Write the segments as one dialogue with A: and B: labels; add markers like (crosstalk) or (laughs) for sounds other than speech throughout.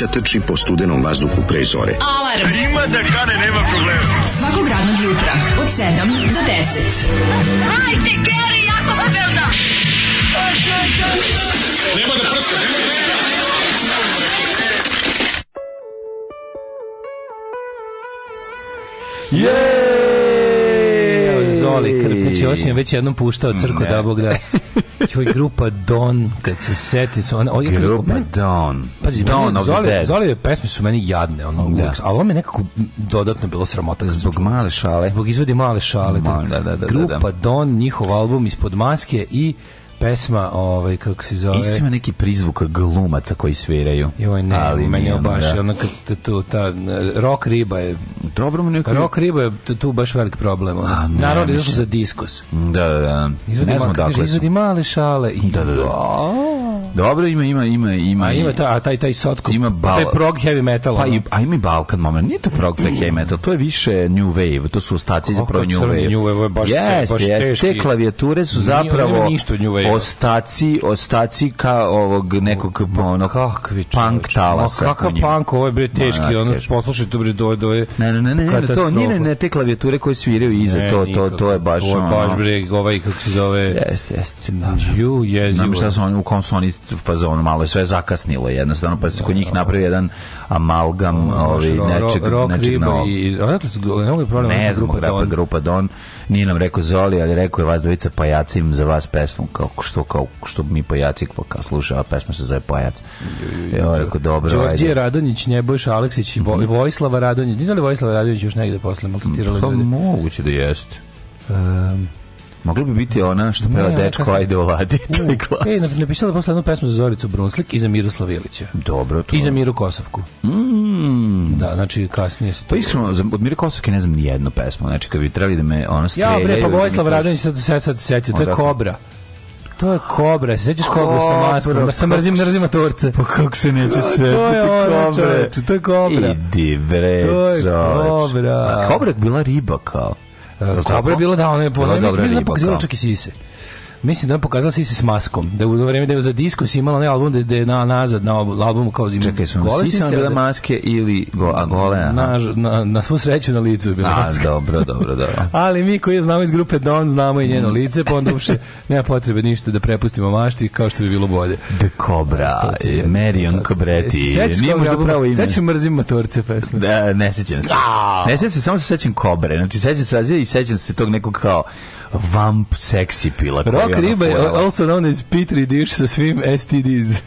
A: mladića trči po studenom vazduhu pre zore. Alarm! A ima da kane, nema problema. Svakog radnog jutra, od 7 do 10. Hajde, Geri, jako se velda! Nema da
B: prska, nema da prska! Jeeej! Zoli Krpić, ovo sam već jednom puštao crko mm, da, da bog da.
A: (laughs) to je grupa Don, kad se setim, su ona, ona grupa meni, Don. Pazi, Don meni, of Zoli, the Dead. pesme su meni jadne, ono, da.
B: Uvijek,
A: ali ovo mi nekako
B: dodatno
A: bilo sramota. Zbog male šale. Zbog
B: izvodi
A: male
B: šale. Ma, da, da, da, da, grupa da, da. Don, njihov
A: album ispod maske i pesma, ovaj
B: kako se zove. Isto ima neki prizvuk glumaca koji sviraju. Joj ne, ali meni je baš da. ona kad tu, ta rock riba je Dobro mu neko... Rock riba
A: je
B: tu baš veliki problem. A, ne, Narod izašao za diskus. Da, da, da. Izvodi,
A: ne znam dakle Izvodi male šale. I... Da, da, da. Dobro, ima ima ima ima. A ima ta a taj taj sotko. Ima bal... taj prog heavy metal. Pa i, a ima i Balkan
B: moment. Nije
A: to
B: prog heavy (clears throat) metal,
A: to je
B: više
A: new wave, to su
B: ostaci zapravo new wave. New wave je baš, yes, baš yes, Te klavijature su zapravo ostaci ostaci
A: ka ovog nekog ono kakvi
B: punk talasa. Ma kakav punk, ovo je bre teški, ono poslušajte bre do do Ne, ne, ne, ne, to nije ne te klavijature koje sviraju iza, to to to
A: je
B: baš ono. Baš bre ovaj
A: kako
B: se
A: zove. Jeste, jeste. Da. Ju, jezi. Znam šta su oni u kom fazonu, malo sve zakasnilo jednostavno, pa se kod njih
B: napravi jedan amalgam ovi, nečeg, ro, rock, nečeg novog. I, problem, ne znam, grupa, grupa,
A: grupa Don nije nam rekao Zoli, ali rekao je vas dvojica pajacim za vas pesmom kao što, kao,
B: što mi pajaci
A: pa sluša, a pesma se zove
B: pajac. Ja rekao, dobro, ajde Đorđe
A: Radonjić,
B: Nebojš
A: Aleksić, i -hmm. Vojislava Radonjić, nije li Vojislava Radonjić još negde posle maltretirala pa ljude? Pa moguće da jeste. Um, Moglo bi biti
B: ona što peva dečko, ajde oladi, taj glas. E, napisala posle jednu pesmu za Zoricu Bruslik
A: i
B: za Miroslava Ilića. Dobro to. I
A: za
B: Miru Kosovku.
A: Mm. Da, znači kasnije se... Pa iskreno, za, od Mire Kosovke ne znam ni jednu pesmu, znači kad bi trebali da me ono streljaju... Ja, bre, pa Vojislav Radonić sad se sad setio, to je Kobra.
B: To
A: je
B: kobra, se sećaš kobru sa maskom, pa
A: da mrzim, mrzim torce. Pa kako se neće
B: se
A: sećati kobre? To je kobra. Idi bre, To je kobra. A kobra bila riba kao. Dobro je bilo da ona je
B: po ona je pokazivala čak i sise mislim
A: da je pokazala Sisi s maskom, da u vreme da je za diskus
B: imala onaj album da je na, nazad na albumu kao da ima Čekaj, su gole Sisi da maske ili go, a gole, aha. Na, na, na svu sreću na
A: licu je bila a, maska. dobro, dobro, dobro. (laughs) Ali mi koji je znamo iz grupe Don, znamo i njeno lice, pa onda uopšte nema potrebe ništa da prepustimo mašti kao što bi bilo bolje. The Cobra, je, e, Marion Cobretti. E, sećam možda pravo ime. Sećam mrzim motorce pesme. Da, ne sećam se. Ne sećam se, samo se sećam Kobre. Znači sećam se i sećam se tog nekog kao vamp seksi pila. Rock riba je also known as Petri dish sa svim STDs.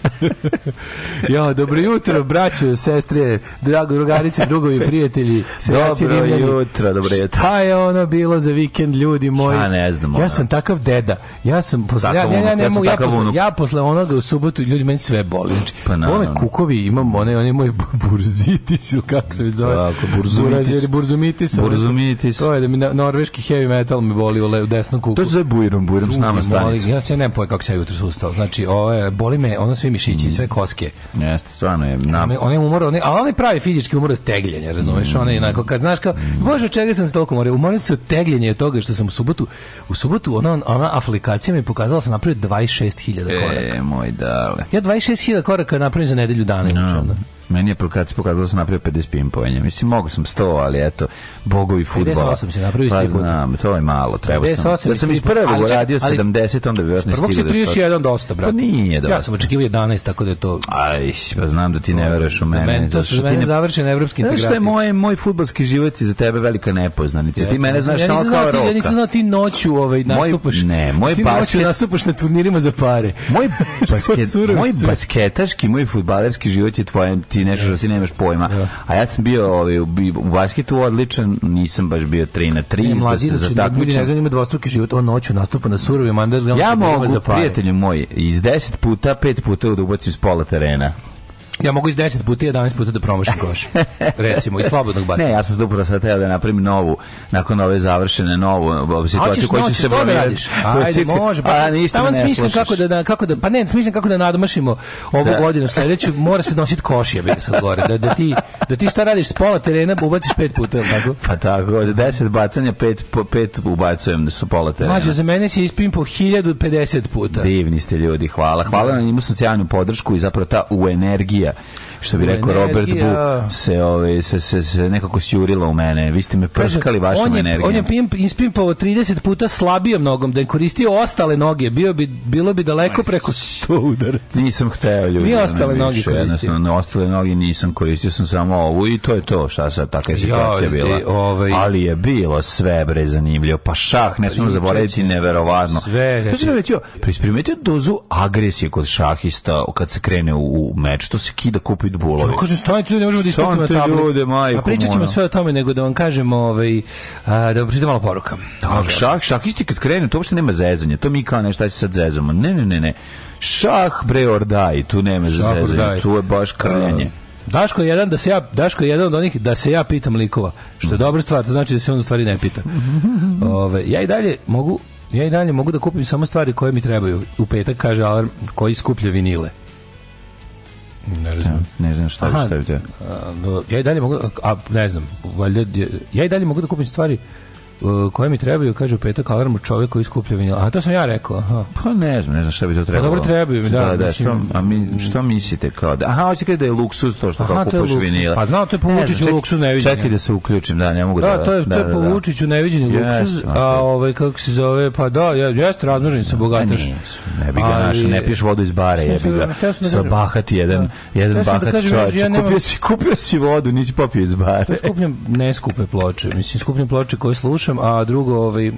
A: (laughs) jo, dobro jutro, braćo, sestre, drago drugarice, drugovi, prijatelji.
B: Sreći, dobro dimljeni. jutro,
A: dobro jutro. Šta je ono bilo za vikend, ljudi moji? Ja ne znam. Ja da. sam takav deda.
B: Ja
A: sam
B: posle,
A: ja, ja, ne mogu, ja, posle, ja posle onoga u subotu, ljudi, meni sve boli. Znači, pa na, Ove kukovi, imam one, one moj burzitis, ili kako se već zove? Tako, burzumitis. Burzumitis. To
B: je
A: da mi norveški heavy
B: metal me boli u
A: desno kuku. To je zove bujrom, bujrom s nama stanica. Ja
B: se
A: ne
B: pojem kako se jutro ustao. Znači, ovo boli me, ono sve mišići, mm. sve koske. Jeste, stvarno je. Na... One, one umor, one, ali one pravi fizički umor od tegljenja, razumeš? Mm. One, onako, kad znaš kao, mm. bože, čega
A: sam se toliko umorio? Umorio
B: se od
A: tegljenja od toga što
B: sam
A: u subotu, u subotu
B: ona, ona aplikacija mi je pokazala da sam napravio 26.000 koraka.
A: E, moj
B: dale. Ja 26.000 koraka napravim
A: za
B: nedelju dana. No. Učeno. Meni je aplikacija pokazala da sam
A: napravio 50 pimpovanja. Mislim, mogu sam 100, ali eto, bogovi futbola. 58 si napravio pa,
B: znam, to je malo, treba sam. Da sam iz prvog uradio 70, onda bi vjerojatno stigao. Prvog si 31 da do dosta, brate. Pa nije dosta. Ja sam očekivao 11, tako da je to... Aj, pa znam da ti
A: ne
B: veruješ u mene. Meni,
A: to su za mene ne... završene evropski integracije. Znaš što je moj, moj futbolski život i za tebe velika
B: nepoznanica. Ti mene znaš samo kao roka. Ja nisam znao ti noću ovaj, nastupaš. Ne, moj basket...
A: Ti nastupaš na turnirima za pare.
B: Moj (laughs) basketaški, moj futbalerski život je tvoje ti nešto što da ti nemaš pojma. Da. A ja sam bio
A: ovaj, u basketu odličan, nisam baš bio 3 na 3. Ne, mlazi, da se znači, ljudi ne znam, ima dvostruki život, on noću nastupa na surovim underground. Ja mogu, prijatelju moj, iz 10 puta, 5 puta da ubacim s
B: pola terena. Ja mogu iz 10 puta 11 puta da promašim koš. (laughs) Recimo i slobodnog
A: bacanja. Ne, ja sam upravo sad teo da napravim novu
B: nakon ove završene novu situaciju koju ćeš se radiš. (laughs) Ajde, može, pa a, ništa tamo ne smišljam kako da, kako da pa ne, smišljam kako da nadmašimo ovu da. godinu sledeću, mora se nositi koš, ja bih
A: sad gore, da, da ti da ti šta radiš s pola terena, ubaciš pet puta, je tako? Pa tako, 10 bacanja, pet, po, pet ubacujem da
B: su pola terena. Mađo, za mene si ispim po 1050 puta. Divni ste ljudi, hvala. Hvala na njemu socijalnu podršku i zapravo ta u energiji Yeah. što bi rekao Robert Bu, se, ove, ovaj, se, se, se nekako sjurila u mene. Vi ste me prskali vašom on je, energijom. On je pimp, ispimpao 30 puta slabijom nogom,
A: da
B: je koristio ostale noge, bio bi,
A: bilo bi daleko preko 100 udaraca. Nisam hteo ljudi. Ni ostale noge više, koristio. ostale noge nisam koristio, sam samo
B: ovu i to je to, šta sad, takva je situacija bila. E, ovaj... Ali
A: je
B: bilo sve bre zanimljivo, pa šah, ne smemo zaboraviti, neverovatno. Sve, primetio
A: dozu agresije kod šahista kad se krene u, u meč, to se kida kupi pitbullovi. Kako kažem, stanite ljudi, ne možemo da ispitimo na tabli. ljude, majko A pričat ćemo sve o tome, nego da vam kažemo, ovaj, a, da vam pričite malo poruka. Tako, šah, šak, isti kad krene, to uopšte
B: nema zezanja. To
A: mi
B: kao nešto, aj se sad zezamo. Ne, ne, ne, ne.
A: Šah, bre, ordaj, tu nema zezanja. Tu je baš krljanje. Uh, Daško je jedan
B: da
A: se ja Daško
B: je
A: jedan od onih da se ja pitam likova,
B: što
A: je dobra stvar, to
B: znači
A: da
B: se on
A: u
B: stvari ne pita.
A: Ove, ja
B: i dalje mogu ja i dalje mogu
A: da
B: kupim samo stvari koje mi trebaju.
A: U
B: petak kaže alarm
A: koji skuplja vinile.
B: Ne
A: znam.
B: Ja, ne
A: znam šta Aha, šta je. Ja
B: i
A: dalje mogu, a ne znam, valjda ja i
B: dalje mogu
A: da
B: kupim stvari E, koje mi trebaju, kaže u petak alarmu čovjek koji skuplja vinil.
A: A
B: to
A: sam
B: ja
A: rekao.
B: Aha. Pa
A: ne
B: znam, ne znam šta bi to trebalo. Pa dobro trebaju mi,
A: da.
B: da,
A: da
B: što,
A: a mi, što mislite kao da? Aha, hoće da je luksuz to što Aha, kupuš vinila. Pa znao, to je po Vučiću luksuz neviđenje. Čekaj da se uključim, da, ne mogu da... Da, to je, da, to je da, po da. Vučiću neviđenje luksuz, yes, a ovaj, kako se zove, pa da, ja, jeste razmažen sa bogataš. Ne bi ga našao, ne piješ vodu iz bare, bi ga. Sa bahati jedan, jedan bahati čovječ. Kupio si, kupio si vodu, nisi popio iz bare. Skupljam ne skupe ploče, mislim, skupljam ploče koje slušam pričam, a drugo, ovaj,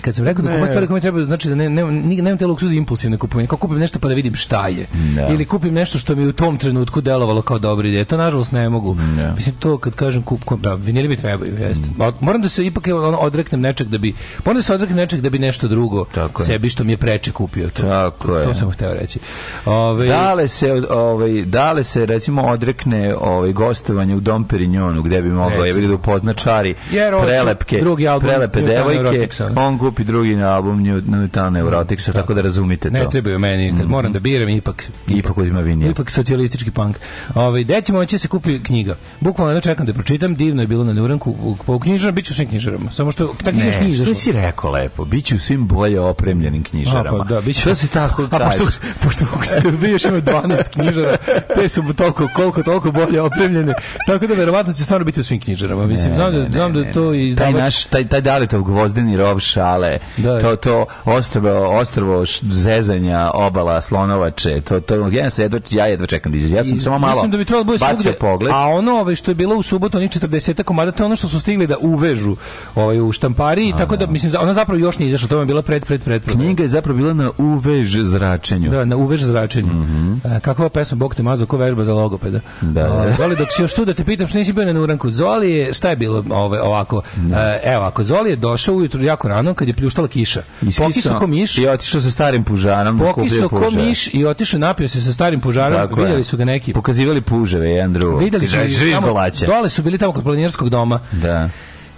B: kad sam rekao da kupujem stvari koje treba, znači da ne, ne, nemam te luksuze impulsivne kupovine. Kao kupim nešto pa da vidim šta je. No. Da. Ili kupim nešto što mi u tom trenutku delovalo kao dobro ideja. To nažalost
A: ne
B: mogu. No. Da. Mislim to kad kažem kup, kup da, vinili mi trebaju, jeste.
A: Moram da
B: se ipak
A: odreknem nečeg da bi moram da se odreknem
B: nečeg
A: da
B: bi nešto drugo Tako sebi
A: što
B: mi
A: je
B: preče
A: kupio. To, Tako to, to sam hteo reći. Ove, ovaj, dale se ovaj dale se recimo odrekne ovaj gostovanje
B: u Dom Perignonu gde bi mogla je da upozna čari, Jer, prelepe, drugi album,
A: prelepe devojke, on on kupi drugi album Newtown Neuroticsa, da. tako da razumite ne to. Ne trebaju meni, kad mm moram da biram, ipak... Ipak uzima vinija. Ipak socijalistički punk.
B: Ove, deći će se kupi knjiga. Bukvalno da čekam
A: da
B: pročitam, divno je
A: bilo
B: na Ljuranku, po knjižarama, bit ću svim knjižarama. Samo
A: što,
B: ta knjiga još nije izašla. Ne, što si rekao lepo, biću ću svim bolje opremljenim
A: knjižarama. A, pa, da, bit ću... Što si tako kažeš? A, pošto, pošto u Srbiji još ima 12 (laughs) knjižara, te su toliko, koliko, toliko bolje opremljene, tako da verovatno će stvarno biti u svim knjižarama. Mislim, ne, znam, da- ne, da,
B: znam ne,
A: da
B: to
A: i izdavač... Taj
B: naš, taj, taj Dalitov
A: gvozdeni rov skandale, da, da, to, to ostrvo, ostrvo zezanja obala slonovače, to, to jednostavno jedva, ja jedva čekam da izađe. Ja sam I, samo malo Mislim da bi trebalo da bude bacio pogled. A ono ovaj što je bilo u subotu, ni 40
B: komada, to je ono što
A: su
B: stigli da uvežu ovaj,
A: u štampari, a, tako da, da. mislim, ona zapravo još nije izašla, to je bila pred, pred, pred, pred. Knjiga je
B: zapravo bila na uvež
A: zračenju. Da, na uvež zračenju. Mm -hmm. E, Kakva pesma, Bog te mazo, ko vežba za logopeda. Da. Ovaj, a, Zoli, dok si još tu da te pitam što nisi bio na uranku. Zoli je, šta je bilo ovaj, ovako? Da. E, evo, ako Zoli je došao ujutru jako rano, kad je pljuštala kiša. Pokisao ko miš. I
B: otišao sa starim pužanom. Da Pokisao ko miš i otišao napio
A: se sa starim pužanom. Tako
B: vidjeli
A: su
B: ga
A: neki. Pokazivali puževe jedan drugog. Vidjeli su da, ih tamo. Dole su bili tamo kod planinarskog doma. Da.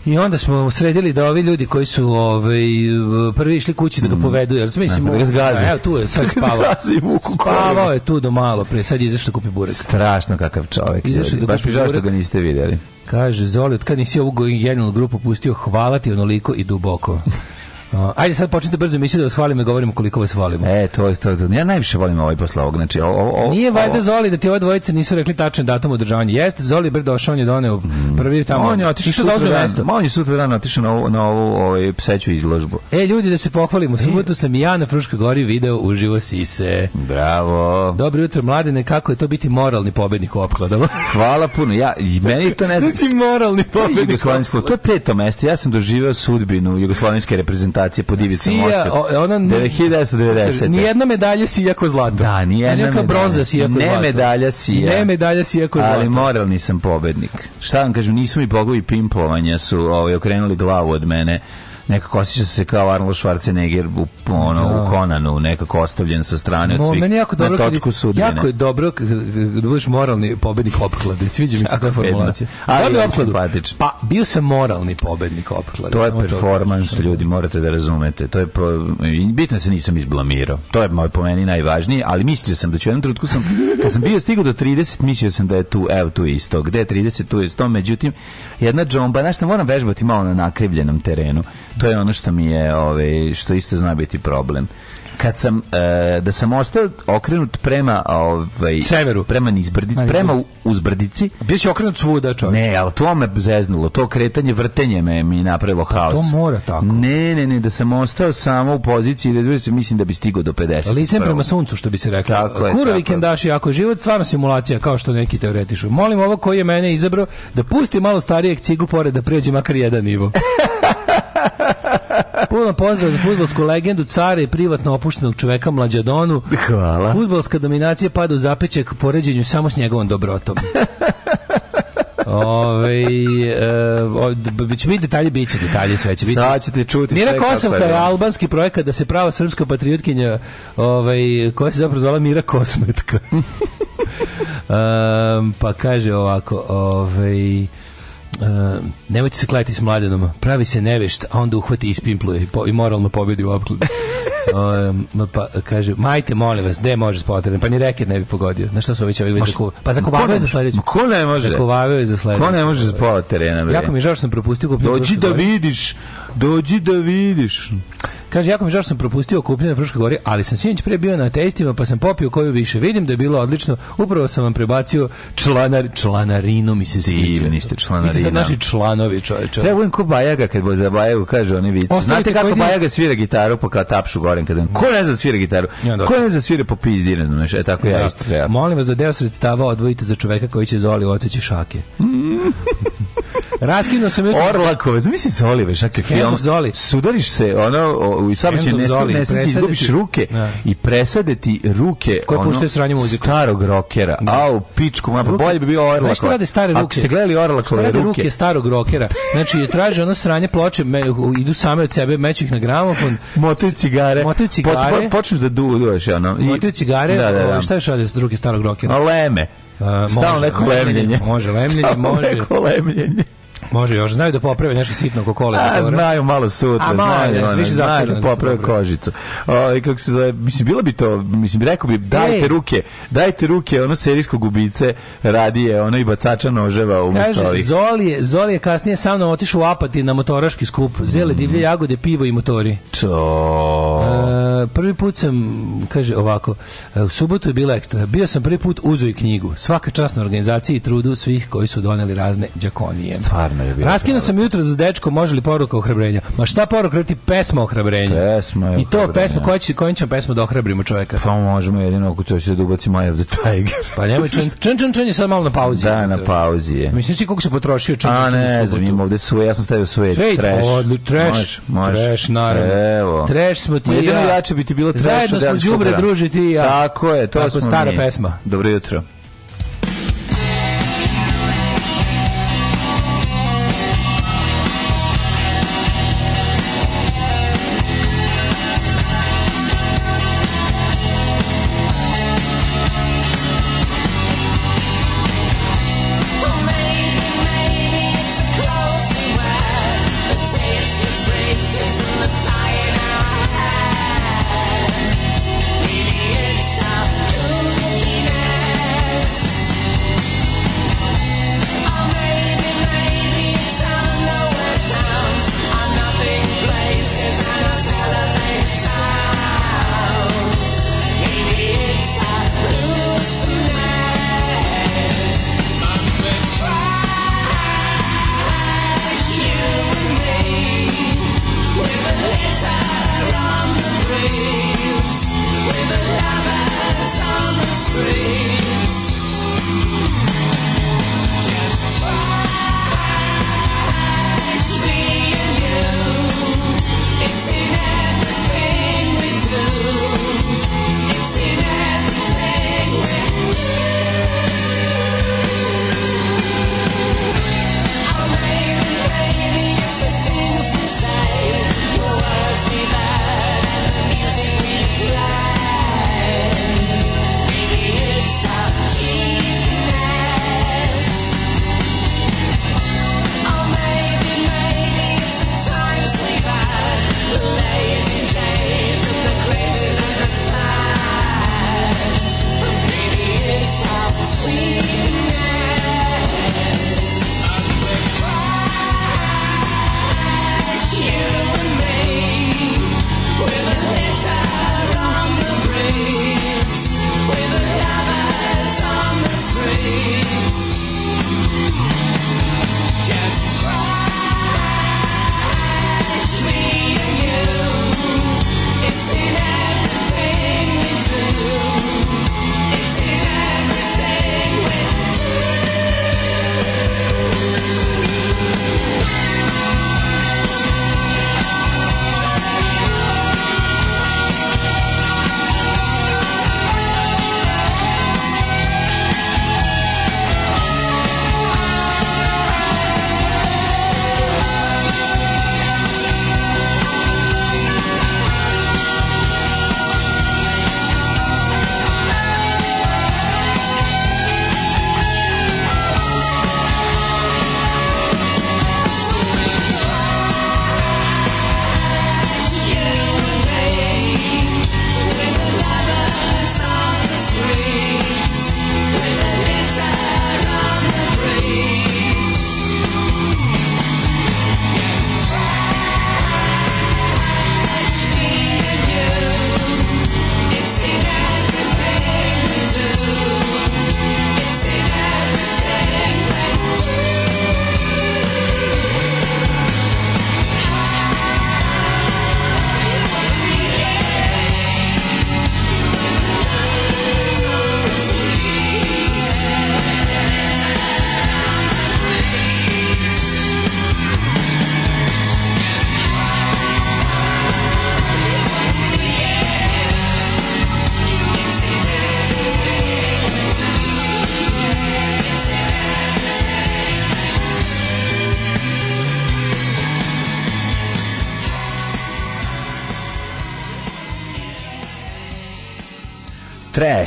A: I onda smo
B: sredili da ovi ljudi koji su ovaj
A: prvi išli kući da ga mm. povedu, jer mislimo da, da ga zgaze. Evo tu je (laughs) sad spavao. Spavao je tu do malo pre,
B: sad je izašao kupi burek. Strašno kakav čovjek. Izašao da baš mi žao što ga niste videli.
A: Kaže, Zoli, od kad nisi
B: ovu
A: genijalnu grupu pustio, hvala ti onoliko i duboko. Uh, ajde sad počnite brzo emisiju da vas hvalimo i govorimo koliko vas volimo. E,
B: to je to,
A: to,
B: Ja najviše volim ovaj posle ovog. Znači,
A: o, o, Nije valjda Zoli da
B: ti ove dvojice nisu rekli tačan datum održavanja. Jeste, Zoli brdo došao,
A: on je
B: doneo prvi tamo. On je otišao za ozbiljno mesto. On je sutra dan otišao
A: na ovu, na ovu ovaj, pseću izložbu. E, ljudi, da se pohvalimo.
B: E. Subotu sam i ja na
A: Fruškoj gori video uživo
B: Sise. Bravo. Dobro jutro, mladene, kako je to biti moralni pobednik u opkladama? (laughs) Hvala puno. Ja, meni to
A: ne
B: znam. Znači,
A: moralni
B: pobednik. To je, to je peto mesto. Ja sam doživio sudbinu
A: jugoslovenske reprezentacije reprezentacije pod Ivicom Sija, ona 1990. jedna medalja sija ko zlato.
B: Da,
A: jedna znači, medalja. bronza sija ko ne zlato. Ne medalja sija. Ne medalja sija ko zlato.
B: Ali
A: moralni
B: sam
A: pobednik.
B: Šta vam kažem, nisu mi bogovi pimpovanja su ovaj, okrenuli glavu od mene nekako osjeća se kao Arnold Schwarzenegger u, ono, da. u Konanu, nekako ostavljen sa strane od svih, no, jako dobro, na točku sudbine. Jako je dobro da budeš moralni pobednik opklade, sviđa mi se ta formulacija. Ali ja opkladu, pa bio sam moralni pobednik opklade. To
A: je
B: performans, to. ljudi, morate da razumete. To
A: je pro...
B: Bitno da se nisam izblamirao. To je moj po meni
A: najvažnije,
B: ali mislio sam da ću u jednom trenutku sam, kad sam bio stigao do 30, mislio
A: sam
B: da je tu, evo tu isto, gde je 30, tu je 100, međutim, jedna džomba, znaš, moram vežbati malo na nakrivljenom
A: terenu to je ono što mi je, ove, ovaj, što isto zna biti problem kad sam e, da sam ostao okrenut prema ovaj severu prema nizbrdi prema uzbrdici bio si okrenut svuda čovjek ne al to me zeznulo to kretanje vrtenje me mi napravilo pa haos to mora tako ne ne ne da sam ostao samo u poziciji da se mislim da bi stigao do 50 ali licem prema suncu što bi se reklo kuro vikendaši ako život stvarno simulacija kao što neki teoretišu molim ovo koji je mene izabrao da pusti malo starijeg cigu pored da pređe makar jedan nivo (laughs) Puno pozdrav za futbolsku legendu cara i privatno opuštenog čoveka Mlađadonu. Hvala. Futbolska dominacija pada u zapećak poređenju samo s njegovom dobrotom. Ove, e, će biti detalje, bit će detalje, sve će biti. Sad ćete čuti Mira Kosovka je da. albanski projekat da se prava srpska patriotkinja ovaj, koja se zapravo zvala Mira Kosmetka. um, (laughs) pa kaže ovako, ovaj... Uh, nemojte se klajati s mladenom, pravi se nevešt, a onda uhvati i ispimpluje i, po, i moralno pobedi u opkladu. (laughs) um, pa kaže, majte, molim vas, gde može spotrebne? Pa ni reket ne bi pogodio. Na šta su već ovi već zaku... Pa za Kobaveo
B: je
A: za sledeću. Ko ne može? Za Kobaveo
B: je za sledeću. Ko ne može za
A: pola
B: terena?
A: Bre? Jako mi je žao što sam propustio.
B: Dođi da vidiš, dođi da vidiš.
A: Kaže, jako mi žao sam propustio kupljenje na Fruškoj gori, ali sam sinoć pre bio na testima, pa sam popio koju više. Vidim da je bilo odlično. Upravo sam vam prebacio članar, članarinu,
B: mi se sviđa. Divni ste članarina. Vi ste
A: naši članovi, čoveče.
B: Treba budem ko Bajaga, kad bo za Bajagu, kaže oni vici. Znate kako Bajaga svira gitaru, pa kao tapšu goren kada... Ko ne zna da svira gitaru? Ja, ko ne zna da svira po pizdiranu, znaš, e tako ja, ja da. isto treba.
A: Molim vas da deo sredstava odvojite za čoveka koji će Zoli otići šake.
B: Mm. (laughs) Raskinuo sam... Orlakove, zamisli Olive, šake film. Zoli. Sudariš se, ono, u saobraćajnoj nesreći izgubiš ruke da. i presade ti ruke koje
A: ono, puštaju sranju muziku starog
B: rokera. Da. Au, pičku, ma bolje bi bilo Orla. Šta
A: rade stare ruke? Ako ste gledali Orla koje ruke? ruke starog rokera. Znači je traže ono sranje ploče, me, idu same od sebe, meću ih na gramofon.
B: Motaju cigare. Motaju cigare. Po, po, počneš da du, duvaš ono. I,
A: motaju cigare. Da, da, da. Ovaj, šta još rade ruke starog rokera?
B: Leme. Uh, Stalno neko lemljenje.
A: Može lemljenje, može. Stalno neko
B: lemljenje.
A: Može još, znaju da poprave nešto sitno oko kole. A,
B: znaju malo sutra, A, znaju, znaju, više znaju da poprave kožicu. O, i kako se zove, mislim, bilo bi to, mislim, rekao bi, dajte Ej. ruke, dajte ruke, ono serijsko gubice radije, ono i bacača noževa u Kaže, Zoli
A: Zoli Zoli je kasnije sa mnom otišao
B: u
A: Apatin na motoraški skup, zele, mm. divlje jagode, pivo i motori. To. E, prvi put sam, kaže ovako, e, u subotu je bila ekstra, bio sam prvi put uzo i knjigu, svaka čast na organizaciji i trudu svih koji su doneli razne đakonije. Stvarno Divna je bila. Raskinuo sam jutro za dečko, može li poruka ohrabrenja? Ma šta poruka, ti pesma ohrabrenja. Pesma I to pesma, koja će, kojim ćemo pesmu da ohrabrimo čoveka?
B: Pa možemo jedino ako to će da ubaci Eye of the Tiger.
A: pa njemu čen, čen, čen, čen je sad malo na pauzi.
B: Da, na pauzi je.
A: Mislim si koliko se potrošio
B: čen, A ne, znam, imam ovde svoje, ja sam stavio svoje. Sve, trash.
A: Odli, trash, može, trash, naravno. Evo. Trash smo ti ja.
B: Jedino jače bi ti bilo trash. Zajedno smo
A: đubre družiti ja.
B: Tako je, to smo stara
A: pesma. Dobro jutro.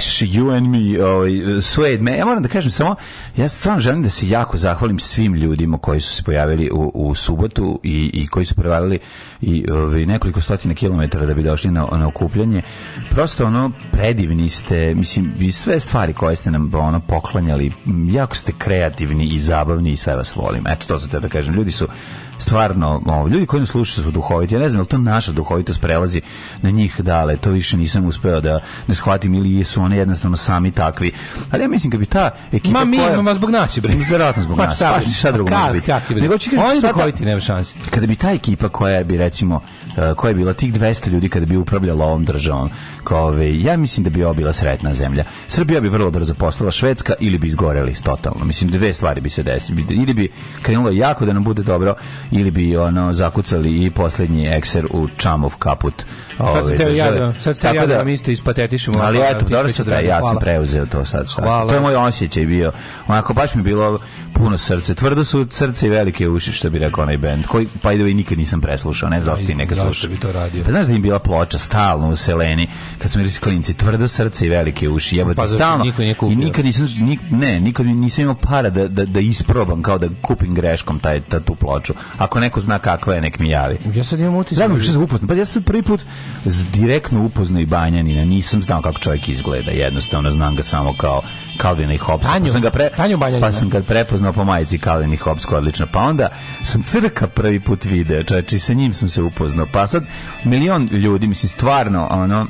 B: Clash, You and Me, ovaj, Suede Me. Ja moram da kažem samo, ja stvarno želim da se jako zahvalim svim ljudima koji su se pojavili u, u subotu i, i koji su prevalili i ovaj, nekoliko stotina kilometara da bi došli na, na okupljanje. Prosto ono, predivni ste, mislim, i sve stvari koje ste nam ono, poklanjali, jako ste kreativni i zabavni i sve vas volim. Eto, to sam te da kažem. Ljudi su stvarno, o, ljudi koji nas slušaju su duhoviti. Ja ne znam, je li to naša duhovitost prelazi na njih dale. To više nisam uspeo da ne da shvatim ili su one jednostavno sami takvi. Ali ja mislim da bi ta
A: ekipa Ma
B: mi
A: koja... imamo zbog nas, bre.
B: Verovatno zbog pa
A: nas. Šta, pa šta pa drugo može biti? Nego ću kažem, sada, koji ti nema šanse.
B: Kada bi ta ekipa koja bi recimo e, koja je bila tih 200 ljudi kada bi upravljala ovom državom, kao ja mislim da bi ovo bila sretna zemlja. Srbija bi vrlo brzo poslala Švedska ili bi izgoreli totalno. Mislim dve stvari bi se desile. Ili bi krenulo jako da nam bude dobro ili bi ono zakucali i poslednji ekser u Čamov kaput
A: Sad ste ovaj, te da ja, da- sad ste
B: ja
A: da, da mi isto
B: ispatetišemo. Ali eto, dobro se da ja sam preuzeo to sad. To je moj osjećaj bio. Onako baš mi bilo puno srce. Tvrdo su srce i velike uši, što bi rekao onaj bend, koji, pa i nikad nisam preslušao, ne znam da ti nekad slušao. bi to radio? Pa znaš da im bila ploča stalno u Seleni, kad smo bili klinci, tvrdo srce i velike uši, jebote, pa, stalno. Niko nije kupio. I nikad nisam, nik, ne, nikad nisam imao para da, da, da isprobam, kao da kupim greškom taj, ta, tu ploču. Ako neko zna kakva je, nek mi javi. Ja sad
A: imam
B: utisak. Znam, da što sam upoznao. Pa ja sam prvi put direktno upoznao i Banjanina, nisam znao kako čovjek izgleda, jednostavno znam ga samo kao Calvin i Hobbesa. Pa sam ga pre, Tanju Banjanina. Pa sam ga prepoznao upoznao po majici Kalin Hopsko, odlično. Pa onda sam crka prvi put video, čovječi, sa njim sam se upoznao. Pa sad milion ljudi, mislim, stvarno, ono,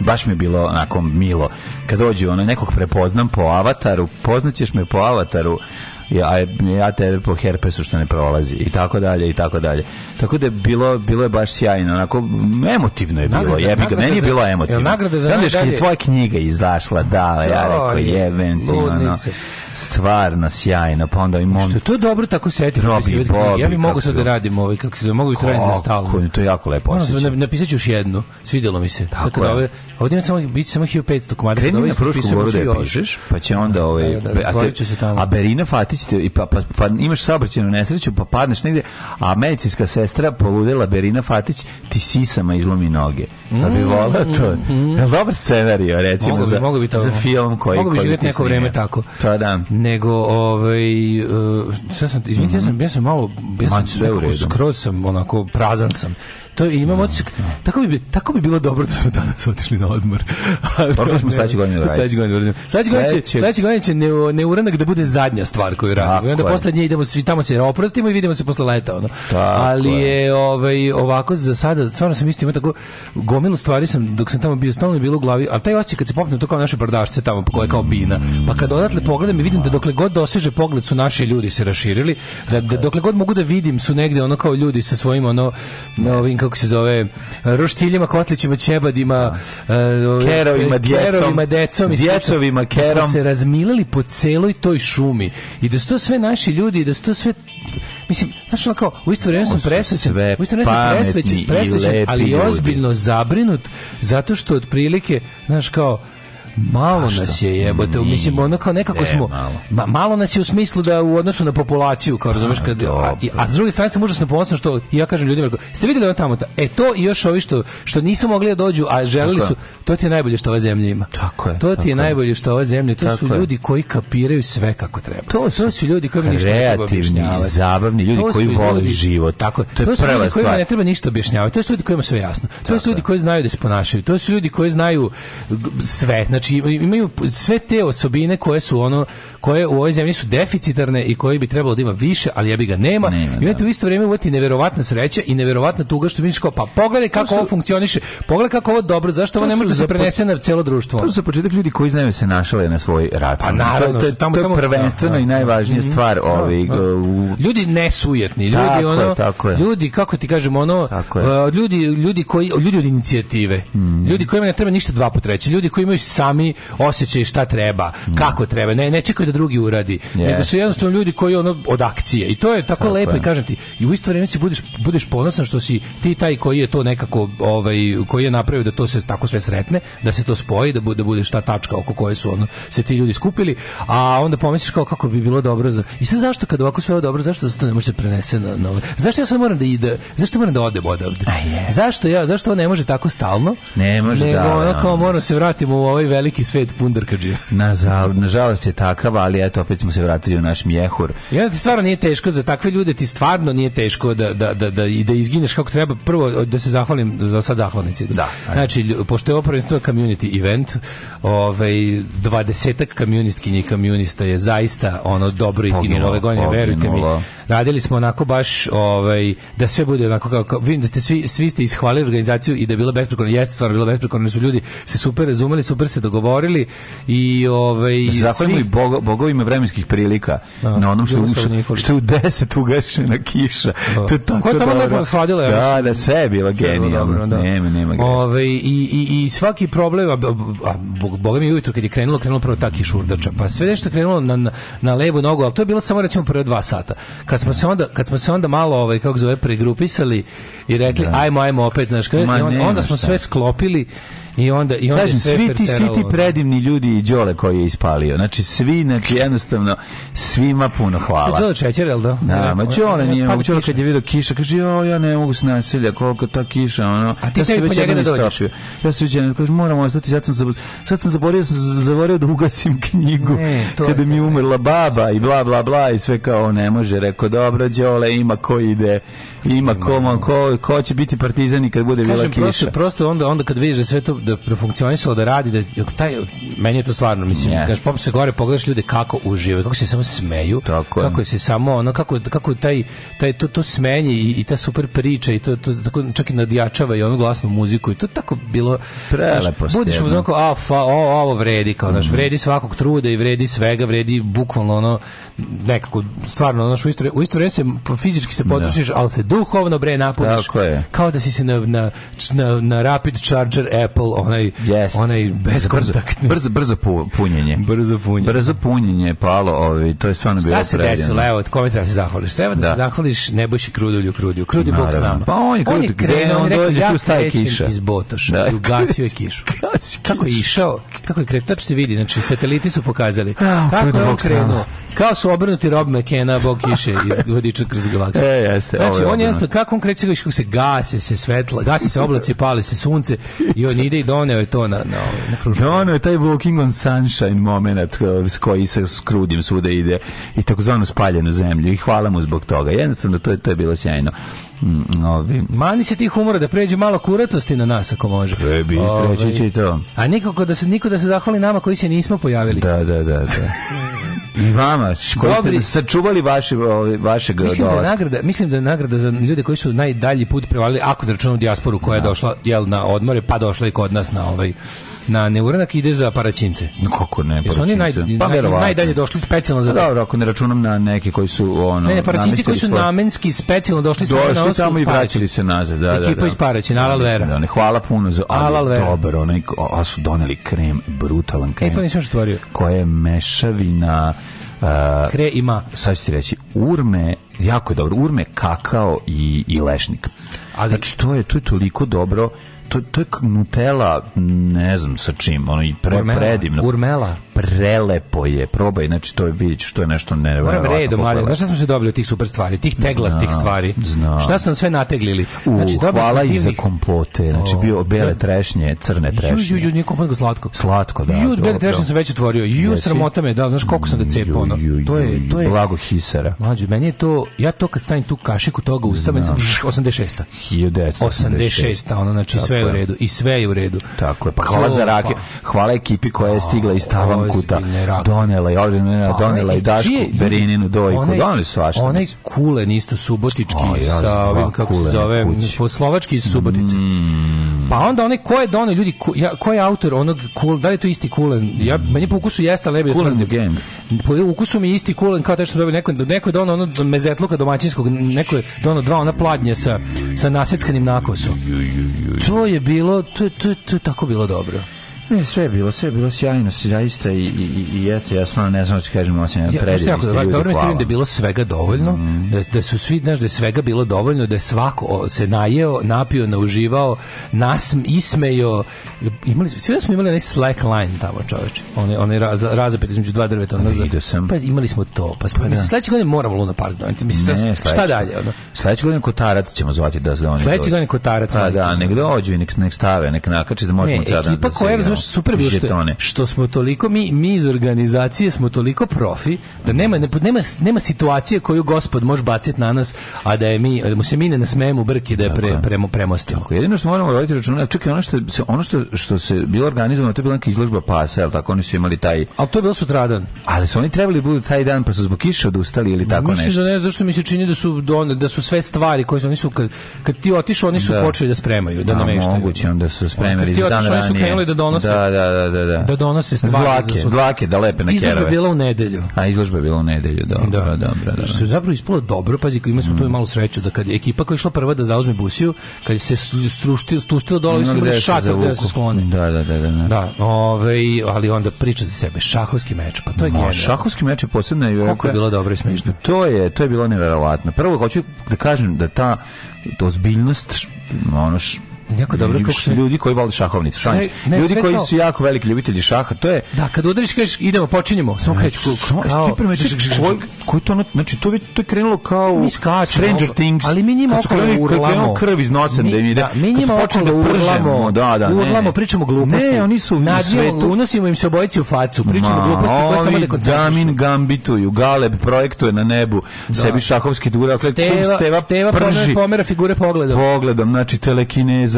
B: baš mi je bilo onako milo. Kad dođu, ono, nekog prepoznam po avataru, poznaćeš me po avataru, ja, ja tebe po herpesu što ne prolazi i tako dalje i tako dalje. Tako da je bilo, bilo je baš sjajno, onako emotivno je bilo. Nagrada, jebi meni je bilo emotivno. Nagrada za najdalje. Tvoja knjiga izašla, da, ja rekao, jebem ti, ono stvarno sjajno, pa onda i
A: mom... Što je to dobro tako setiti, ja bi mogu sad da radim ovaj, kako se mogu i trajati za stalno.
B: To je jako lepo
A: osjećaj. Napisat ću još jednu, svidjelo mi se. Tako sad kad je. Ove, ovdje imam samo, biti samo 1500 komada. Kreni na ovaj
B: Frušku goru da je pišeš, pa će onda da, ovaj... Da, da, da, a, te, se tamo. a Berina Fatić, te, pa, pa, pa, imaš saobraćenu nesreću, pa padneš negdje, a medicinska sestra poludela Berina Fatić ti sisama izlomi noge. Da bi mm, volao to. Mm, mm. Dobar scenarij, recimo, mogu bi, za, mogu bi to, za film koji... Mogu
A: bi živjeti neko vrijeme tako. To pa da. Nego, ovaj, uh, e, sad sam, izvinite, mm -hmm. ja sam, ja sam malo, ja skroz sam, onako, prazan sam. To imamo no, no. Tako bi tako bi bilo dobro da smo danas otišli na odmor.
B: Dobro smo
A: pa sledeće godine radili. Sledeće godine. Sledeće godine će sledeće godine će ne neuranak da bude zadnja stvar koju radimo. I onda posle nje idemo svi tamo se oprostimo i vidimo se posle leta ono. Tako Ali je ovaj ovako za sada stvarno sam isto tako gomilu stvari sam dok sam tamo bio stalno bilo u glavi, a taj osjećaj kad se popne to kao naše brdašce tamo koje kao bina. Pa kad odatle pogledam i vidim da dokle god doseže pogled su naši ljudi se proširili, da, da dokle god mogu da vidim su negde ono kao ljudi sa svojim ono novim kako se zove, roštiljima, kotlićima, ćebadima, eh,
B: eh, kerovima, djecom,
A: kerovima,
B: decom,
A: djecovima, kerom. Da smo se razmilili po celoj toj šumi i da su to sve naši ljudi, da su to sve mislim, znaš ono kao, u isto vrijeme sam presvećen, u isto vrijeme sam presvećen, presvećen ali i ozbiljno zabrinut, zato što otprilike, znaš kao, Malo nas je jebote, mislim ono kao nekako ne, smo malo. Ma, malo. nas je u smislu da u odnosu na populaciju kao razumeš kad a, a, s druge strane sam užasno ponosan što ja kažem ljudima ste videli ono tamo ta, e to i još ovi što što nisu mogli da dođu a želeli su to ti je najbolje što ova zemlja ima. Tako je. To ti tako je najbolje što ova zemlja, to su ljudi koji kapiraju sve kako treba. To su, to su ljudi koji
B: ništa ne treba objašnjavati. zabavni ljudi koji vole život.
A: Tako to je to su prva stvar kojima ne treba ništa objašnjavati. To su ljudi kojima sve jasno. To su ljudi koji znaju da se ponašaju. To su ljudi koji znaju sve. Znači znači imaju sve te osobine koje su ono koje u ovoj zemlji su deficitarne i koje bi trebalo da ima više, ali ja bi ga nema. nema I onda da. u isto vrijeme uvati neverovatna sreća i neverovatna tuga što vidiš kao pa pogledaj kako su, ovo funkcioniše. Pogledaj kako ovo dobro, zašto ovo ne može da se prenese na celo društvo. To
B: su početak ljudi koji znaju da se našale na svoj račun. Pa naravno, to, to, tamo, tamo, je prvenstveno da, i da. najvažnija mm -hmm. stvar ovih
A: ovaj, ljudi nesujetni, ljudi tako ono je, tako je. ljudi kako ti kažemo ono ljudi ljudi koji ljudi od inicijative. Mm. Ljudi kojima ne treba ništa dva po treći, ljudi koji imaju sami sami osjećaju šta treba, mm. kako treba. Ne, ne čekaju da drugi uradi. Yes. Nego su jednostavno ljudi koji ono od akcije. I to je tako, tako lepo je. i kažem ti. I u isto vrijeme si budeš, budeš ponosan što si ti taj koji je to nekako ovaj, koji je napravio da to se tako sve sretne, da se to spoji, da, da bude, da budeš ta tačka oko koje su ono, se ti ljudi skupili, a onda pomisliš kao kako bi bilo dobro. Za... I sad zašto kad ovako sve je dobro, zašto da se to ne može da prenese na, na Zašto ja sad moram da ide, zašto moram da odem odavde? Zašto ja, zašto ovo ne može tako stalno? Ne može Nego, da. Ono, kao moram se vratimo u ovaj veliki svet pundarkađija.
B: (laughs) Nažalost je takav, ali eto, opet smo se vratili u naš mjehur.
A: Ja, ti stvarno nije teško, za takve ljude ti stvarno nije teško da, da, da, da, da izgineš kako treba. Prvo, da se zahvalim, da sad zahvalnici. Da. Znači, pošto je ovo prvenstvo community event, ovaj, dvadesetak communistkinje i communista je zaista ono dobro izginulo ove godine, verujte mi. Radili smo onako baš ovaj, da sve bude onako kao, kao vidim da ste svi, svi ste ishvalili organizaciju i da je bilo besprekorno, jeste stvarno bilo besprekorno, su ljudi se super razumeli, super se dogovorili i ovaj
B: zahvalimo i znači, bog, bogovima vremenskih prilika a, da, na onom što je što u 10 ugašena kiša.
A: A. Da. To je tako. Ko
B: tamo
A: lepo shladilo?
B: Ja da, da, sve je bilo genijalno. Da. Nema, nema
A: Ove, i, i, i svaki problem, a, a boga mi ujutro kad je krenulo, krenulo prvo taki šurdača, pa sve nešto krenulo na, na, na levu nogu, ali to je bilo samo recimo prve dva sata. Kad smo se onda, kad smo se onda malo ovaj, kako zove, pregrupisali i rekli, da. ajmo, ajmo opet, znaš, onda smo sve sklopili I onda i onda Kažem,
B: svi ti svi ti da. predivni ljudi i Đole koji je ispalio. Znači svi znači jednostavno svima puno hvala. Đole
A: šećer, jel
B: da? Da, da, ma Đole nije, pa Đole kad je video kiša, kaže jo ja ne mogu s nasilja, koliko ta kiša, ono.
A: A ti ja
B: se već
A: njega ne dođeš.
B: Ja se već ne kažem moramo ostati, sad sam zaborio, sad sam zaborio, sam zaboravio da ugasim (laughs) knjigu ne, kada mi je umrla baba i bla bla bla i sve kao ne može, rekao dobro Đole ima ko ide, ima ko, ko, ko će biti partizani kad bude bila kiša. Kažem
A: prosto onda onda kad vidiš da sve to da profunkcionisalo, da radi, da taj, meni je to stvarno, mislim, yes. kad pop se gore pogledaš ljude kako uživaju, kako se samo smeju, tako kako se samo ono kako kako taj taj to to smenje i, i ta super priča i to to tako čak i nadjačava i onu glasnu muziku i to tako bilo
B: prelepo. Daš,
A: budiš u da. znaku a fa, o, ovo vredi kao, mm -hmm. daš, vredi svakog truda i vredi svega, vredi bukvalno ono nekako stvarno znaš, u isto u isto se fizički se da. potrošiš, ali se duhovno bre napuniš. Tako je. Kao da si se na na, na, na rapid charger Apple onaj yes. onaj bezkontaktni.
B: Brzo brzo pu, punjenje. Brzo punjenje. Brzo punjenje palo, ovaj to je stvarno bilo predivno. Šta se desilo?
A: Evo, kome da se zahvališ? Treba da, da se zahvališ Nebojši Krudulju Krudulju. Krudi Bog s nama. Pa on je Krudi, on je krenuo, on, on dođe tu staje kiša. Iz Botoša, da. ugasio je kišu. (laughs) kako je išao? Kako je kretao? Tačno se vidi, znači sateliti su pokazali. Kako je da krenuo? Kao su obrnuti Rob McKenna, bog kiše iz vodiča kroz galaksiju. (laughs) E, jeste. Znači, on jeste, kako on kreće, kako se gase se svetla, gase se oblaci, pali se sunce i on ide i doneo je to na, na,
B: ovaj, na kružu. Doneo je taj Walking on Sunshine moment eh, s koji se skrudim krudim svuda ide i takozvanu spaljenu zemlju i hvala mu zbog toga. Jednostavno, to je, to je bilo sjajno.
A: Mm, ovi. Mani se tih humora da pređe malo kuratnosti na nas ako može.
B: Bebi, treći će i to.
A: A nikako da se niko da se zahvali nama koji se nismo pojavili.
B: Da, da, da, da. I vama, koji ste sačuvali vaše, vašeg
A: mislim da dolaska. da, nagrada, mislim da je nagrada za ljude koji su najdalji put prevalili, ako da računamo dijasporu koja je da. došla jel, na odmore, pa došla i kod nas na ovaj na neuranak ide za paraćince.
B: No, kako ne, paraćince? oni
A: naj, pa, naj, najdalje došli specijalno za...
B: Pa dobro, ako ne računam na neke koji su... Ono, ne, ne,
A: paraćinci koji su namenski specijalno došli
B: sa Došli na tamo
A: i
B: vraćali se nazad, da, da. Ekipa da, da.
A: iz Paraćina, Alal Vera. Da, ne,
B: hvala puno za... Alal Vera. Dobar, onaj, a su doneli krem, brutalan krem. E,
A: to nisam što tvorio. Koja
B: je mešavina...
A: Uh, Kre ima.
B: Sad ću ti reći, urme, jako je dobro, urme, kakao i, i lešnik. Ali, znači, to je, to je toliko dobro to, to je Nutella, ne znam sa čim, ono i pre, urmela, predivno.
A: Urmela.
B: Prelepo je, probaj, znači to je, vidjet što je nešto neverovatno. Moram
A: redom, ali znaš šta smo se dobili od tih super stvari, tih teglastih stvari? Znam. Šta su nam sve nateglili?
B: U, znači, hvala i za kompote, znači bio bele da. trešnje, crne trešnje. Ju,
A: ju, ju, nije kompot slatko.
B: Slatko,
A: da. Ju, bele trešnje sam već otvorio. Ju, sramota me, da, znaš koliko sam ga mm, cepao. Ono. To je, to je...
B: Blago hisara.
A: Mlađe, meni je to, ja to kad stavim tu kašiku toga u sam, 86. 1986. Ono, znači sve je u da. redu i sve je u redu.
B: Tako
A: je.
B: Pa hvala za pa rake. Hvala ekipi koja je stigla iz Tavankuta. Donela i ordinera, pa donela i Dašku Berininu dojku. Doneli su vaš.
A: Onaj kulen isto subotički sa ovim kako se zove po slovački subotice. Mm. Pa onda onaj ko je doneo ljudi ko, ja, ko je autor onog cool, da li je to isti kulen? Ja mm. meni po ukusu jeste lebi
B: kulen game.
A: Po ukusu mi je isti kulen kao taj što dobio neko neko je doneo ono mezetluka domaćinskog, neko je doneo dva ona pladnje sa sa nasjeckanim nakosom. To je bilo, to je, to to je tako bilo dobro.
B: Ne, sve je bilo, sve je bilo sjajno, zaista i, i, i eto, ja stvarno ne znam što kažem,
A: osim jedan
B: predivni ja, ste
A: ljudi,
B: Dobro hvala.
A: da
B: je
A: bilo svega dovoljno, mm. da, da su svi, znaš, da je svega bilo dovoljno, da je svako se najeo, napio, nauživao, nasm, ismejo, imali, svi da smo imali onaj slack line tamo, čoveče, one, one raz, razapet između dva drveta. Ono, Vidio sam. Pa imali smo to, pa smo, pa, mislim, da. sledeće godine moramo Luna Park, mislim, ne, šta, šta dalje? Ono?
B: Sledeće godine Kotarac ćemo zvati da oni
A: Sledeće godine Kotarac. Pa da, nek dođu i nek, nek
B: stave, nek nakače da možemo ne,
A: ekipa da koja, baš super bilo što, što smo toliko mi mi iz organizacije smo toliko profi da nema nema nema situacije koju gospod može baciti na nas a da je mi da mu se mi ne nasmejemo brki da je pre, premo premostimo.
B: Tako, jedino što moramo voditi računa, čekaj ono što ono što što se bilo organizovano to je bila neka izložba pasa, el tako oni su imali taj
A: Al to je
B: bilo
A: sutradan.
B: Ali su oni trebali da budu taj dan pa su zbog kiše odustali ili tako
A: Mislim nešto. da ne, zašto mi se čini da su da su sve stvari koje su oni su kad, kad ti otišao oni su da. počeli da spremaju, da, da nameštaju.
B: Moguće onda su
A: spremili dan ranije. Oni su krenuli da donose
B: donose da, da, da, da,
A: da. da donose stvari
B: dlake,
A: za sud.
B: dlake da lepe na kerave. Izložba je bila u nedelju. A izložba je bila u
A: nedelju,
B: dobro, da. dobro, dobro.
A: Što je zapravo ispalo dobro, pazi, imali smo mm. tu malo sreću da kad je ekipa koja je išla prva da zauzme Busiju, kad se struštio, stuštilo dole, no, imali da šator da se sklone.
B: Da, da, da,
A: da. Da, da ovaj, ali onda priča za sebe, šahovski meč, pa to je genijalno.
B: Šahovski meč je posebno je
A: Koliko je bilo dobro i smešno.
B: To je, to je bilo neverovatno. Prvo hoću da kažem da ta
A: ozbiljnost ono š, Neko dobro
B: kako su ljudi koji vole šahovnicu. Sve, ne, ljudi koji to. su jako veliki ljubitelji šaha, to je
A: Da, kad udariš kažeš idemo, počinjemo, samo znači, kreću kluk. So, kao,
B: koji, znači, znači, koji to znači to je to je krenulo kao mi skaču, Stranger
A: Things. Ali mi njima oko urlamo.
B: krv iz nosa da ide. Da, mi njima da
A: urlamo.
B: Da, da,
A: ne. urlamo, pričamo gluposti.
B: Ne, oni su u
A: svetu. Unosimo im se obojici u facu, pričamo gluposti koje samo
B: da
A: koncentrišu.
B: Gamin gambituju, Galeb projektuje na nebu, da. sebi šahovski dudak, Steva, Steva pomera figure pogledom. Pogledom, znači telekineza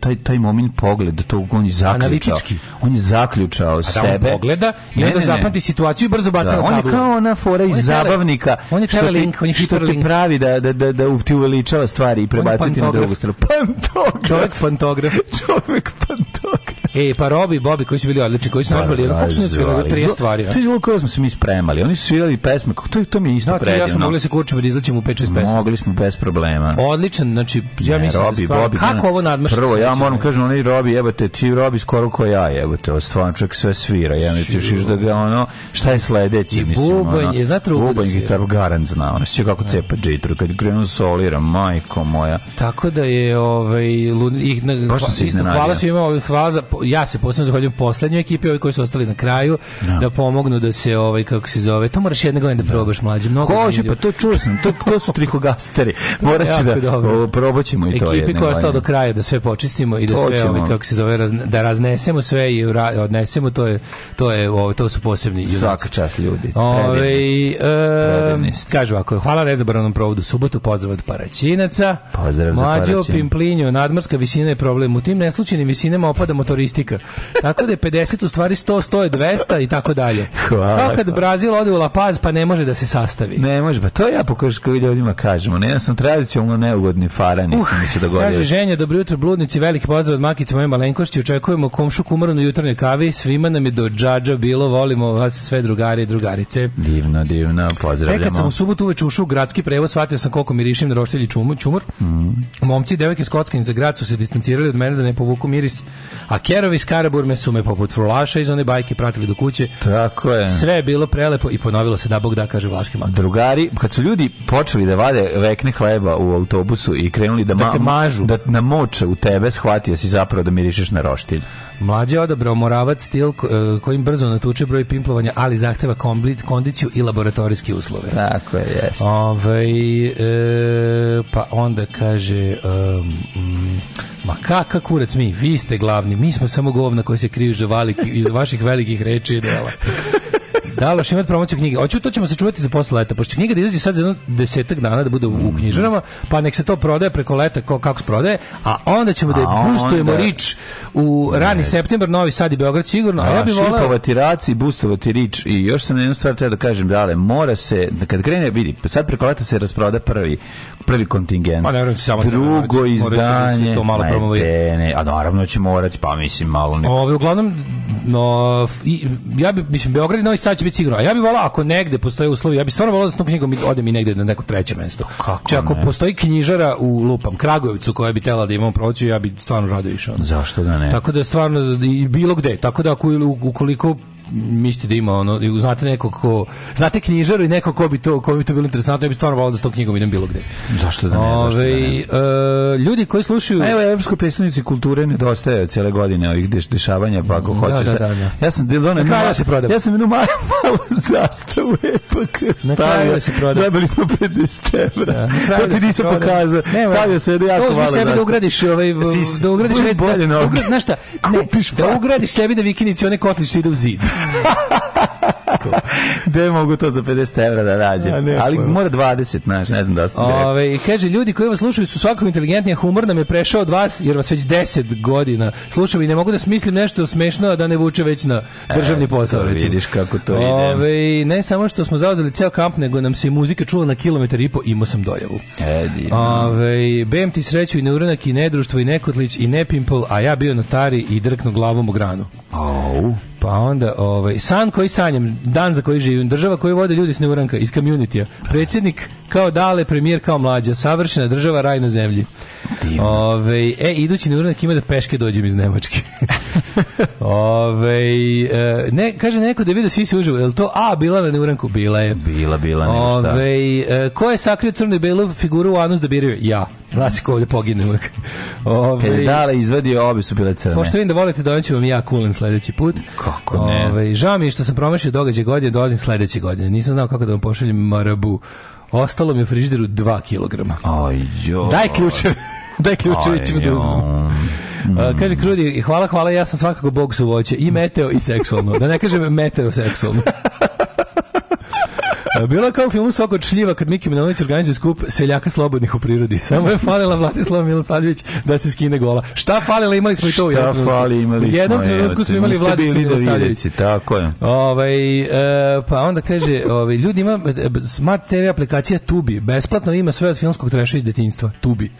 B: taj taj momin pogled to on je zaključao analitički on je zaključao
A: A da
B: sebe on
A: pogleda i onda ne, zapamti situaciju i brzo baca da, na tablu on je
B: kao ona fora iz zabavnika
A: on je
B: što te,
A: link on je
B: što pravi da da da da ti uveličava stvari i prebacuje na drugu stranu pantograf čovjek fantograf (laughs) čovjek fantograf
A: E, pa Robi i Bobi koji su bili odlični, koji su naš pa, bili, kako su da, svirali, tri stvari.
B: To je bilo kako smo se mi spremali, oni su svirali pesme, to, to mi je isto predivno. Ja
A: smo mogli se kurčimo da izlaćemo u 5-6 pesma.
B: Mogli smo bez problema.
A: Odličan, znači, ja mislim da Robi, da stvarno, Bobby, kako ovo nadmašno?
B: Prvo, ja moram kažem, oni Robi, jebate, ti Robi skoro ko ja, jebate, stvarno čovjek sve svira, ja ne tiš da ga ono, šta
A: je
B: sledeći,
A: mislim,
B: bubanj, ono, znate da bubanj, gitar, garant zna, ono, sve kako cepa džitru, kad krenu solira, majko moja.
A: Tako da je, ovaj, lud, ih, na, hvala svima, hvala za, ja se posebno zahvaljujem poslednjoj ekipi, ovi koji su ostali na kraju, no. Da. da pomognu da se, ovaj, kako se zove, to moraš jedne godine da, da. probaš, mlađe, mnogo
B: Kože, pa to čuo sam, to, to su trihogasteri. Morat ću da dobro. probaćemo
A: i
B: to. Ekipi koja
A: je
B: ostala
A: do kraja, da sve počistimo i da to sve, ovaj, kako se zove, razne, da raznesemo sve i odnesemo, to je, to je, ovo, to su posebni
B: ljudi. Svaka čast ljudi.
A: Ove, e, kažu ovako, hvala nezabranom provodu subotu, pozdrav od Paraćinaca.
B: Pozdrav
A: za Mlađo, Paraćin. Pimplinju, nadmorska visina je problem. U tim neslučajnim visinama opada motorista statistika. Tako da je 50 u stvari 100, 100 je 200 i tako dalje. Hvala. Kao kad Brazil ode u La Paz pa ne može da se sastavi.
B: Ne može, pa to ja pokušam ljudima kažemo. Ne, ja sam tradicionalno neugodni fara, nisam uh, mi se dogodio. Da kaže
A: ženja, dobro jutro, bludnici, veliki pozdrav od Makice moje malenkošći, očekujemo komšu kumaru jutarnje jutarnjoj kavi, svima nam je do džadža bilo, volimo vas sve drugari i drugarice.
B: Divno, divno, pozdravljamo. Tek
A: kad sam u subotu uveče ušao u gradski prevoz, shvatio sam koliko mirišim na roštilji čumor. Mm. Momci i devojke iz za grad su se distancirali od mene da ne povuku miris, a Ker Jerovi iz Karaburme su me poput Frulaša iz one bajke pratili do kuće.
B: Tako je.
A: Sve je bilo prelepo i ponovilo se da Bog da, kaže Vlaški mak.
B: Drugari, kad su ljudi počeli da vade vekne hleba u autobusu i krenuli da, da te mažu. Da namoče u tebe, shvatio si zapravo da mirišeš na roštilj.
A: Mlađe je odabrao moravac stil e, kojim brzo natuče broj pimplovanja, ali zahteva komblit, kondiciju i laboratorijske uslove.
B: Tako je, jeste. Ove, ovaj,
A: e, pa onda kaže um, ma kakav kurac mi, vi ste glavni, mi smo samo govna koji se kriju iz, iz vaših velikih reči i dela. Da, loš imat promociju knjige. Hoću, to ćemo se čuvati za posle leta, pošto knjiga da izađe sad za jedno desetak dana da bude u, u mm. knjižarama, pa nek se to prodaje preko leta ko, kako se prodaje, a onda ćemo da je boostujemo onda... rič u rani septembar, Novi Sad i Beograd sigurno. A,
B: a ja bih volao... Šipovati raci, boostovati rič i još sam na jednu stvar treba da kažem, dale, mora se, da kad krene, vidi, sad preko leta se rasproda prvi prvi kontingent.
A: Pa naravno
B: će samo drugo izdanje. Da to malo ne, a naravno će morati, pa mislim malo
A: ne. Ove uglavnom no i, ja bi mislim Beograd i Novi Sad će biti sigurno. A ja bih volao ako negde postoje uslovi, ja bih stvarno volao da s tom knjigom odem i negde na neko treće mesto. Kako Če ako ne? postoji knjižara u Lupam Kragujevcu koja bi tela da imam proći, ja bih stvarno rado išao.
B: Zašto da ne?
A: Tako da stvarno i bilo gde. Tako da ako ukoliko mislite da ima ono, znate nekog ko, znate knjižaru i nekog ko bi to, ko bi to bilo interesantno, ja bi stvarno volao da s tom knjigom idem bilo gde.
B: Zašto da ne? Ove, zašto da ne?
A: Uh, ljudi koji slušaju...
B: A evo, Evropskoj predstavnici kulture nedostaje cele godine ovih deš, dešavanja, pa ako da,
A: hoćeš...
B: Da, da, da, da. Ja sam
A: bilo
B: ono... Na se prodam. Ja sam jednu malu, malu zastavu epak stavio. Na da se prodam. Dobili smo 50 evra. Da. To ti da nisam pokazao. Stavio se da jako malo. To
A: sebi da ugradiš ovaj... Da ugradiš... Da ugradiš...
B: Da ugradiš...
A: Da ugradiš sebi da vikinici one kotliče ide u zid.
B: (laughs) Gde mogu to za 50 evra da nađem? Ali pa- mora 20, znaš, ne znam
A: da ste. Ove, kaže, ljudi koji vas slušaju su svakako inteligentni, a humor nam je prešao od vas, jer vas već 10 godina slušam i ne mogu da smislim nešto smešno, da ne vuče već na e, državni e, posao.
B: To vidiš kako to ide.
A: Ove, ne samo što smo zauzeli ceo kamp, nego nam se muzika čula na kilometar i po, imao sam dojavu.
B: E,
A: Ove, bem ti sreću i neuronak i nedruštvo i nekotlić i nepimpol, a ja bio notari i drknu glavom u granu. Au. Pa onda, ovaj, san koji sanjam, dan za koji živim, država koju vode ljudi s neuranka, iz community -a. Predsjednik kao dale, premijer kao mlađa, savršena država, raj na zemlji. Ove, e, idući na uranak ima da peške dođem iz Nemačke. (laughs) Ove, e, ne, kaže neko da je vidio Sisi uživo, je li to A bila na neuranku?
B: Bila
A: je.
B: Bila, bila, nego šta.
A: Ove, e, ko je sakrio crnu i belu figuru u anus da biraju? Ja. Zna se ko ovdje pogine
B: uvek.
A: Ove, Kada je
B: dala izvadio, obi su bile crne.
A: Pošto vidim da volite, doneću vam ja kulen sledeći put.
B: Kako ne? Ove,
A: žao mi je što sam promašio događaj godine, dolazim sledeće godine. Nisam znao kako da vam pošaljem marabu Ostalo mi u frižideru 2 kg. Ajo. Daj ključeve. (laughs) Daj ključeve ćemo da uzmemo. Mm. kaže Krudi, hvala, hvala, ja sam svakako bog su voće. I meteo i seksualno. Da ne kažem meteo seksualno. (laughs) (laughs) Bilo je kao u filmu Soko čljiva kad Miki Milović organizuje skup seljaka slobodnih u prirodi. (laughs) Samo je falila Vladislav Milosavljević da se skine gola. Šta falila imali smo i to u
B: jednom trenutku. Šta fali imali smo. U
A: jednom trenutku smo imali Vladicu Milosavljević.
B: Tako
A: je. Ovaj, e, pa onda kaže, ovaj, ljudi ima e, smart TV aplikacija Tubi. Besplatno ima sve od filmskog treša iz detinjstva. Tubi.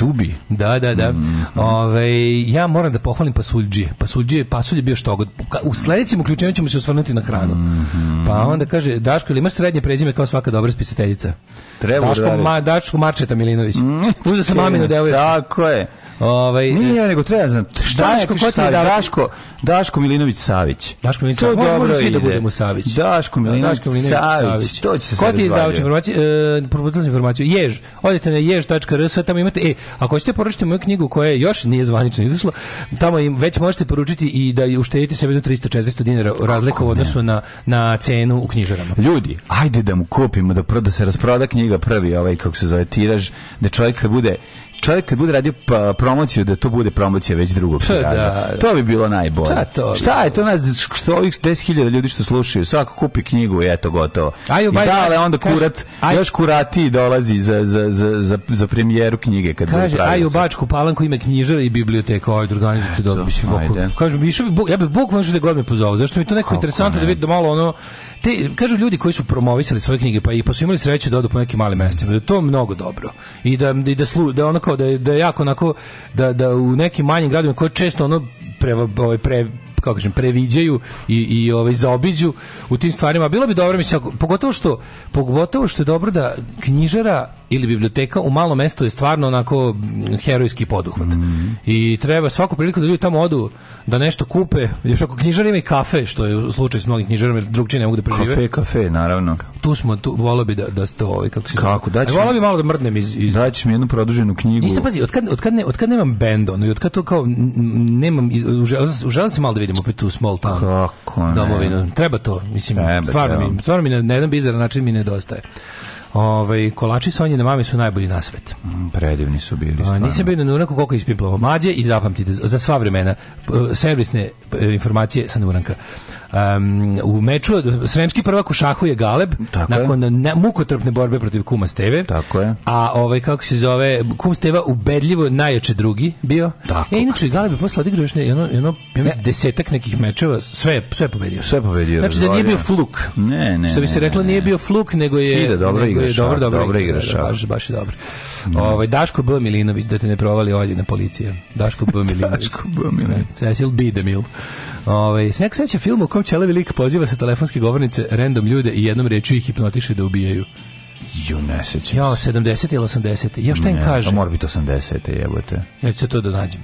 B: Tubi.
A: Da, da, da. Mm -hmm. Ove, ovaj, ja moram da pohvalim pasuljđije. Pasuljđije, pasulj je bio što god. U sledećem uključenju ćemo se osvrnuti na hranu. Mm -hmm. Pa onda kaže, Daško, ili imaš srednje prezime kao svaka dobra spisateljica?
B: Treba
A: Daško, da ma, Daško Marčeta Milinović. Mm, Uzeo sam maminu devojku.
B: Tako je. Ovaj e,
A: Nije nego treba znati.
B: Šta Daško, ko ti Daško, Daško Milinović Savić.
A: Daško Milinović Savić. Može, može svi da budemo Savić.
B: Daško da, Milinović,
A: Daško Milinović Savić.
B: Savić. To će
A: se Ko ti je izdavač informacije? E, Propustili informaciju. Jež. Odete na jež.rs, tamo imate e, Ako hoćete poručiti moju knjigu koja je još nije zvanično izašla, tamo im već možete poručiti i da uštedite sebe do 300-400 dinara razliku u odnosu na, na cenu u knjižarama.
B: Ljudi, ajde da mu kupimo, da, proda, se rasproda knjiga prvi, ovaj, kako se zove, tiraž, da čovjek bude čovjek kad bude radio pa, promociju da to bude promocija već drugog (laughs) da, da, To bi bilo najbolje. Šta, da, to Šta je to nas što ovih 10.000 ljudi što slušaju, svako kupi knjigu i eto gotovo. Aju, I dale onda kurat, aj, još kurati dolazi za, za, za, za, za premijeru knjige kad kaže
A: aj u Bačku Palanku ima knjižara i biblioteka, ajde ovaj organizujte dobro mislim. Kaže bi ja bih bog važno da godine pozovao. Zašto mi to neko interesantno da vidi da malo ono te kažu ljudi koji su promovisali svoje knjige pa i pa su imali sreću da odu po nekim malim mestima. Da to mnogo dobro. I da i da slu, da onako rekao da je, da je jako onako, da, da u nekim manjim gradovima koje često ono pre, ovaj, pre, kako kažem, previđaju i, i ovaj, zaobiđu u tim stvarima. Bilo bi dobro, mislim, pogotovo što, pogotovo što je dobro da knjižara ili biblioteka u malom mestu je stvarno onako herojski poduhvat. Mm I treba svaku priliku da ljudi tamo odu da nešto kupe, još ako knjižar ima i kafe, što je u slučaju s mnogim knjižarima, jer drugčije ne mogu da prežive.
B: Kafe, kafe, naravno.
A: Tu smo, tu, volao bi da, da ste ovaj,
B: kako
A: se
B: Kako, daći
A: Volao bi malo da mrdnem iz...
B: iz... Daći mi jednu produženu knjigu.
A: Nisam, pazi, otkad, otkad, ne, otkad nemam bend, ono, i otkad to kao nemam, uželam se malo da vidim opet tu small town
B: kako ne.
A: domovinu. Treba to, mislim, treba, stvarno, treba. Mi, stvarno mi na, na jedan bizaran način mi nedostaje. Ovaj kolači Sonjine mami su najbolji na svet.
B: Mm, predivni su bili stvarno. A,
A: nisam bio na onako koliko ispimplovao. mlađe i zapamtite za sva vremena servisne informacije sa Nuranka. Um, u meču sremski prvak u šahu je Galeb Tako nakon je. mukotrpne borbe protiv Kuma Steve.
B: Tako je.
A: A ovaj kako se zove Kum Steva ubedljivo najjače drugi bio. Tako. E inače Galeb je posle odigrao još jedno jedno ne. desetak nekih mečeva, sve sve pobedio.
B: Sve pobedio.
A: Znači da nije bio fluk. Ne, ne. Što bi se reklo nije bio fluk, nego je
B: Ide,
A: dobro
B: igraš. Dobro,
A: dobro, dobro
B: igraš. Da, baš baš dobro.
A: Mhm. Ovaj Daško B Milinović da te ne provali na policija.
B: Daško B Milinović.
A: (laughs) Daško B Milinović. Cecil B Demil. Ovaj se seća film u kom Čelevi lik poziva se telefonske govornice random ljude i jednom rečju ih hipnotiše da ubijaju.
B: Ju ne sećam.
A: Ja 70 ili 80. Ja šta im kažem?
B: mora biti 80, jebote.
A: Ja ću se to da nađem.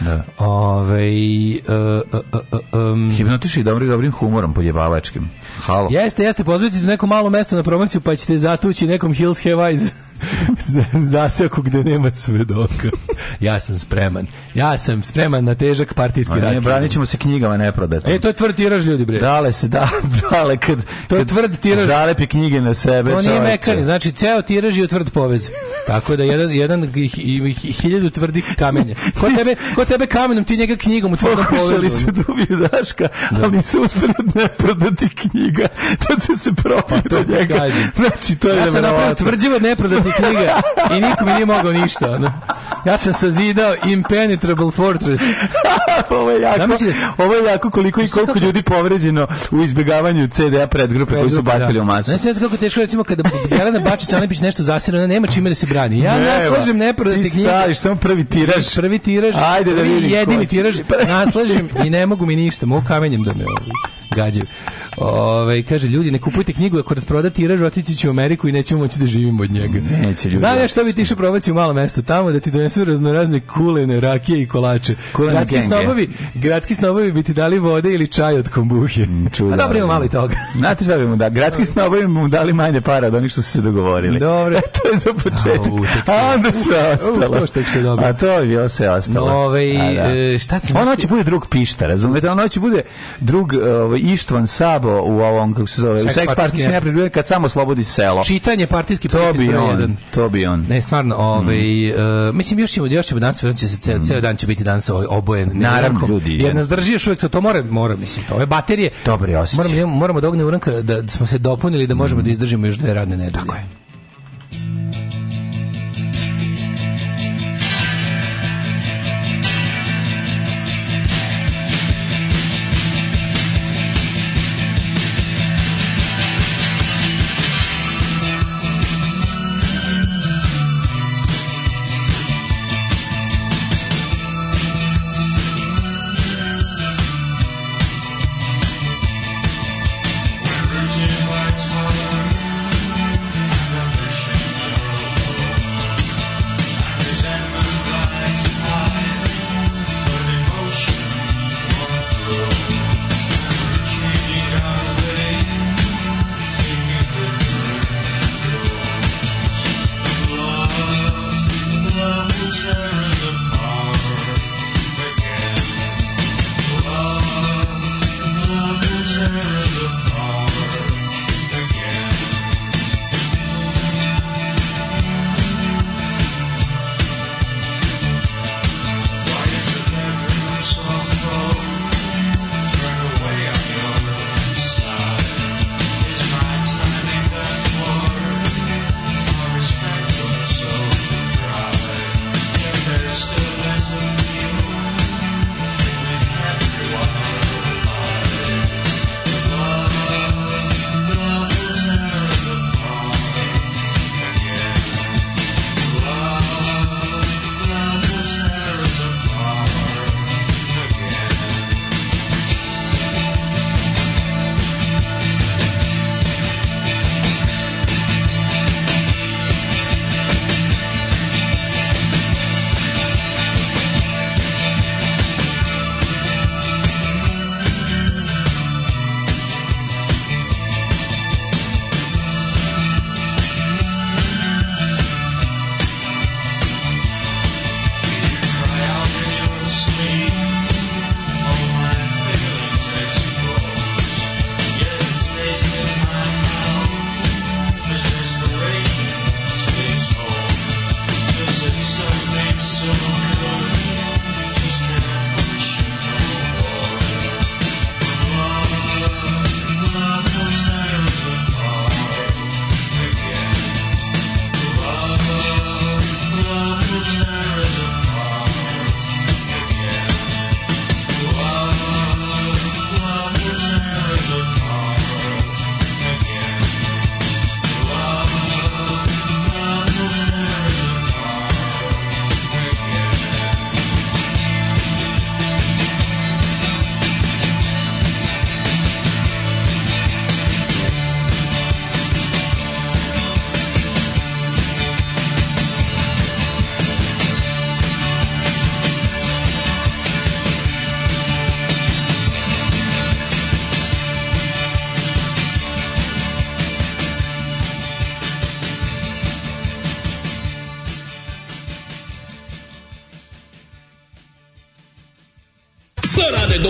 B: Da.
A: Ove, ovaj, uh, e,
B: uh, e, um, e, Hipnotiši dobri, dobrim humorom podjebavačkim. Halo.
A: Jeste, jeste, pozvaćete neko malo mesto na promociju pa ćete zatući nekom Hills Have Eyes (laughs) zaseku gde nema svedoka. ja sam spreman. Ja sam spreman na težak partijski rat. Ne
B: branit ćemo se knjigama ne prodati.
A: E, to je tvrd tiraž, ljudi, bre.
B: Dale se, da, (laughs) dale, kad,
A: to
B: je
A: tvrd tiraž.
B: zalepi knjige na sebe.
A: To nije mekani, znači, ceo tiraž je tvrd povez. Tako da, jedan, jedan ih, hiljadu tvrdih kamenja. Ko tebe, ko tebe kamenom, ti njega knjigom u
B: tvrdom
A: povezu. Pokušali se
B: dubiju Daška, ali se uspeli ne prodati knjigu knjiga (laughs) da te se propi pa, do
A: njega.
B: Znači, to je
A: ja sam
B: napravio tvrđivo
A: neprodatih knjiga i niko mi nije mogao ništa. Ono. Ja sam sazidao Impenetrable Fortress.
B: (laughs) ovo je jako, Zamislite, ovo je jako koliko i koliko ljudi povređeno u izbjegavanju CD-a predgrupe koji su bacili
A: da. u
B: masu.
A: Znači, kako teško recimo kada (laughs) Jelena Bačić Anapić nešto zasira, ona nema čime da se brani. Ja naslažem neprodate knjige.
B: Ti staviš samo prvi tiraž.
A: Prvi tiraž.
B: Ajde
A: da vidim. Jedini tiraž naslažem i ne mogu mi ništa, mogu kamenjem da me ovdje gađev. Ove, kaže, ljudi, ne kupujte knjigu, ako rasproda tiraž, otići će u Ameriku i nećemo moći da živimo od njega.
B: Neće
A: ljudi. Znam ja što bi ti išao probaći u malo mesto tamo, da ti donesu raznorazne kulene, rakije i kolače. Kulene gradski genge. snobovi, gradski snobovi bi ti dali vode ili čaj od kombuhe. Mm,
B: čuda, A dobro
A: ima da. malo i toga.
B: Znate šta bi mu da, gradski snobovi mu dali manje para od onih što su se dogovorili.
A: Dobro. (laughs) E,
B: to je za početak. A onda se ostalo.
A: U, to što je dobro.
B: A to je bilo se ostalo. Ove, A, da. da. E,
A: šta
B: se Ono će bude drug pišta, razumete? Ono će bude drug ovaj, Ištvan Sabo u ovom, kako se zove, Seks u Seks partijski neprijatelj, kad samo slobodi selo.
A: Čitanje partijski
B: to bi on, jedan. To bi on. Ne, stvarno, ovaj, mm. uh,
A: mislim, još ćemo, još ćemo danas, će se, ceo, mm. ceo dan će biti danas ovaj obojen. Naravno, ljudi. Jer nas drži još uvijek, to, to mora, mora, mislim, to ove baterije. Dobro, osjećaj. Moramo, da moramo da ognemo uranka, da smo se dopunili, da možemo mm. da izdržimo još dve radne nedelje. Tako je.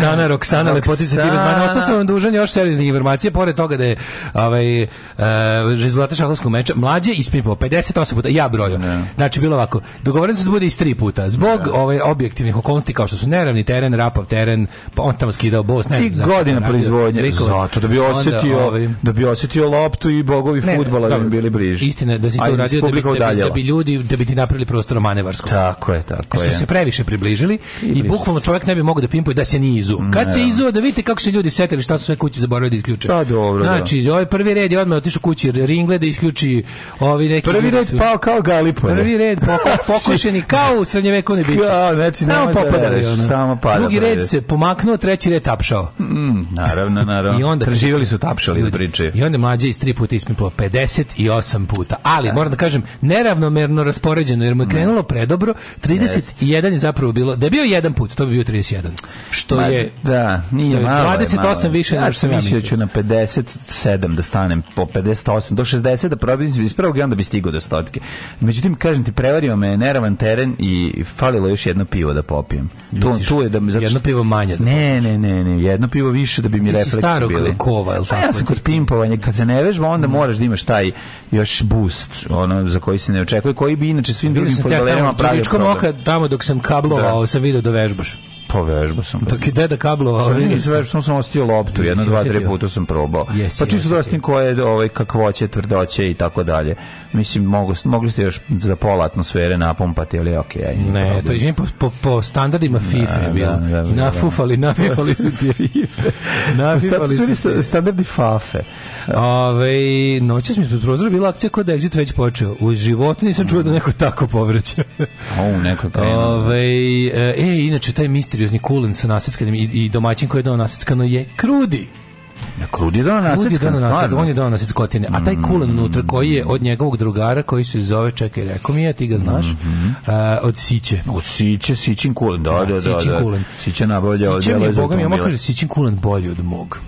A: Roksana, Roksana, lepotica Tivazmana. Ostao sam vam dužan još serijeznih informacije, pored toga da je ovaj, uh, rezultate šahovskog meča mlađe ispipao 58 puta, ja broju. Ne. Znači, bilo ovako, dogovorili se da bude iz tri puta. Zbog ne. ovaj, objektivnih okolnosti, kao što su neravni teren, rapav teren, pa on tamo skidao bos, ne I
B: znam, godina proizvodnje, zato da bi osjetio, ovaj, da bi osetio loptu i bogovi futbola da bi bili bliži.
A: Istina, da si to uradio da bi, da, bi, da bi ljudi, da bi ti napravili prostor manevarskog.
B: Tako je, tako
A: je. su se previše približili i, i bukvalno čovjek ne bi mogao da pimpuje da se nije izuo. Mm, Kad se izuo,
B: da
A: vidite kako se ljudi setili šta su sve kuće zaboravili
B: da
A: isključe. Pa dobro, da. Znači, da. ovaj prvi red je odmah otišao kući Ringle da isključi ovi neki...
B: Prvi red pao kao Galipolje.
A: Prvi red poko, (laughs) pokušeni kao u srednjeveku ne
B: bici. Kao, znači, samo
A: popadali. Da ono. Samo
B: pada,
A: Drugi red se pomaknuo, treći red tapšao.
B: Mm, naravno, naravno.
A: I onda...
B: Preživjeli su tapšali da
A: ljudi,
B: da priče.
A: I onda mlađe iz tri puta ispipao 58 puta. Ali, da. moram da kažem, neravnomerno raspoređeno, jer mu je krenulo predobro, 31 je zapravo bilo, da je bio jedan put, to bi bio 31. Što Ma, je
B: da, nije je malo. 28 malo.
A: više ja nego što
B: sam mislio. Da ću na 57 da stanem po 58 do 60 da probim iz prvog i onda bi stigao do stotke. Međutim kažem ti prevario me neravan teren i falilo još jedno pivo da popijem.
A: Tu tu je da mi zato... jedno
B: pivo manje. Da ne, ne, ne, ne, jedno pivo više da bi mi refleksi starog bili.
A: kova, el
B: pa tako. Ja sam kod pimpovanja kad se ne vežba onda mm. moraš da imaš taj još boost, ono za koji se ne očekuje, koji bi inače svim drugim fudbalerima pravio. Tamo dok sam kablovao, da. sam video da vežbaš. Povežba pa sam. Dok je deda kablovao, vidim se. Vežbao sam, ostio loptu, jedno, dva, tri puta sam probao. Yes, pa čisto da tim koje je ovaj, kakvoće, tvrdoće i tako dalje. Mislim, mogu, mogli ste još za pola atmosfere napumpati, ali ok. Ja ne, to je po, po, po standardima FIFA je bilo. Da, da, nafufali, (laughs) pa nafifali su ti FIFA. nafifali su ti. Standardi FAFE. Ove, noćas mi je prozor bila akcija kod Exit već počeo. U životu nisam čuo da mm. neko tako povraća. Au, neko krenuo. Da. Ove, e, e, inače, taj Mr misteriozni kulen sa nasjeckanjem i, i domaćin koji je dao nasjeckano je krudi. Na krudi je dao nasjeckan, stvarno. On je dao nasjeckotine. A taj kulen unutra mm. koji je od njegovog drugara koji se zove, čekaj, rekao mi je, ti ga znaš, mm -hmm. uh, od Siće. Od Siće, Sićin kulen, da, da, da. da, da. Sićin da. kulen. Siće nabavlja od Siće mi je, ovaj boga mi, ja kaže, Sićin kulen bolji od mog.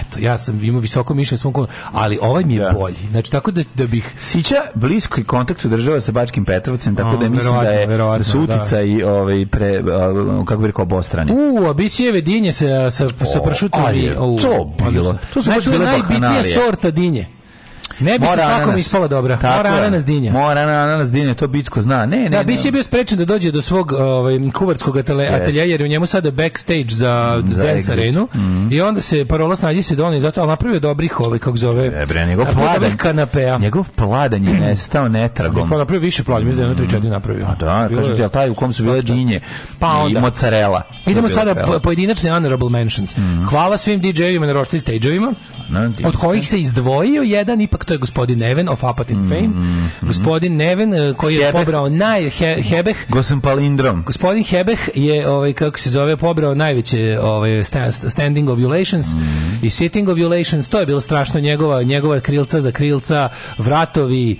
B: Eto, ja sam imao visoko mišljenje svom konu, ali ovaj mi je da. bolji. Znači, tako da, da bih... Sića blisko i kontakt održava sa Bačkim Petrovcem, tako da mislim da, je, da su uticaj da. ovaj, pre, kako bi rekao, obostrani. U, a bisijeve dinje sa, sa, sa pršutom. O, je, to bilo. To su znači, najbitnija sorta dinje. Ne bi mora se svakom ispala dobra. Tako mora ananas dinja. Mora ananas dinja, to Bicko zna. Ne, ne, da, bi si bio sprečen da dođe do svog ovaj, kuvarskog atelja, jer je u njemu sada backstage za, za dance arenu. Mm -hmm. I onda se parola nađe se doni, zato, ali napravio dobrih ovaj, kako zove, e, bre, njegov pladan, kanapea. Njegov pladan je mhm. nestao netragom. Pa napravio više pladan, mislim da je 3, 4 napravio. A pa da, kažem ti, taj u kom su bile dinje pa onda. i mozzarella. Idemo sada po, pojedinačne honorable mentions. Mm -hmm. Hvala svim DJ-ovima na roštim stage-ovima, od kojih se izdvojio jedan i ipak to je gospodin Neven of Apatin mm, Fame. Mm, gospodin Neven e, koji Hebeh. je pobrao naj he, Hebeh. Gosan palindrom. Gospodin Hebeh je ovaj kako se zove pobrao najveće ovaj standing ovulations mm. i sitting ovulations. To je bilo strašno njegova njegova krilca za krilca, vratovi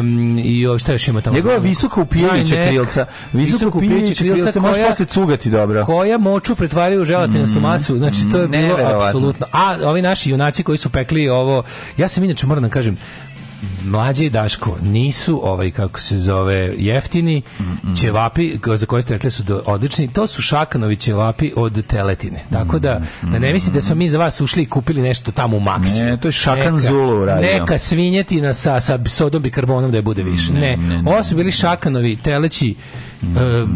B: um, i ovaj šta još ima tamo. Njegova visoka upijajuća krilca, Visoka upijajuća krilca, koja, možeš se cugati dobro. Koja moču pretvaraju u želatinastu mhm. masu. Znači to je bilo apsolutno. A ovi naši junaci koji su pekli ovo, ja sam inače moram moram da kažem mlađe Daško nisu ovaj kako se zove jeftini ćevapi za koje ste rekli su do, odlični to su Šakanovi ćevapi od teletine tako da da ne mislite da smo mi za vas ušli i kupili nešto tamo u Maxi ne to je Šakan neka, Zulu radio neka svinjetina sa sa sodom bikarbonom da je bude više ne, ne, ne, ne ovo su bili Šakanovi teleći Uh,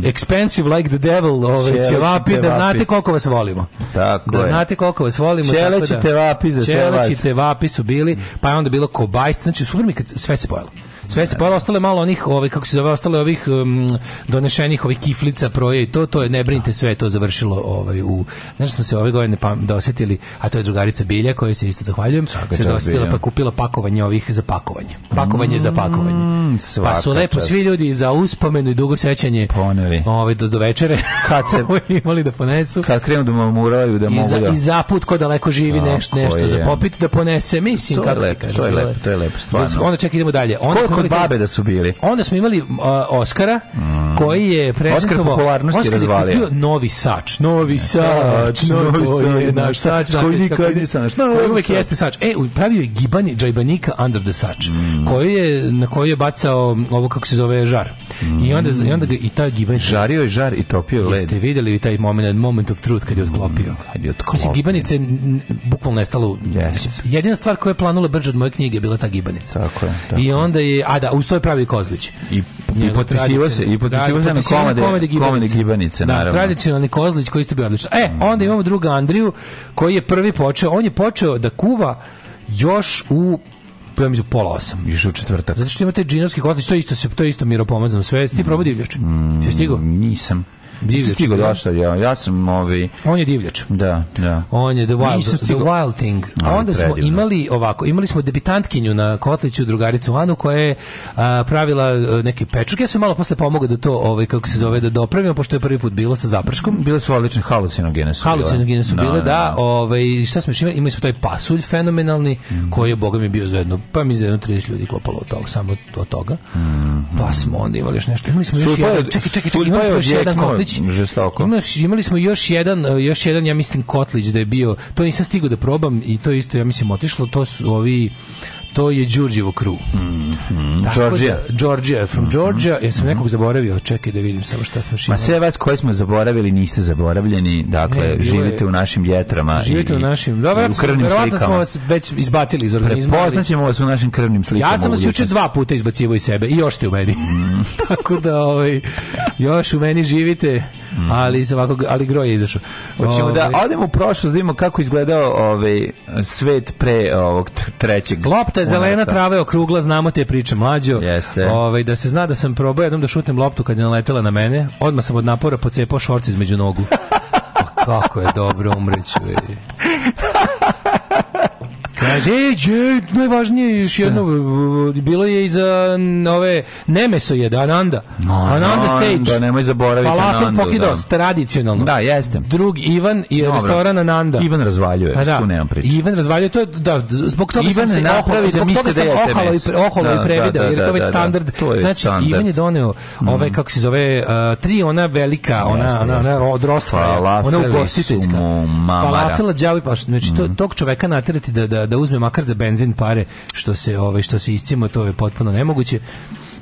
B: expensive like the devil ove ovaj, ćevapi da znate koliko vas volimo tako da je. znate koliko vas volimo Čeleći tako da, tevapi za sve vas Čeleći tevapi su bili pa je onda bilo kobajc, znači super mi kad sve se spojilo. Sve se pa ostale malo onih, ovaj kako se zove, ostale ovih um, donešenih ovih kiflica proje i to to je ne brinite sve to završilo ovaj u znači smo se ove godine pa dosetili, da a to je drugarica Bilja kojoj se isto zahvaljujem, Svaka se dosetila da pa kupila pakovanje ovih za pakovanje. Pakovanje mm, za pakovanje. Mm, pa su lepo čast. svi ljudi za uspomenu i dugo sećanje. Poneli. Ovaj do, do večere (laughs) kad se (laughs) imali da ponesu. Kad krenu da mamuraju da mogu da. I za zaput ko daleko živi no, nešto nešto za popiti da ponese, mislim to kako lepo, kažem. To je lepo, to je lepo stvarno. Onda čekaj idemo dalje. Onda imali kod babe da su bili. Onda smo imali uh, Oskara mm. koji je prezentovao Oskar popularnosti Oskar je razvalio. novi sač, novi sač, novi sač, je naš sač, koji nikad nije sač. Koji uvek jeste sač. E, pravio je gibanje džajbanika under the sač, mm. koji je na koji je bacao ovo kako se zove žar. I onda mm. i onda ga i ta gibanje žario je žar i topio led. Jeste videli vi taj moment, moment of truth kad je odklopio. Mm, kad je odklopio. Mislim, gibanice bukvalno nestalo. Jedina stvar koja je planula brže od moje knjige bila ta gibanica. Tako je. I onda je a da, uz je pravi Kozlić. I, i potpisivo se, i potpisivo se na komade, da, komade gibanice, komade gibanice da, naravno. Da, tradicionalni Kozlić koji ste bio odlično. E, mm. onda imamo druga Andriju koji je prvi počeo, on je počeo da kuva još u ja mislim pola osam. Još u četvrtak. Zato što imate džinovski kotlić, to je isto, se, to je isto miropomazno sve. Ti mm. probao divljače? Mm, Jesi stigao? Nisam. Divljač. Stigo došao ja. Ja sam ovaj On je divljač. Da, da. On je the wild, Nisam the wild thing. A onda smo imali ovako, imali smo debitantkinju na Kotliću, drugaricu Anu koja je a, pravila e, neke pečurke. Ja sam malo posle pomogao da to ovaj kako se zove da dopravimo pošto je prvi put bilo sa zaprškom. Bile su odlične halucinogene su. Halucinogene su bile, da, da, da, da. ovaj šta smo imali? Imali smo taj pasulj fenomenalni mm. koji je bogami bio zajedno. Pa mi zajedno 30 ljudi klopalo od toga, samo od toga. Mm. Pa smo onda imali još nešto. Imali smo još jedan, čekaj, čekaj, čekaj, imali smo još jedan Martinović. Žestoko. Imaš, imali smo još jedan, još jedan, ja mislim, Kotlić da je bio, to nisam stigao da probam i to isto, ja mislim, otišlo, to su ovi to je Đurđevo crew. Mm, mm, Tako Georgia. Da, Georgia, from mm, mm-hmm. Georgia. Jesam mm, nekog zaboravio? Čekaj da vidim samo šta smo šimali. Ma sve vas
C: koje smo zaboravili niste zaboravljeni. Dakle, ne, živite je, u našim jetrama. Živite i, u našim, da, i u krvnim slikama. smo vas već izbacili iz organizma. Prepoznaćemo vas u našim krvnim slikama. Ja sam vas juče dva puta izbacivo iz sebe i još ste u meni. Mm. (laughs) Tako da, ovaj, još u meni živite Mhm. ali iz ovakog, ali groje je izašao. Hoćemo da ovaj- odemo u prošlost, da vidimo kako izgledao ovaj svet pre ovog trećeg. Lopta je zelena, trava je okrugla, znamo te priče mlađo. Jeste. Ovaj da se zna da sam probao jednom da šutnem loptu kad je naletela na mene, odmah sam od napora pocepao šorc između nogu. (laughs) Pa kako je dobro umreću. Je. Kaže, e, je, najvažnije još jedno, bilo je i za ove, Nemeso jede, Ananda. No, Ananda Stage. Da, nemoj zaboraviti Falafel Anandu. Da. Pokidos, da. tradicionalno. Da, jeste. Drug Ivan i Dobro. restoran Ananda. Ivan razvaljuje, A, da. tu nemam priče. Ivan razvaljuje, to je, da, zbog toga Ivan sam se napravi, zbog toga sam ohalo i, ohalo da, i previdao, da da, da, da, jer to je već standard. To je znači, standard. Ivan je doneo, ovaj, kako se zove, uh, tri ona velika, ona, jeste, ona, ona, od rostra, ona ugostiteljska. Falafela džavi, pa znači, mm. tog čoveka naterati da, da, da da uzme makar za benzin pare što se ovaj što se iscimo to je potpuno nemoguće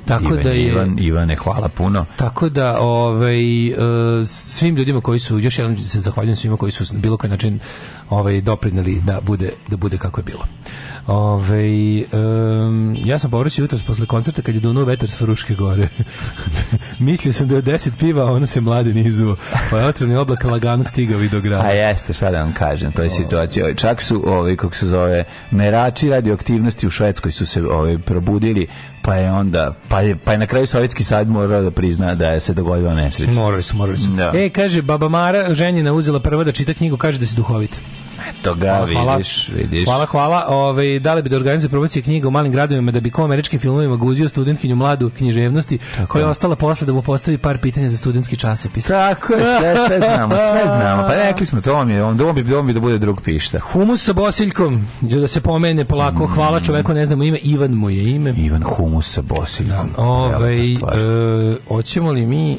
C: tako Ivan, da je Ivan Ivane hvala puno. Tako da ovaj e, svim ljudima koji su još jednom se zahvaljujem svima koji su bilo koji način ovaj doprineli da bude da bude kako je bilo. Ove, um, ja sam povraćao jutros posle koncerta kad je dunuo vetar s Fruške gore. (laughs) Mislio sam da je 10 piva, a ono se mlade nizu. Pa je otrovni oblak lagano stigao i do grada. A jeste, šta da vam kažem, to je situacija. Čak su, ovi, kako se zove, merači radioaktivnosti u Švedskoj su se ovi, probudili pa je onda pa je, pa je na kraju sovjetski sad morao da prizna da je se dogodila nesreća. Morali su, morali su. Da. E kaže baba Mara ženjena uzela prvo da čita knjigu, kaže da se duhovita. Eto ga, hvala, vidiš, hvala. vidiš. Hvala, hvala. Ove, da li bi da organizuje promocije knjiga u malim gradovima da bi ko američkim filmovima guzio studentkinju mladu književnosti Tako. koja je ostala posle da mu postavi par pitanja za studentski časopis. Tako je, sve, sve znamo, sve znamo. Pa rekli smo, to mi je, on, on, bi, on bi da bude drug pišta. Humus sa bosiljkom, da se pomene polako, mm. hvala čoveku, ne znamo ime, Ivan mu je ime. Ivan Humus gumu sa bosiljkom. Da, ove, ovaj, e, oćemo li mi e,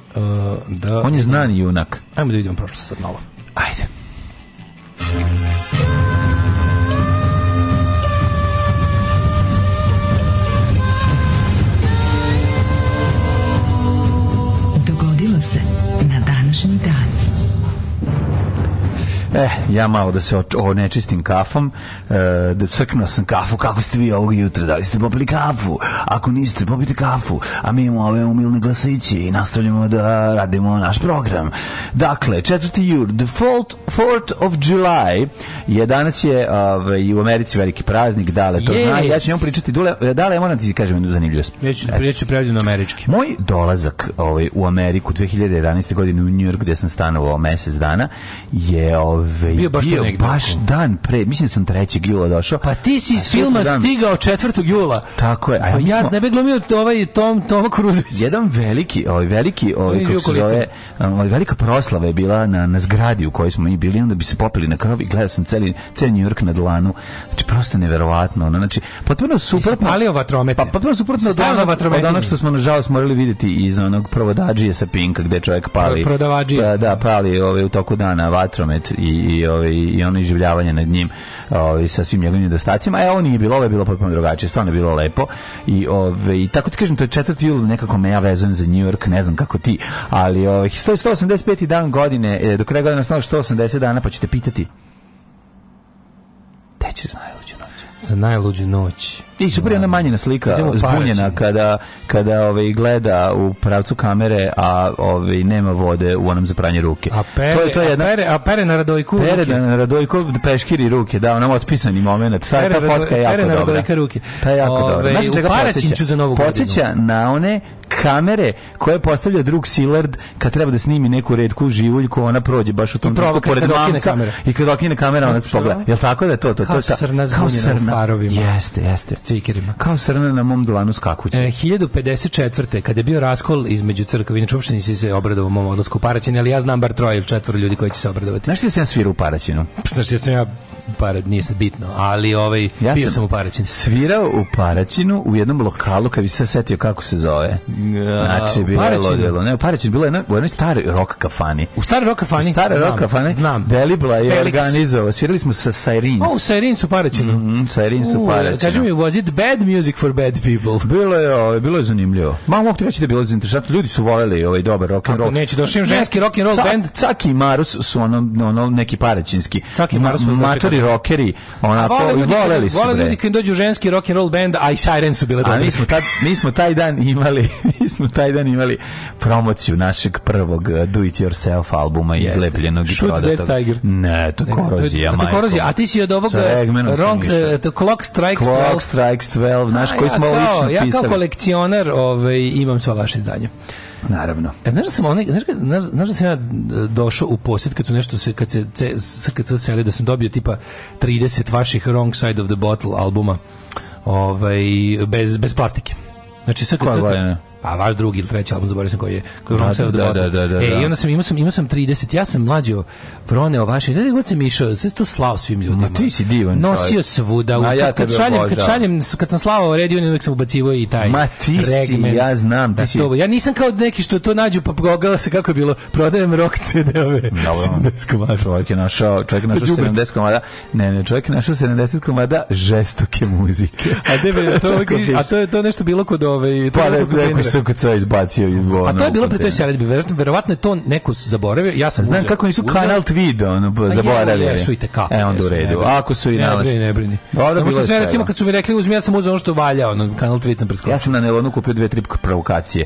C: da... On je znan junak. Ajmo da vidimo prošlo sad malo. Ajde. Dogodilo se Eh, ja malo da se o, nečistim kafom. E, da crknuo sam kafu. Kako ste vi ovog jutra? Da li ste popili kafu? Ako niste, popite kafu. A mi imamo ove umilne glasiće i nastavljamo da radimo naš program. Dakle, 4. jur, The 4th of July je danas je ovaj, u Americi veliki praznik. Dale, to yes. zna. Ja ću njemu pričati. Dale, dale, moram ti kažem jednu zanimljivost. Ja ću, ja ću na američki. Moj dolazak ovaj, u Ameriku 2011. godine u New York gdje sam stanovao mesec dana je ovaj, Ove, bio baš, bio baš dan pre, mislim da sam 3. jula došao. Pa ti si iz filma dan... stigao 4. jula. Tako je. A pa ja smo... ne bih glumio ovaj Tom Tom Cruise. Jedan veliki, ovaj veliki, ovaj kako se zove, ovaj velika proslava je bila na na zgradi u kojoj smo mi bili, onda bi se popeli na krov i gledao sam celi ceo New York na dlanu. Znači prosto neverovatno, ono znači potpuno suprotno. Ali ova trometa. Pa potpuno suprotno od onog, od onog što smo nažalost morali videti iz onog provodadžije sa Pinka gde čovjek pali. Prodavači. Da, pa, da, pali ovaj u toku dana vatromet i, i, ovaj, i ono življavanje nad njim ovaj, sa svim njegovim nedostacima. a e, ovo nije bilo, ovo je bilo potpuno drugačije, stvarno je bilo lepo. I, ovaj, i tako ti kažem, to je 4. jul, nekako me ja vezujem za New York, ne znam kako ti, ali ovaj, 185. dan godine, e, do kraja godine ostalo 180 dana, pa ćete pitati. Te će za najluđu noć. Za najluđu noć. I super je ona manjina slika, zbunjena kada, kada ovaj, gleda u pravcu kamere, a ovaj, nema vode u onom za pranje ruke. A pere, to je, to je jedna, a pere, a pere na radojku pere ruke. na radojku peškiri ruke, da, onam otpisani moment. Sada je ta fotka je jako pere dobra. Pere na ruke. Ta je jako Ove, dobra. Znaš čega podsjeća? Za novu podsjeća na one kamere koje postavlja drug Silard kad treba da snimi neku redku živuljku, ona prođe baš u tom trenutku pored mamca i kad okine kamera ona se znači, pogleda. je Jel tako da je to to to? Kao srna zbunjena u farovima. Jeste, jeste cvikerima. Kao srna na mom dlanu skakuće. E, 1054. kada je bio raskol između crkve, inače uopšte nisi se obradovao mom odlasku u Paraćin, ali ja znam bar troje ili četvoro ljudi koji će se obradovati. Znaš ti da sam ja svirao u Paraćinu? Pa znaš ti da sam ja para, nije bitno, ali ovaj, ja bio sam, sam u Paraćinu. Svirao u Paraćinu u jednom lokalu, kad bi se setio kako se zove. Znači, bilo je lodilo. Ne, u Paraćinu bilo je jedno, u jednoj staroj rock kafani. U staroj rock kafani? U staroj rock kafani. Znam. Delibla je organizovao. Svirali smo sa Sairins.
D: O, u Sairins u Paraćinu. Mm
C: -hmm, Sairins u
D: Paraćinu. Kažem mi, was it bad music for bad people?
C: Bilo je, ovaj, bilo je zanimljivo. Ma, mogu ti reći da je bilo zanimljivo. Ljudi su voleli ovaj dobar rock
D: and roll. Ako neće, došli ženski
C: rock and roll
D: band.
C: Caki i Marus su ono, ono neki paraćinski.
D: Caki i Marus su
C: dobri rokeri, onako, vole ljudi, i voleli
D: su. Vole ljudi koji dođu ženski rock and roll band, a i Siren su bile
C: dobre. mi smo, tad, mi smo taj dan imali, (laughs) mi smo taj dan imali promociju našeg prvog uh, do it yourself albuma Jeste. izlepljenog
D: i prodatog.
C: Ne,
D: to korozija,
C: to,
D: to, korozija. A ti si od ovog wrong, uh, uh
C: Clock Strikes Clock 12. Clock Strikes 12, znaš, koji smo
D: lično pisali. Ja kao kolekcionar ovaj, imam sva vaše izdanje.
C: Naravno.
D: E, znaš da sam onaj, znaš, znaš, znaš da sam ja e, došao u posjed kad su nešto se, kad se SKC selio, da sam dobio tipa 30 vaših Wrong Side of the Bottle albuma ovaj, bez, bez plastike.
C: Znači, SKC... Koja godina?
D: a vaš drugi ili treći album zaboravio sam koji je koji je da, da, da, da, da, e, i da. onda sam imao sam imao sam 30 ja sam mlađi proneo vaše da god sam išao sve to slao svim ljudima
C: ti si divan
D: nosio svuda u, ja kad, šaljem, kad šaljem kad sam slavao radio uvijek sam ubacivao i taj
C: ma ti si ja znam ti da, si
D: ja nisam kao neki što to nađu pa gogala se kako je bilo prodajem rock CD-ove
C: 70 (laughs) komada čovjek je našao čovjek je našao 70 komada
D: ne ne čovjek je našao 70 komada
C: žestoke muzike a tebe to (laughs) a to je to nešto bilo kod ove ovaj, to pa,
D: SKC izbacio. Ono, a to je bilo pre toj selitbi. Verovatno, verovatno je to neko zaboravio. Ja sam Znam
C: uzeo, kako nisu uzeo. kanal Tweed ono, pa zaboravili. Jesu
D: i tekako.
C: E, onda u redu. Ako su i nalazi.
D: Ne brini, ne brini. Samo što sve, recimo, da. kad su mi rekli uzmi, ja sam uzeo ono što valja, ono, kanal Tweed sam preskočio.
C: Ja sam na Nelonu kupio dve, tri provokacije.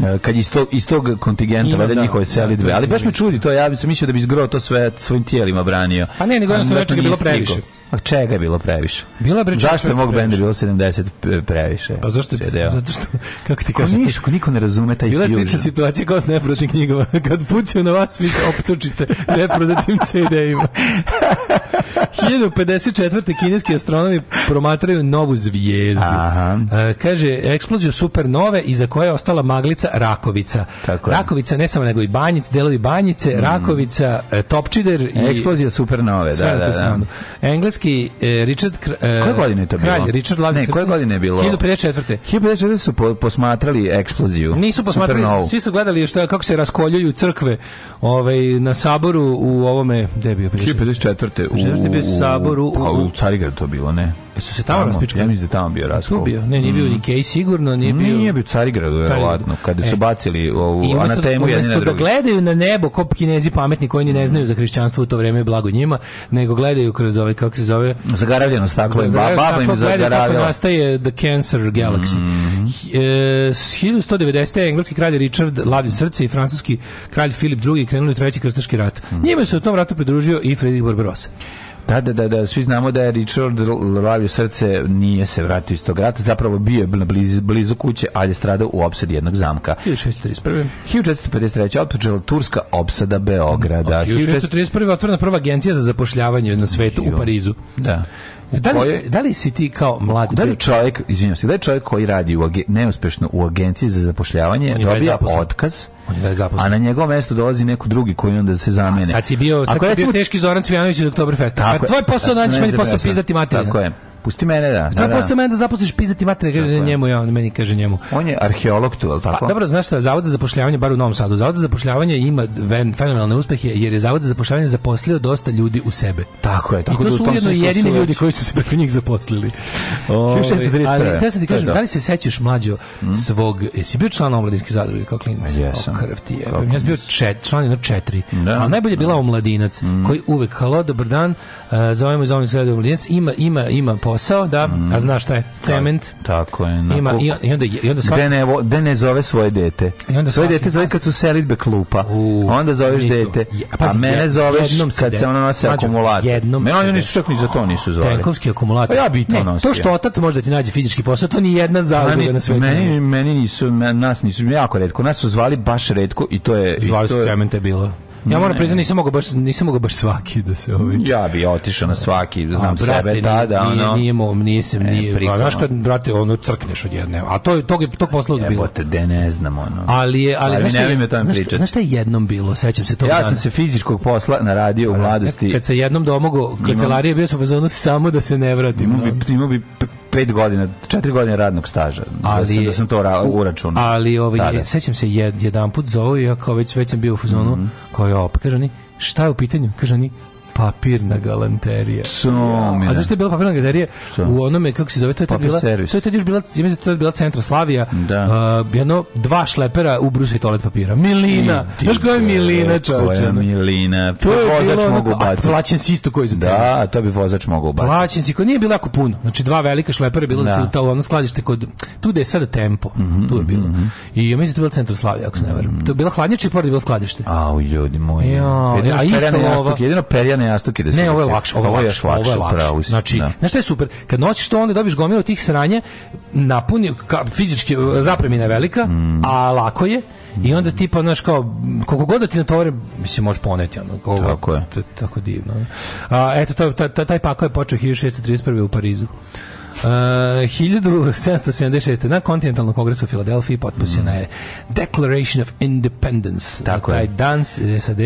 C: E, kad iz, tog, iz tog kontingenta, vada da, njihove da, selitbe. Ali baš me čudi to, ja se mislio da bi izgrao to sve svojim tijelima branio.
D: Pa ne, nego jednostavno je bilo previše.
C: A čega je bilo previše?
D: Bila je Zašto
C: je mog benda bilo 70 previše?
D: Pa zašto? Zato što (laughs) kako ti
C: kažeš, Niško niko ne razume taj
D: Bila je slična situacija kao s neprodatim knjigama. (laughs) Kad pucaju na vas, vi optučite neprodatim (laughs) CD-ima. 1054. kineski astronomi promatraju novu zvijezdu. Aha. E, kaže, eksploziju supernove iza koje je ostala maglica Rakovica. Tako je. Rakovica ne samo nego i Banjic, delovi Banjice, mm. Rakovica, e, Topčider i...
C: Eksplozija supernove, da, da, da, da.
D: Engleski e, Richard... E,
C: koje godine je to kralj, bilo? Richard Lavi
D: Ne,
C: koje godine je bilo?
D: 1054.
C: 1054 su po, posmatrali eksploziju.
D: Nisu posmatrali, supernovu. svi su gledali što, kako se raskoljuju crkve ovaj, na saboru u ovome...
C: Gde je bio? 1054. U u, saboru pa, u Carigradu to bilo, ne?
D: Jesu se tamo, tamo raspičkali? Ja
C: mislim da tamo bio raskol. Tu bio,
D: ne, nije bio mm. ni Kej sigurno, nije bio.
C: Nije bio Carigradu, verovatno, kada e. su bacili ovu I anatemu
D: jedni na da drugi. da gledaju na nebo, ko kinezi pametni koji ni ne znaju za hrišćanstvo u to vreme, blago njima, nego gledaju kroz ove, kako se zove...
C: Zagaravljeno staklo, ba, baba im
D: zagaravljeno. Kako nastaje The Cancer Galaxy. Mm. E, s 1190. engleski kralj Richard Lavlje srce i francuski kralj Filip II krenuli u treći krstaški rat. Mm. Njima se u tom ratu pridružio i Friedrich Barbarossa.
C: Da, da, da, da, svi znamo da je Richard Lavio srce nije se vratio iz tog rata, zapravo bio je blizu, blizu kuće, ali je stradao u opsadi jednog zamka.
D: 1631.
C: 1453. otpočela turska opsada Beograda.
D: 1631. otvorena prva agencija za zapošljavanje na svetu u Parizu.
C: Da
D: da li, koje... Da li si ti kao mlad...
C: Da li čovjek, izvinjavam se, da li čovjek koji radi u agen, neuspešno u agenciji za zapošljavanje dobija otkaz, a na njegovo mesto dolazi neko drugi koji onda se zamene. A
D: sad si bio, sad si bio teški Zoran Cvijanović iz Oktoberfesta. Pa tvoj posao danas meni posao pizdati materiju.
C: Tako je. Pusti mene da.
D: Šta da, da. posle mene da zaposliš pizati mater kaže njemu ja, on meni kaže njemu.
C: On je arheolog tu, al pa, tako? Pa,
D: dobro, znaš šta, Zavod za zapošljavanje bar u Novom Sadu, Zavod za zapošljavanje ima ven, fenomenalne uspehe jer je Zavod za zapošljavanje zaposlio dosta ljudi u sebe.
C: Tako je, tako I
D: to da su ujedno jedini su ljudi koji su se preko njih zaposlili.
C: Ove, ovaj, ali
D: te se ti kažem, da li se sećaš mlađo mm. svog, jesi bio član omladinske zadruge kao klinac?
C: Jesam.
D: Krv ti je. Ja sam bio čet, član jedno četiri. Da, ali najbolje je da. bila omladinac, mm. koji uvek, halo, dobar dan, eh, zovemo iz omladinac, ima, ima, ima posao, da, mm. a znaš šta je, mm, cement.
C: Tako je. Na,
D: ima, i, i onda, i onda
C: svaki... gde, ne, gde ne zove svoje dete.
D: I
C: onda svoje dete zove kad su selitbe klupa. U, onda zoveš dete. Je, pa, a mene zoveš jednom kad se ono nose akumulator. Jednom mene oni nisu čak ni za to nisu zvali.
D: Tenkovski akumulator.
C: Pa ja bi
D: to
C: ne,
D: nosio. To što otac može da ti nađe fizički posao, to ni jedna zadruga na
C: svetu. Meni, meni nisu, nas nisu jako redko. Nas su zvali baš redko i to je...
D: Zvali
C: su
D: cemente bilo. Ja moram priznati nisam mogao baš nisam mogao baš svaki da se ovi.
C: Ja bi otišao na svaki, znam a, brate, sebe tada, ono.
D: Nije, nije, nisam, e, nije. E, znaš kad brate ono crkneš odjedne. A to je tog tog posla bilo.
C: Jebote, de ne znam ono.
D: Ali je, ali, ali znaš, ne
C: šta, znaš, šta,
D: znaš šta je jednom bilo, sećam se tog
C: Ja dana. sam se fizičkog posla na radio u pa da. mladosti.
D: Kad se jednom domogo kancelarije bio sam u samo da se ne vratim. Imao
C: bi, imao bi 5 godina, 4 godine radnog staža. Da ali, da, sam, da sam to uračunao.
D: Ali ovaj, Tada. Da. sećam se jed, jedan put zovu, ja kao već, već sam bio u fazonu, mm -hmm. kao opet, pa kaže ni šta je u pitanju? Kaže ni papirna galanterija. Somina. A zašto je bila papirna galanterija? Što? U onome, kako se zove,
C: to je tad
D: bila, servis. to je tad još bila, ima da se to je bila Centroslavija,
C: da.
D: Uh, jedno, dva šlepera u brusa i toalet papira. Milina! I, Znaš koja je Milina, čovječe? Koja
C: Milina? To je vozač mogu
D: baciti. Plaćen si isto koji
C: za da,
D: cenu. Da,
C: to bi vozač mogu ubaciti.
D: Plaćen si, koji nije bilo jako puno. Znači, dva velika šlepera je bila da. u ono skladište kod, tu gde je sada tempo, mm -hmm, tu je bilo. Mm -hmm. I ja mislim da je bila Centroslavija, ako se ne verujem. Mm -hmm. To je bila hladnjača i pored je bilo skladište.
C: A, ljudi
D: moji.
C: Ja, a isto ovo. Jedino perjane
D: ne jastuke da se Ne, ovo je lakše, ovo je lakše, ovo je lakše. Znači, da. znaš šta je super? Kad nosiš to, onda dobiješ gomilu tih sranja, napuni, ka, fizički zapremina velika, mm. a lako je, i onda tipa, znaš, kao, koliko god da ti natovore, mislim, možeš poneti, ono, koliko,
C: tako je.
D: Tako divno. A, eto, to, taj, taj pakao je počeo 1631. u Parizu. E, uh, 1776. na kontinentalnom kongresu u Filadelfiji potpisana mm. je Declaration of Independence.
C: Tako je. Taj
D: dan SAD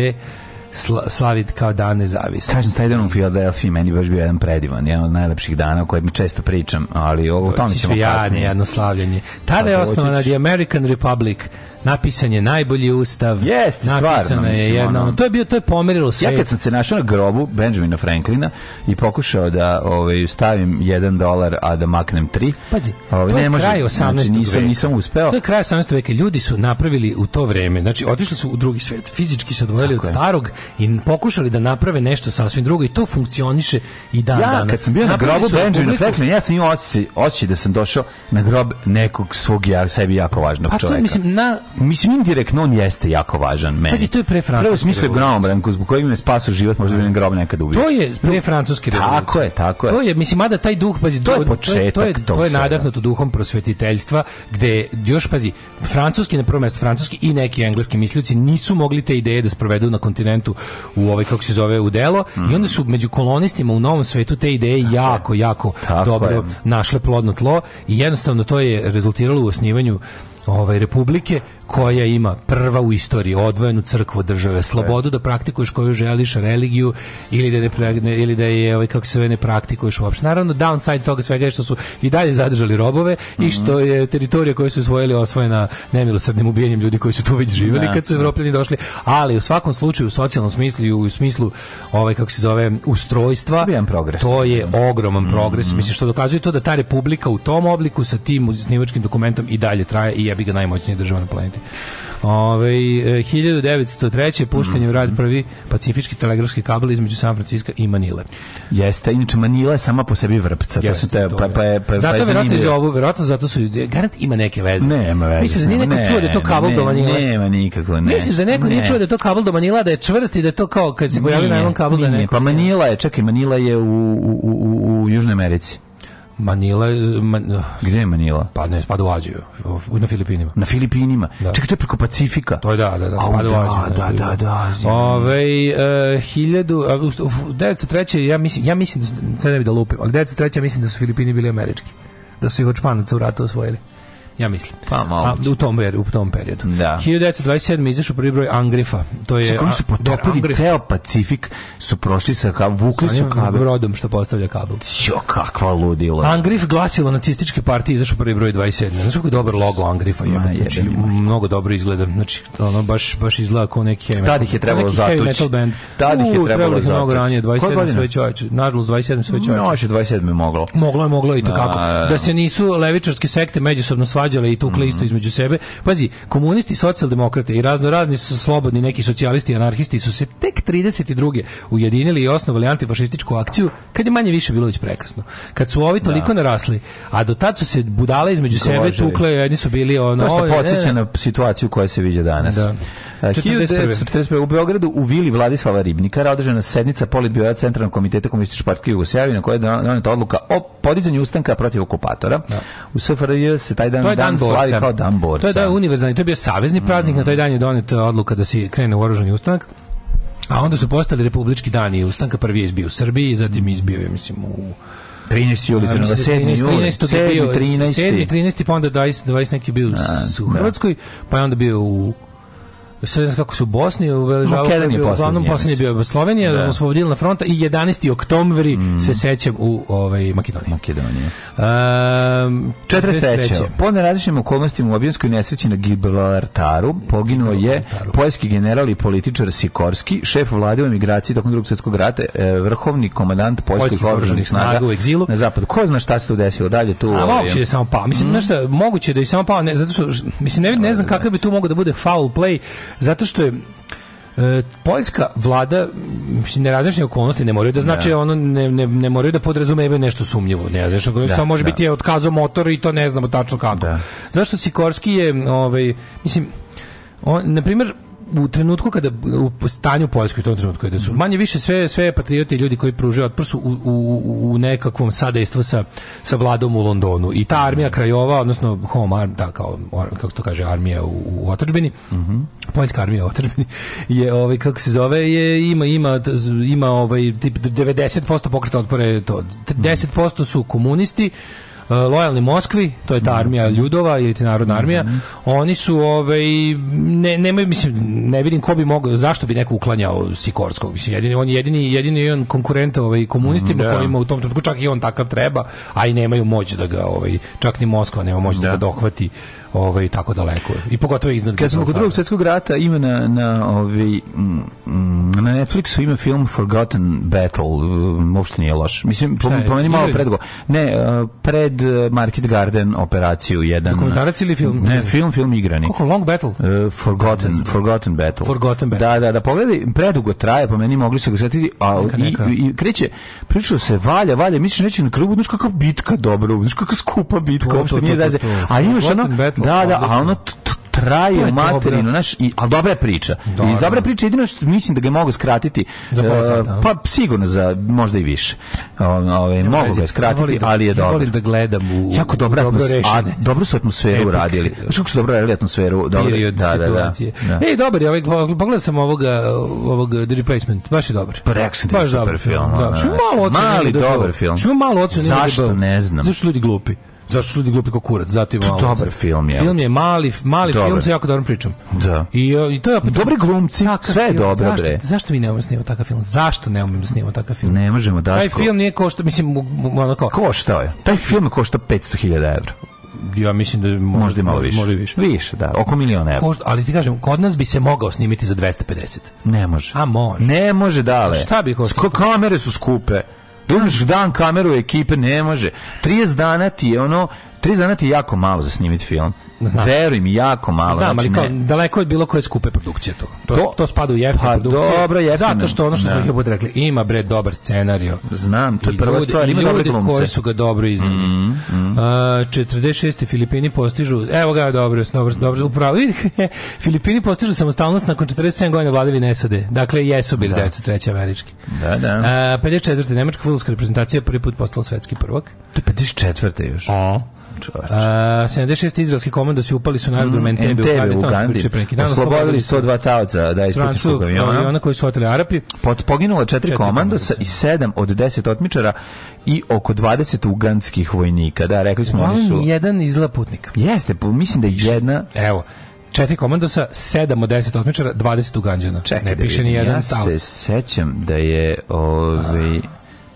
D: sla, slaviti kao dan nezavisnosti.
C: Kažem, taj dan u Philadelphia meni baš bio jedan predivan, jedan od najlepših dana o kojem često pričam, ali ovo, o tome ćemo kasnije.
D: jedno slavljanje. Tada je pa, osnovana The American Republic, napisan je najbolji ustav.
C: Jest, stvarno,
D: je jedno, ono, to je bio to je pomerilo sve.
C: Ja kad sam se našao na grobu Benjamina Franklina i pokušao da ovaj stavim 1 dolar a da maknem 3.
D: Pazi, ovaj ne može. Kraj 18. Znači, nisam
C: nisam uspeo. To
D: je kraj 18. veka. Ljudi su napravili u to vreme. Znači, otišli su u drugi svet, fizički se odvojili Tako od starog i pokušali da naprave nešto sasvim drugo i to funkcioniše i dan
C: ja,
D: danas.
C: Ja kad sam bio na grobu Benjamin Franklin, ja sam imao oči da sam došao na grob nekog svog ja, sebi jako važnog pa,
D: čoveka. To, mislim,
C: na... mislim indirektno on jeste jako važan meni. Pazi,
D: to je pre Francuske. Prvo
C: smislio gromobranku zbog kojeg me spasao život, možda bi mi grob nekad ubio.
D: To je pre Francuske
C: revolucije. Tako je, tako je.
D: To je, mislim, mada taj duh,
C: pazi, to je početak to je, to
D: je, to je nadahnuto duhom prosvetiteljstva, gde još, pazi, francuski na prvo mesto, francuski i neki engleski mislioci nisu mogli te ideje da sprovedu na kontinentu u, u ovaj, kako se zove, u delo. Mm. I onda su među kolonistima u Novom svetu te ideje jako, jako Tako dobro je. našle plodno tlo i jednostavno to je rezultiralo u osnivanju ovaj, republike koja ima prva u istoriji odvojenu crkvu od države, slobodu da praktikuješ koju želiš, religiju ili da, ne, ili da je, ovaj, kako se ne praktikuješ uopšte. Naravno, downside toga svega je što su i dalje zadržali robove mm -hmm. i mhm. što je teritorija koju su osvojili osvojena nemilosrdnim ubijanjem ljudi koji su tu već živjeli da. kad su evropljani došli, ali u svakom slučaju u socijalnom smislu i u smislu ovaj, kako se zove, ustrojstva progres. to je ogroman mm -hmm. progres. Mhm. Mislim, što dokazuje to da ta republika u tom obliku sa tim uznivačkim dokumentom i dalje traje i je jebi ga najmoćnija država na planeti. Ove, 1903. E, puštenje u rad mhm. prvi pacifički telegrafski kabel između San Francisca i Manile.
C: Jeste, inače Manila
D: je
C: sama po sebi vrpca. Jeste, to su te,
D: to pa, pa, je, pa, zato je verovatno za ovo, verovatno zato su, garant ima neke veze.
C: Nema
D: veze. Mislim, da
C: nije neko ne, čuo
D: da je to kabel ne, do Manila.
C: Nema
D: nikako,
C: ne.
D: Mislim, da neko ne. nije čuo da je to kabel do Manila, da je čvrst i da je to kao kad se pojavio na jednom kabel da nije,
C: da neko... Pa Manila je, čekaj, Manila je u, u, u, u Južnoj Americi.
D: Manila... Eh,
C: man, Gde je Manila?
D: Pa ne, spada u Aziju,
C: na Filipinima.
D: Na Filipinima? Da.
C: Čekaj, to je preko Pacifika?
D: To je da, da, da,
C: spada u da, Aziju. Da, da, da, da. Ove, e, hiljadu, u 903.
D: ja mislim, ja mislim, da sad ne bi da lupim, ali 903. mislim da su Filipini bili američki. Da su ih od Španaca u ratu osvojili ja mislim.
C: Pa malo.
D: u tom periodu, u tom periodu. Da. 1927 izašao prvi broj Angrifa.
C: To je Čekaj, su da, potopili ceo Pacifik, su prošli sa ka, vukli su
D: kabel brodom što postavlja kabel.
C: Jo kakva
D: ludila. Angrif glasilo nacističke partije izašao prvi broj 27. Znaš kako je dobar logo Angrifa je, znači mnogo dobro izgleda. Znači ono baš baš izgleda kao neki
C: heavy. Tad ih je trebalo
D: zatući. Metal band.
C: Tad ih je trebalo
D: zatući. Mnogo ranije 27 sve čoveče. Nažalost 27 sve čoveče.
C: No, 27
D: moglo. Moglo je, moglo i tako. Da se nisu levičarske sekte međusobno svađale svađale i tukle mm. isto mhm. između sebe. Pazi, komunisti, socijaldemokrate i razno razni slobodni neki socijalisti i anarhisti su se tek 32. ujedinili i osnovali antifašističku akciju kad je manje više bilo već prekasno. Kad su ovi toliko da. narasli, a do tad su se budale između Govožili. sebe, tukle, jedni su bili ono... Prosto
C: podsjeća na situaciju koja se viđa danas. Da. 1941. Uh, u Beogradu u vili Vladislava Ribnikara održana sednica politbioja Centralnog komiteta komunističke partije Jugoslavije na kojoj je doneta odluka o podizanju ustanka protiv okupatora. Da. U SFRJ se taj dan dan, dan borca. Kao dan borca. To je
D: da univerzalni, to je bio savezni praznik, mm. na taj dan je doneta odluka da se krene u oružani ustanak. A onda su postali republički dani ustanka, prvi je izbio u Srbiji, zatim izbio je, mislim, u
C: 13. juli, 7. juli,
D: 13. 13. 7. 13. pa onda 20, 20 neki bio da, u da. Hrvatskoj, pa je onda bio u Sve kako su u Bosni
C: obeležavali. Makedonija je uglavnom
D: poslednji je bio Slovenija, da. osvobodilna fronta i 11. oktombri mm. se sećam u ovaj Makedoniji.
C: Makedonija.
D: Um,
C: 43. Po nerazličitim okolnostima u avionskoj nesreći na Gibraltaru poginuo je poljski general i političar Sikorski, šef vlade u emigraciji tokom drugog svetskog rata, e, vrhovni komandant poljskih oružanih snaga
D: u egzilu
C: na zapad. Ko zna šta se tu desilo? Dalje tu.
D: A ovaj, moguće je, da je samo pao. Mislim mm. nešto moguće da je samo pao, ne, zato što mislim ne, ne znam ovaj, kakav bi da. tu mogao da bude foul play Zato što je E, poljska vlada nerazlične okolnosti ne moraju da znači ono ne, ne, ne moraju da podrazumevaju nešto sumnjivo ne znači da, samo može da. biti otkazao motor i to ne znamo tačno kako da. zašto Sikorski je ovaj mislim on na primjer u trenutku kada u stanju u Poljskoj u tom trenutku kada su manje više sve sve patrioti ljudi koji pružaju otpor su u, u, u nekakvom sadejstvu sa sa vladom u Londonu i ta armija krajova odnosno home arm da kao kako to kaže armija u, u otadžbini mm -hmm. poljska armija u otadžbini je ovaj kako se zove je ima ima ima ovaj tip 90% pokreta otpora je to 10% su komunisti Eh, lojalni Moskvi, to je ta mhm. armija ljudova ili ti narodna mhm. armija, oni su ovaj ne nemoj mislim ne vidim ko bi mogao zašto bi neko uklanjao Sikorskog, mislim jedini on jedini jedini on konkurent ovaj komunistima mhm, da. kojima u tom trenutku čak i on takav treba, a i nemaju moć da ga ovaj čak ni Moskva nema moć da, da ga dohvati ovaj tako daleko i pogotovo iznad kad smo kod
C: drugog svetskog rata ima na na ovaj mm, na Netflixu ima film Forgotten Battle mm, uopšte nije loš mislim po, po meni malo predgo ne eh, pred eh, Market Garden operaciju jedan
D: dokumentarac ili film
C: ne film film igrani
D: kako Long Battle
C: uh, Forgotten
D: Forgotten Battle Forgotten
C: Battle da da da pogledi, predugo traje po meni mogli su ga setiti a neka, neka. I, i, kreće pričalo se valja valja misliš neće na krugu znači kakva bitka dobro znači kakva skupa bitka uopšte nije zaze a imaš ono svetlo. Da, da, a ono traju materinu, znaš, i, ali dobra je priča. Dobre. I dobra je priča, jedino što mislim da ga mogu skratiti.
D: Za pola e,
C: sata. Pa da. sigurno za možda i više. Ove, ovaj, mogu ga skratiti, da, ali je dobro. volim
D: da gledam u...
C: Jako dobra atmosfera. Dobro su atmosferu Epic. uradili. Znaš kako su dobro radili atmosferu? Dobro,
D: Period da, da, da, situacije. Da, da. Ej, dobar je, ovaj, pogledam sam ovoga, ovog uh, The Replacement, baš je dobar.
C: Pa rekao
D: super
C: film.
D: Da. Što
C: malo ocenu.
D: Mali
C: dobar
D: film. Što
C: malo ocenu. Zašto ne znam.
D: Zašto ljudi glupi? Zašto su ljudi glupi kao kurac? Zato ima
C: Dobar film je.
D: Film je mali, mali dobar. film sa jako
C: dobrom
D: pričom.
C: Da.
D: I, e, i to je opet
C: dobri glumci,
D: sve je dobro zašto, bre. Zašto mi ne umemo snimamo takav film? Zašto ne umemo snimamo takav film?
C: Ne možemo da.
D: Taj film nije košta, mislim, onako.
C: Koštao je. Taj film košta 500.000 €.
D: Ja mislim da
C: možda, možda malo više.
D: Može više.
C: Više, da. Oko miliona evra. Košta,
D: ali ti kažem, kod nas bi se mogao snimiti za 250.
C: Ne može.
D: A može.
C: Ne može, dale.
D: Šta bi
C: Sko, Kamere su skupe. Drugog dan kameru ekipe ne može. 30 dana ti je ono, 30 dana ti je jako malo za snimiti film. Znam. Veruj mi, jako malo.
D: Znam, znači, ali kao, ne... daleko je bilo koje skupe produkcije to. To, to, to spada u jeftine pa, produkcije.
C: Dobro, jeftine.
D: Zato što ono što smo da. ih obud rekli, ima bre dobar scenario.
C: Znam, to je prva ljudi, stvar, ima dobre glumce. koji
D: su ga dobro iznali. Mm,
C: mm.
D: A, 46. Filipini postižu, evo ga, dobro, dobro, dobro, upravo. (laughs) Filipini postižu samostalnost nakon 47 godina vladavine SAD. Dakle, jesu bili da. 903. američki.
C: Da, da. A,
D: 54. Nemačka futbolska reprezentacija prvi put postala svetski prvak.
C: To je 54. još.
D: O čoveče. A, 76 izraelski komandosi upali su na
C: aerodrom mm, Entebbe u Ugandi. Oslobodili
D: 102
C: taoca
D: da ispitičkog aviona. Ona koji su oteli Arapi.
C: Pot, poginulo četiri, komando sa da. i sedam od deset otmičara i oko 20 uganskih vojnika. Da, rekli smo
D: Uglavnom, oni su... jedan izla putnik.
C: Jeste, mislim da
D: je
C: znači, jedna...
D: Evo, četiri komandosa, sedam od deset otmičara, 20 uganđana. Čekaj, ne piše ni da jedan ja
C: se sećam da je... Ove, ovaj-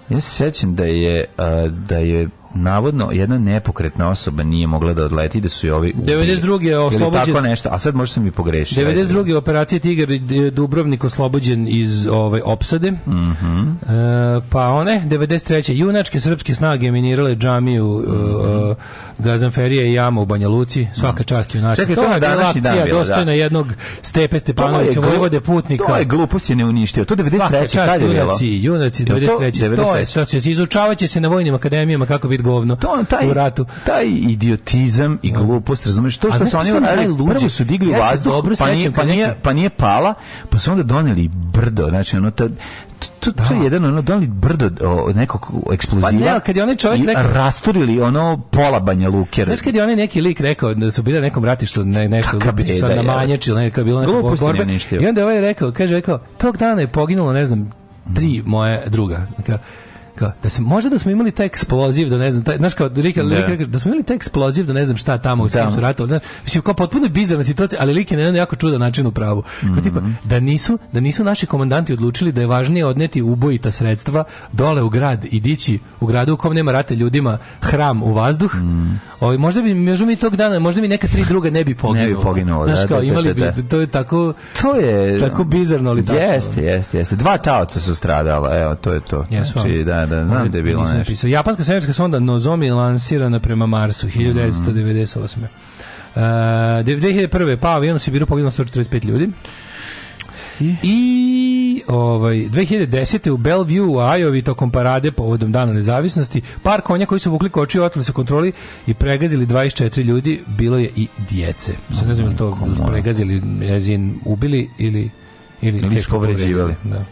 C: ja se sećam da je, a, da je navodno jedna nepokretna osoba nije mogla da odleti da su i ovi
D: 92. je oslobođen. Tako nešto,
C: a sad može se mi pogrešio.
D: 92. Ajde. operacija Tigar Dubrovnik oslobođen iz ove ovaj, opsade.
C: Mm e,
D: pa one 93. junačke srpske snage minirale džamiju mm -hmm. e, mhm. Gazanferije i jamu u Banja Luci. Svaka da. čast junačka.
C: Čekaj, to, to je bila akcija
D: da. dostojna jednog Stepe Stepanovića, vojvode putnika.
C: To je glupost je neuništio
D: To
C: 93. Svaka
D: čast junaci, junaci 93. To, 93. to se izučavaće se na vojnim akademijama kako bi opet govno
C: to,
D: on,
C: taj, u ratu. Taj idiotizam i da. glupost, razumeš, to što su oni radili, prvo su digli ja vazduh, dobro pa, nije, pa, nije, pa nije pala, pa su onda doneli brdo, znači ono, ta, to, to, to da. je jedan ono doneli brdo o, nekog eksploziva. Pa ne,
D: kad je onaj čovjek rekao
C: rasturili ono pola Banja Luke.
D: Znaš kad je onaj neki lik rekao da su bili na nekom ratištu ne, nešto Lupić sad na Manjač ili neka bilo neka borba. I onda ovaj rekao, kaže rekao, tog dana je poginulo ne znam tri mhm. moje druga. Dakle, kao, da se, možda da smo imali taj eksploziv, da ne znam, taj, znaš kao, lika, da. Lik, da. da smo imali taj eksploziv, da ne znam šta tamo, u da. su ratu, da, mislim, kao potpuno bizarna situacija, ali lik je na jedan jako čudan način u pravu. Mm -hmm. kao, tipa, mhm. da, nisu, da nisu naši komandanti odlučili da je važnije odneti ubojita sredstva dole u grad i dići u gradu u kom nema rate ljudima hram u vazduh, mm. Ovi, možda bi, možda mi tog dana, možda mi neka tri druga ne bi poginulo.
C: Ne bi poginulo, znaš, da, kao, da, imali bi,
D: to je tako,
C: to je,
D: tako bizarno, ali
C: tačno. Jeste, jeste, jeste. Dva taoca su stradala, evo, to je to. Jesu. Znači, da, da, znam da je bilo nešto.
D: Napisao. Japanska svemirska sonda Nozomi lansirana prema Marsu 1998. Uh, 2001. pa avion u Sibiru poginulo 145 ljudi. I, ovaj 2010. u Bellevue u Ajovi tokom parade povodom Dana nezavisnosti par konja koji su vukli koči oteli su kontroli i pregazili 24 ljudi, bilo je i djece. Sad ne znam to pregazili, jezin ubili ili ili, ili
C: povređivali.
D: Da.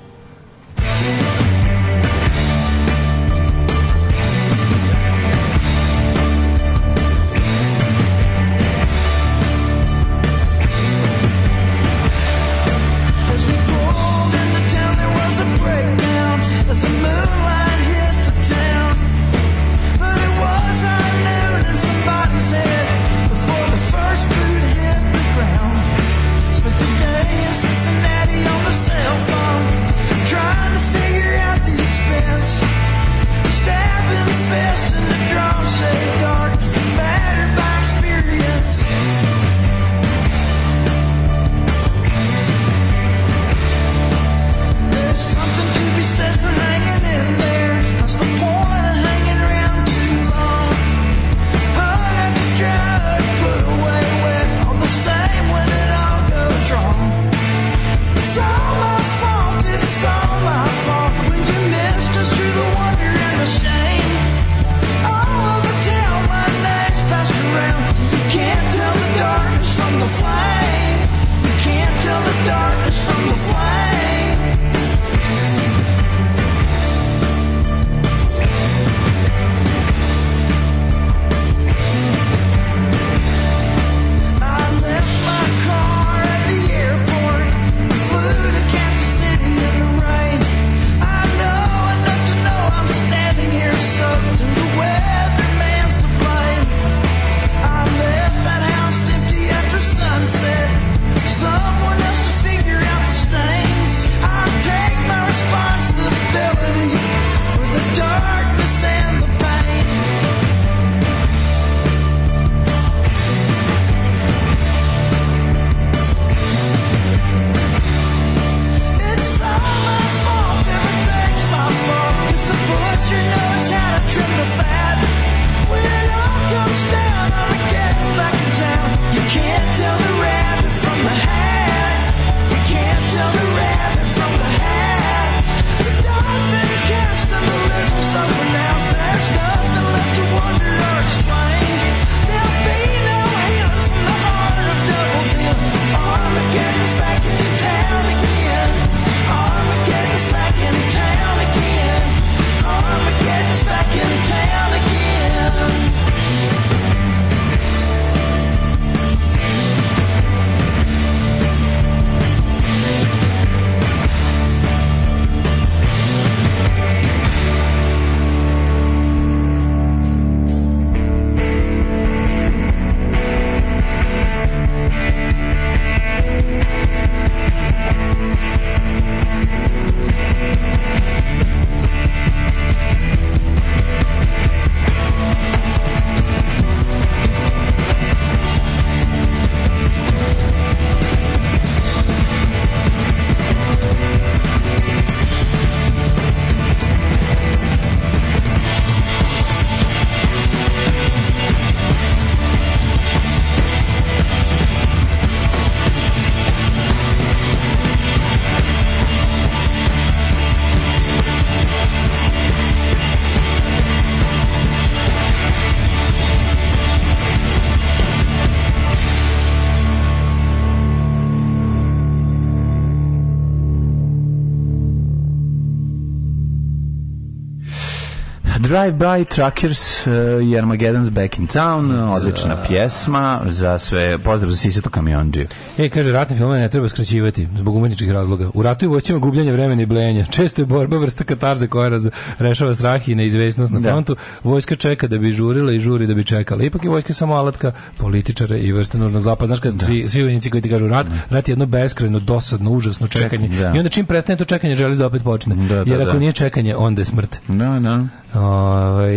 C: Drive-by Truckers uh, i Armageddon's Back in Town, da. odlična da. pjesma za sve, pozdrav za Sisetu kamionđiju.
D: E, kaže, ratne filme ne treba skraćivati zbog umetničkih razloga. U ratu i vojcima gubljenje vremena i blenja. Često je borba vrsta katarze koja raz, rešava strah i neizvesnost na da. frontu. Vojska čeka da bi žurila i žuri da bi čekala. Ipak je vojska samo alatka političara i vrste nužnog zlapa. Znaš kad da. svi, svi vojnici koji ti kažu rat, da. rat je jedno beskrajno, dosadno, užasno čekanje. Da. I onda čim prestane to čekanje, želi da opet počne. Jer ako nije čekanje, onda je smrt. Da, da. Ovaj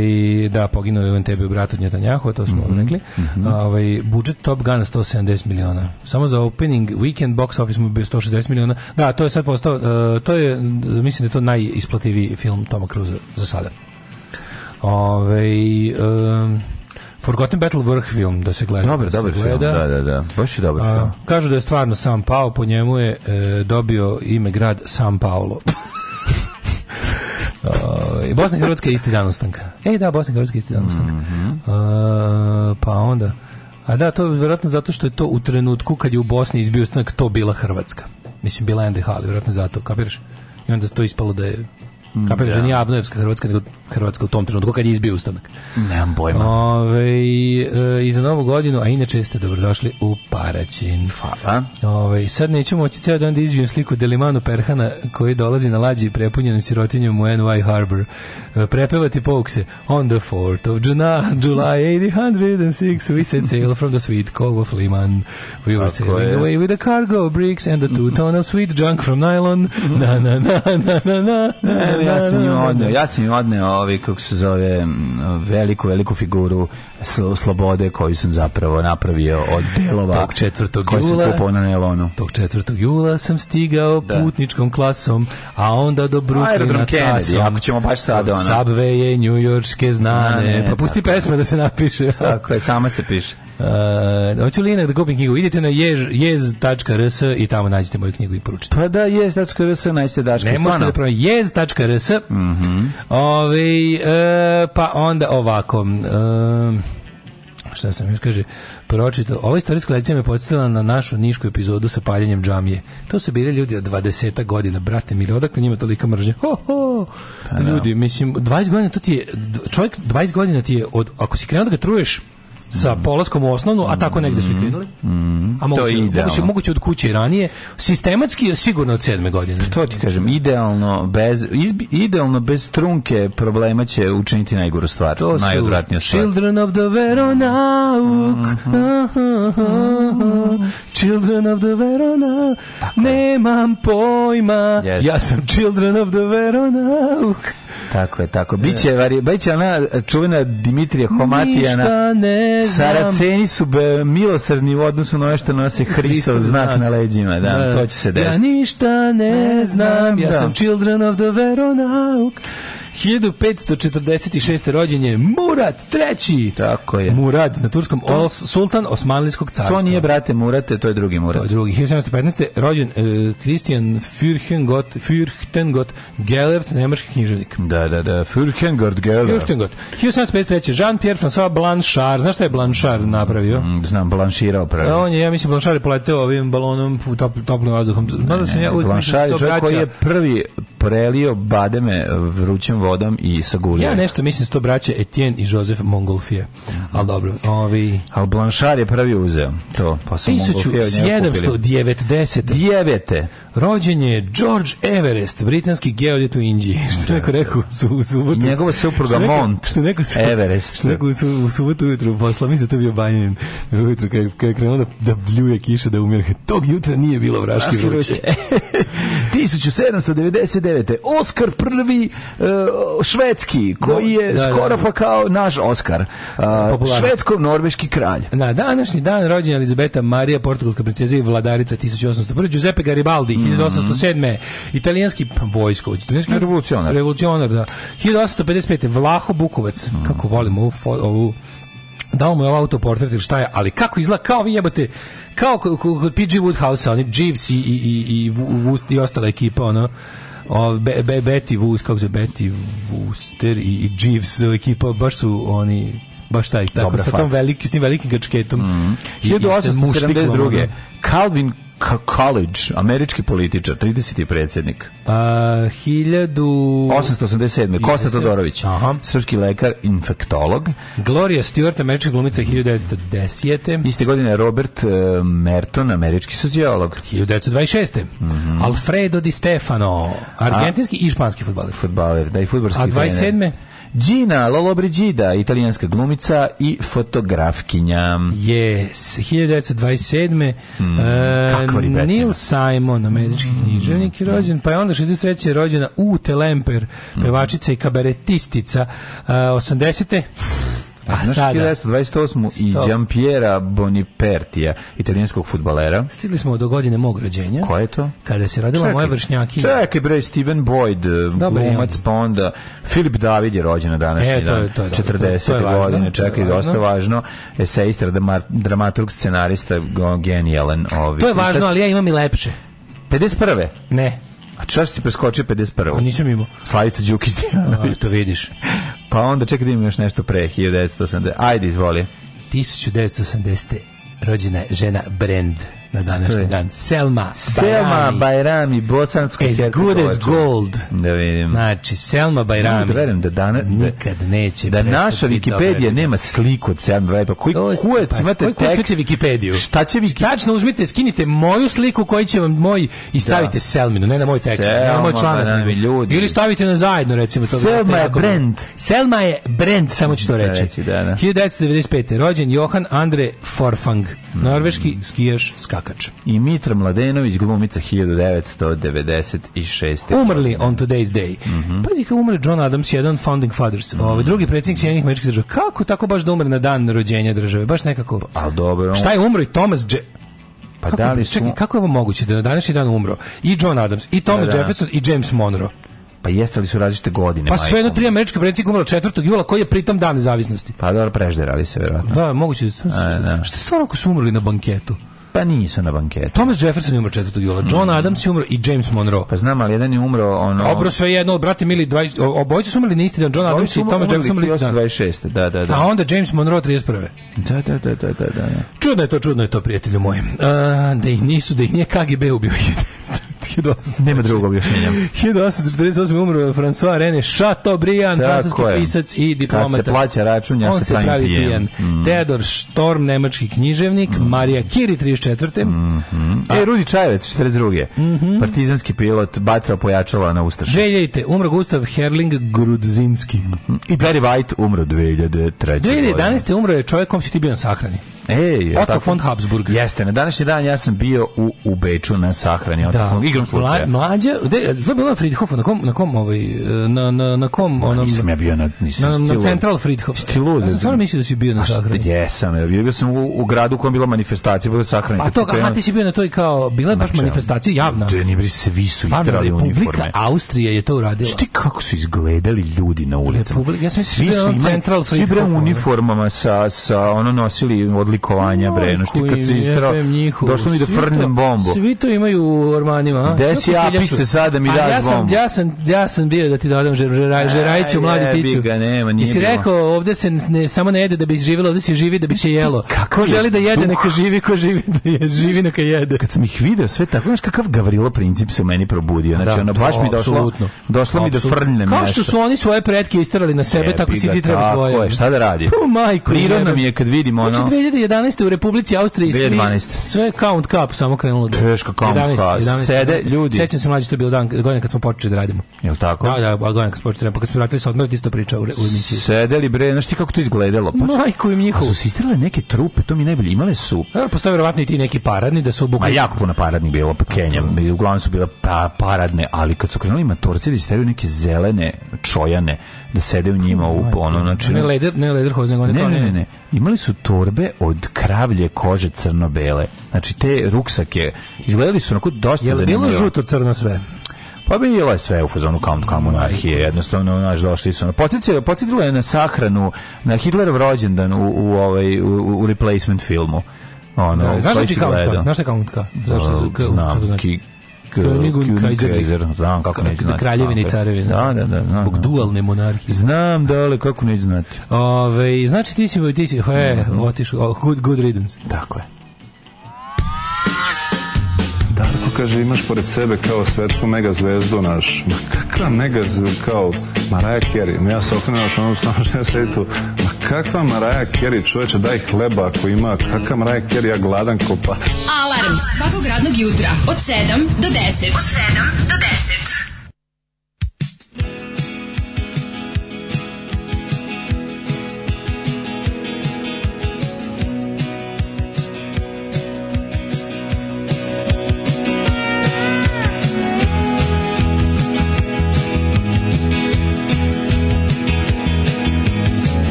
D: da poginuo je u Entebi brat od Netanjahu, to smo mm -hmm. rekli. Mm Ovaj budžet Top Gun 170 miliona. Samo za opening weekend box office mu bio 160 miliona. Da, to je sad postao e, to je mislim da je to najisplativiji film Toma Cruza za sada. Ovaj um, Forgotten Battle vrh film
C: da
D: se gleda.
C: Dobar,
D: da
C: dobar gleda. film, da, da, da. Baš je dobar film.
D: Kažu da je stvarno Sam Pao, po njemu je e, dobio ime grad San Paolo. (laughs) Uh, Bosna i Hrvatska je isti dan ustanka. Ej, da, Bosna i Hrvatska je isti dan ustanka. Mm -hmm. uh, pa onda... A da, to je vjerojatno zato što je to u trenutku kad je u Bosni izbio ustanak, to bila Hrvatska. Mislim, bila NDH, ali vjerojatno zato, kapiraš? I onda to ispalo da je Mm, Kapiraš, da, da. nije Avnojevska Hrvatska, nego Hrvatska u tom trenutku kad je izbio ustanak.
C: Nemam pojma. Ove,
D: e, I za novu godinu, a inače ste dobrodošli u Paraćin. Hvala. Ove, sad neću moći ceo dan da izbijem sliku Delimanu Perhana koji dolazi na lađi prepunjenu sirotinjom u NY Harbor. E, prepevati poukse. On the 4th of July, July 1806, we set sail from the sweet cove of Liman. We were sailing away with a cargo of bricks and a two ton of sweet junk from nylon. Na, na, na, na, na, na, na
C: da, ja da, sam da, im da, odneo, ja sam im odneo ovaj, kako se zove, veliku, veliku figuru slobode koju sam zapravo napravio od delova
D: tog 4.
C: koji jula, sam na Nelonu.
D: Tog 4. jula sam stigao da. putničkom klasom, a onda do
C: Brooklyna Kennedy, ako ćemo baš sada ona.
D: Subway je njujorske znane. Ne, ne, pa pusti pesme da se napiše.
C: Tako je, sama se piše.
D: Uh, hoću da kupim knjigu? Idite na jez.rs i tamo nađete moju knjigu i poručite.
C: Pa da, jez.rs nađete
D: dačku. Ne možete da promijem. Jez.rs mm -hmm.
C: Ove,
D: uh, pa onda ovako... Uh, šta sam još kaže, pročitao, ova istorijska lekcija me podsjetila na našu nišku epizodu sa paljenjem džamije. To su bili ljudi od 20 godina, brate mili, odakle njima tolika mržnja? Ho, ho! Pa da. Ljudi, mislim, 20 godina to ti je, čovjek 20 godina ti je, od, ako si krenuo da ga truješ, sa polaskom u osnovnu, a tako negde su i mhm. krenuli.
C: A mhm. moguće, moguće,
D: moguće od kuće i ranije. Sistematski je sigurno od sedme godine. Pa
C: to ti kažem, idealno bez, izbi, idealno bez trunke problema će učiniti najgoru stvar. To su
D: Children of the Veronauk. Mm -hmm. Children of the Verona. Tako. Nemam pojma. Yes. Ja sam Children of the Veronauk.
C: Tako je, tako. Biće, vari, biće ona čuvena Dimitrija Homatijana. ne znam. Saraceni su be, milosrdni u odnosu na ono što nose Hristov znak na leđima. Da, da, to će se desiti.
D: Ja ništa ne, znam, ja sam da. children of the Veronauk. 1546. rođen je Murad III.
C: Tako je.
D: Murad, na turskom
C: to...
D: sultan Osmanlijskog
C: carstva. To nije brate Murate,
D: to je drugi
C: Murad. To je drugi.
D: 1715. rođen Kristijan e, uh, Fürchengott, Fürchtengott Gellert, nemački književnik.
C: Da, da, da, Fürchengott Gellert. Fürchtengott.
D: 1753. Jean-Pierre François Blanchard. Znaš šta je Blanchard napravio?
C: Mm, znam, Blanchirao pravi. Da, on
D: je, ja mislim, Blanchard je poleteo ovim balonom u top, toplim vazduhom. Ne, ne, sam ja,
C: da Blanchard je čovjek koji je prvi prelio bademe vrućom vodom i sa guljom.
D: Ja nešto mislim da sto braće Etienne i Joseph Mongolfije. Mhm. Al dobro, ovi
C: Al Blanchard je prvi uzeo to,
D: pa su Mongolfije od
C: njega
D: Rođen je George Everest, britanski geodet u Indiji. (laughs) Što neko da, da, rekao su u
C: subotu. Njegova supruga Mont. Što neko su, Everest.
D: Što neko su u subotu ujutru posla, mislim da to bio banjen. Ujutru kad kad je krenuo da, da bljuje kiša da umire. Tog jutra nije bilo vraški vruće.
C: 1799. (laughs) (laughs) Oskar prvi uh, švedski, koji je da, skoro da, pa kao naš Oskar. Švedsko-norveški kralj.
D: Na današnji dan rođena Elizabeta Marija, portugalska princeza i vladarica 1801. Giuseppe Garibaldi, 1807. Italijanski vojskovođ,
C: italijanski revolucionar.
D: Revolucionar, da. 1855. Vlaho Bukovac, kako volimo ovu, ovu dao mu je autoportret ili šta je, ali kako izgleda, kao vi jebate, kao kod P.G. Woodhouse, oni Jeeves i, i, i, i, i ostala ekipa, ono, o, Be, Be, Betty Wus, kako se Betty Wuster i, i Jeeves, ekipa, baš su oni baš taj, tako Dobra sa tom veliki, s tim velikim gačketom. Mm
C: -hmm. 1872. Calvin College, američki političar, 30. predsednik.
D: Uh, 1887.
C: Kosta Todorović, Aha. srpski lekar, infektolog.
D: Gloria Stewart, američka glumica,
C: 1910. Iste godine Robert uh, Merton, američki sociolog.
D: 1926. Mm -hmm. Alfredo Di Stefano, argentinski A, i španski futbaler.
C: Futbaler, da i
D: futbolski trener. A 27. Trener.
C: Gina Lollobrigida, italijanska glumica i fotografkinja.
D: Yes, 1927. Mm, uh, Neil Simon, američki mm, književnik je da. rođen, pa je onda 63. Je rođena u Telemper, hmm. pevačica mm. i kabaretistica. Uh, e, 80.
C: Pa A sada? 1928. i Giampiera Bonipertija, italijanskog futbalera.
D: Stigli smo do godine mog rođenja.
C: Ko je to?
D: Kada se rodila čekaj, moja vršnjakinja.
C: Čekaj bre, Steven Boyd, Dobar, glumac, pa onda Filip David je rođen na današnji e, to je, to je, dan. 40. To je, važno, čekaj, dosta važno. Eseist, dramaturg, scenarista, genijalan. Ovi.
D: To je važno, ali ja imam i lepše.
C: 51.
D: Ne.
C: A čas ti preskočio 51. A pa
D: nisam imao.
C: Slavica Đukić
D: Dejanović. (laughs) to vidiš.
C: Pa onda čekaj da imam još nešto pre 1980. Ajde, izvoli.
D: 1980. rođena je žena Brand na današnji dan. Selma Selma Bajrami,
C: Bajrami bosansko
D: As good as gold.
C: Da vidim.
D: Znači, Selma Bajrami. Da
C: verujem da dana,
D: da- nikad neće.
C: Da naša Wikipedija nema sliku od Selma Bajrami. Pa koji kujec pa imate
D: koji tekst? Koji Wikipediju?
C: Šta će
D: Wikipedija? Tačno uzmite, skinite moju sliku koji će vam moj i da. stavite da. Selminu, ne na moj tekst. Selma, na moj članak. Bajrami,
C: ljudi.
D: Ili stavite na
C: zajedno, recimo. To Selma je brand.
D: Selma je brand, samo ću to da, reći. reći da, da. 1995. Rođen Johan Andre Forfang, norveški skijaš skak skakač.
C: I Mitra Mladenović, glumica 1996.
D: Umrli on today's day. Mm -hmm. Pazi kao umre John Adams, jedan founding fathers, mm -hmm. ovaj drugi predsjednik Sjedinjenih američkih država. Kako tako baš da umre na dan rođenja države? Baš nekako. Pa dobro. On... Šta je umro i Thomas J
C: pa
D: kako,
C: da li su...
D: Čekaj, kako je ovo moguće da na današnji dan umro i John Adams, i Thomas da, da. Jefferson, i James Monroe?
C: Pa jeste li su različite godine?
D: Pa sve jedno tri američka predsjednika umrla 4. jula, koji je pritom dan nezavisnosti.
C: Pa dobro, prežderali se, vjerojatno. Da, moguće da su. Da, da. Što stvarno ako su umrli na banketu? Pa nisu na banketu.
D: Thomas Jefferson je umro 4. jula, John mm. Adams je umro i James Monroe.
C: Pa znam, ali jedan je umro ono...
D: Obro sve jedno, brate mili, obojice su umrli na isti dan, John Adams i Thomas Jefferson umrli isti dan.
C: 26. Da, da, da.
D: A onda James Monroe 31.
C: Da, da, da, da, da, da.
D: Čudno je to, čudno je to, prijatelju moj. Uh, da ih nisu, da ih nije KGB ubio. (laughs) Nema drugog objašnjenja. 1848. umro François René Chateaubriand, Tako francuski pisac i diplomat. Kad
C: se plaća račun, ja
D: se
C: pravim pravi pijan.
D: Mm. Theodor Storm, nemački književnik, mm. Marija Kiri, 34.
C: Mm -hmm. E, Rudi Čajevec, 42. Mm -hmm. Partizanski pilot, bacao pojačala na Ustašu.
D: 2000. umro Gustav Herling Grudzinski. Mm -hmm.
C: I Barry White umro
D: 2003. 2011. umro je čovjek kom si ti bio na sahrani. Ej, Otto von Habsburg.
C: Jeste, na današnji dan ja sam bio u, u Beču na sahrani Otto da. von igrom slučaja.
D: Mlađa, de, to je bilo na Friedhofu, na kom, na kom, ovaj, na, na, na kom, onom... Nisam
C: ja bio na, nisam
D: na, stilu. na Central Friedhof. Stilu. Ja sam stvarno mislio da si bio na sahrani.
C: Jesam, ja bio, bio sam u, u gradu u kojem bila manifestacija,
D: bila
C: sahrani.
D: A to, aha, ti si bio na toj kao, bila je baš znači, manifestacija javna. Da,
C: nije vi su istrali uniforme.
D: Austrija je to uradila.
C: Šti kako su izgledali ljudi na ulicama.
D: Republika, ja sam svi da su imali, Central Friedhof. Svi
C: bre uniformama sa, sa ono
D: nosili
C: odlik odlikovanja, no, bre. No, što kad se istero, došlo mi da frnem bombu.
D: Svi to imaju u ormanima.
C: Gde si api se sada mi pa daš
D: ja sam,
C: bombu?
D: Ja sam, ja sam bio da ti dodam da Žerajiću, mladi tiču ga,
C: nema, nije I si
D: rekao, ovde se ne, samo ne jede da bi živjelo, ovde se živi da bi se jelo. Kako ko želi da jede, neka živi, ko živi da je, živi, neka jede.
C: Kad sam ih video sve tako, znaš kakav Gavrilo princip se u meni probudio. Znači, da, ono, baš mi došlo, došlo mi da frnem Kao
D: što su oni svoje pretke istrali na sebe, tako si ti treba svoje. Šta da radi? Pa, majko, prirodno mi je kad vidimo znači, ono. 2011. 2011. u Republici Austriji 2012. sve count cup samo krenulo.
C: Teško count 11, cup. 11, Sede ljudi.
D: Sećam se mlađi to je bilo dan, godine kad smo počeli da radimo.
C: Jel tako?
D: Da, da, godine kad smo počeli da radimo. Pa kad smo vratili se odmora, isto priča u, u emisiji.
C: Sedeli bre, znaš ti kako to izgledalo? Pa,
D: Majku im njihovu. A
C: su sistirale neke trupe, to mi najbolje. Imale su.
D: Dobro, e, postoje verovatno i ti neki paradni da su
C: bukvalno. Ma jako puno
D: paradni
C: bilo po pa Kenjama. Uglavnom su bile pa, paradne, ali kad su krenuli matorci da isteraju neke zelene čojane da sede u njima u ono znači
D: ne leder
C: ne leder hozen ne ne ne, ne, ne. imali su torbe od od kravlje kože crno-bele. Znači, te ruksake izgledali su onako dosta
D: zanimljivo. Je li bilo žuto-crno sve?
C: Pa bilo je sve u fazonu kao, kao monarhije, jednostavno naš došli su. Podsjetilo, podsjetilo je na sahranu, na Hitlerov rođendan u, u, ovaj, u, u replacement filmu. Ono, da,
D: znaš li ti kao, znaš li kao, znaš li kao,
C: znaš znaš li kao, znaš li Königun Kaiser.
D: Znam kako neću znati. Kraljevine i carevi. Da, da, da. Zbog da. dualne monarhije.
C: Znam, da, ali kako neću znate.
D: Ovaj znači ti si, ti si, he, mhm. otišao, good, good riddance.
C: Tako je.
D: Darko
C: kaže imaš
D: pored
C: sebe kao svetsku megazvezdu naš. Ma
D: kakva megazvezdu kao
C: Mariah Carey. Ja se okrenuo što ono stano (laughs) što ja sedi tu. Ma Kakva Maraja Keri, čoveče, daj hleba ako ima. Kakva Maraja Keri, ja gladan ko Alarm svakog radnog jutra od 7 do 10. Od 7 do 10.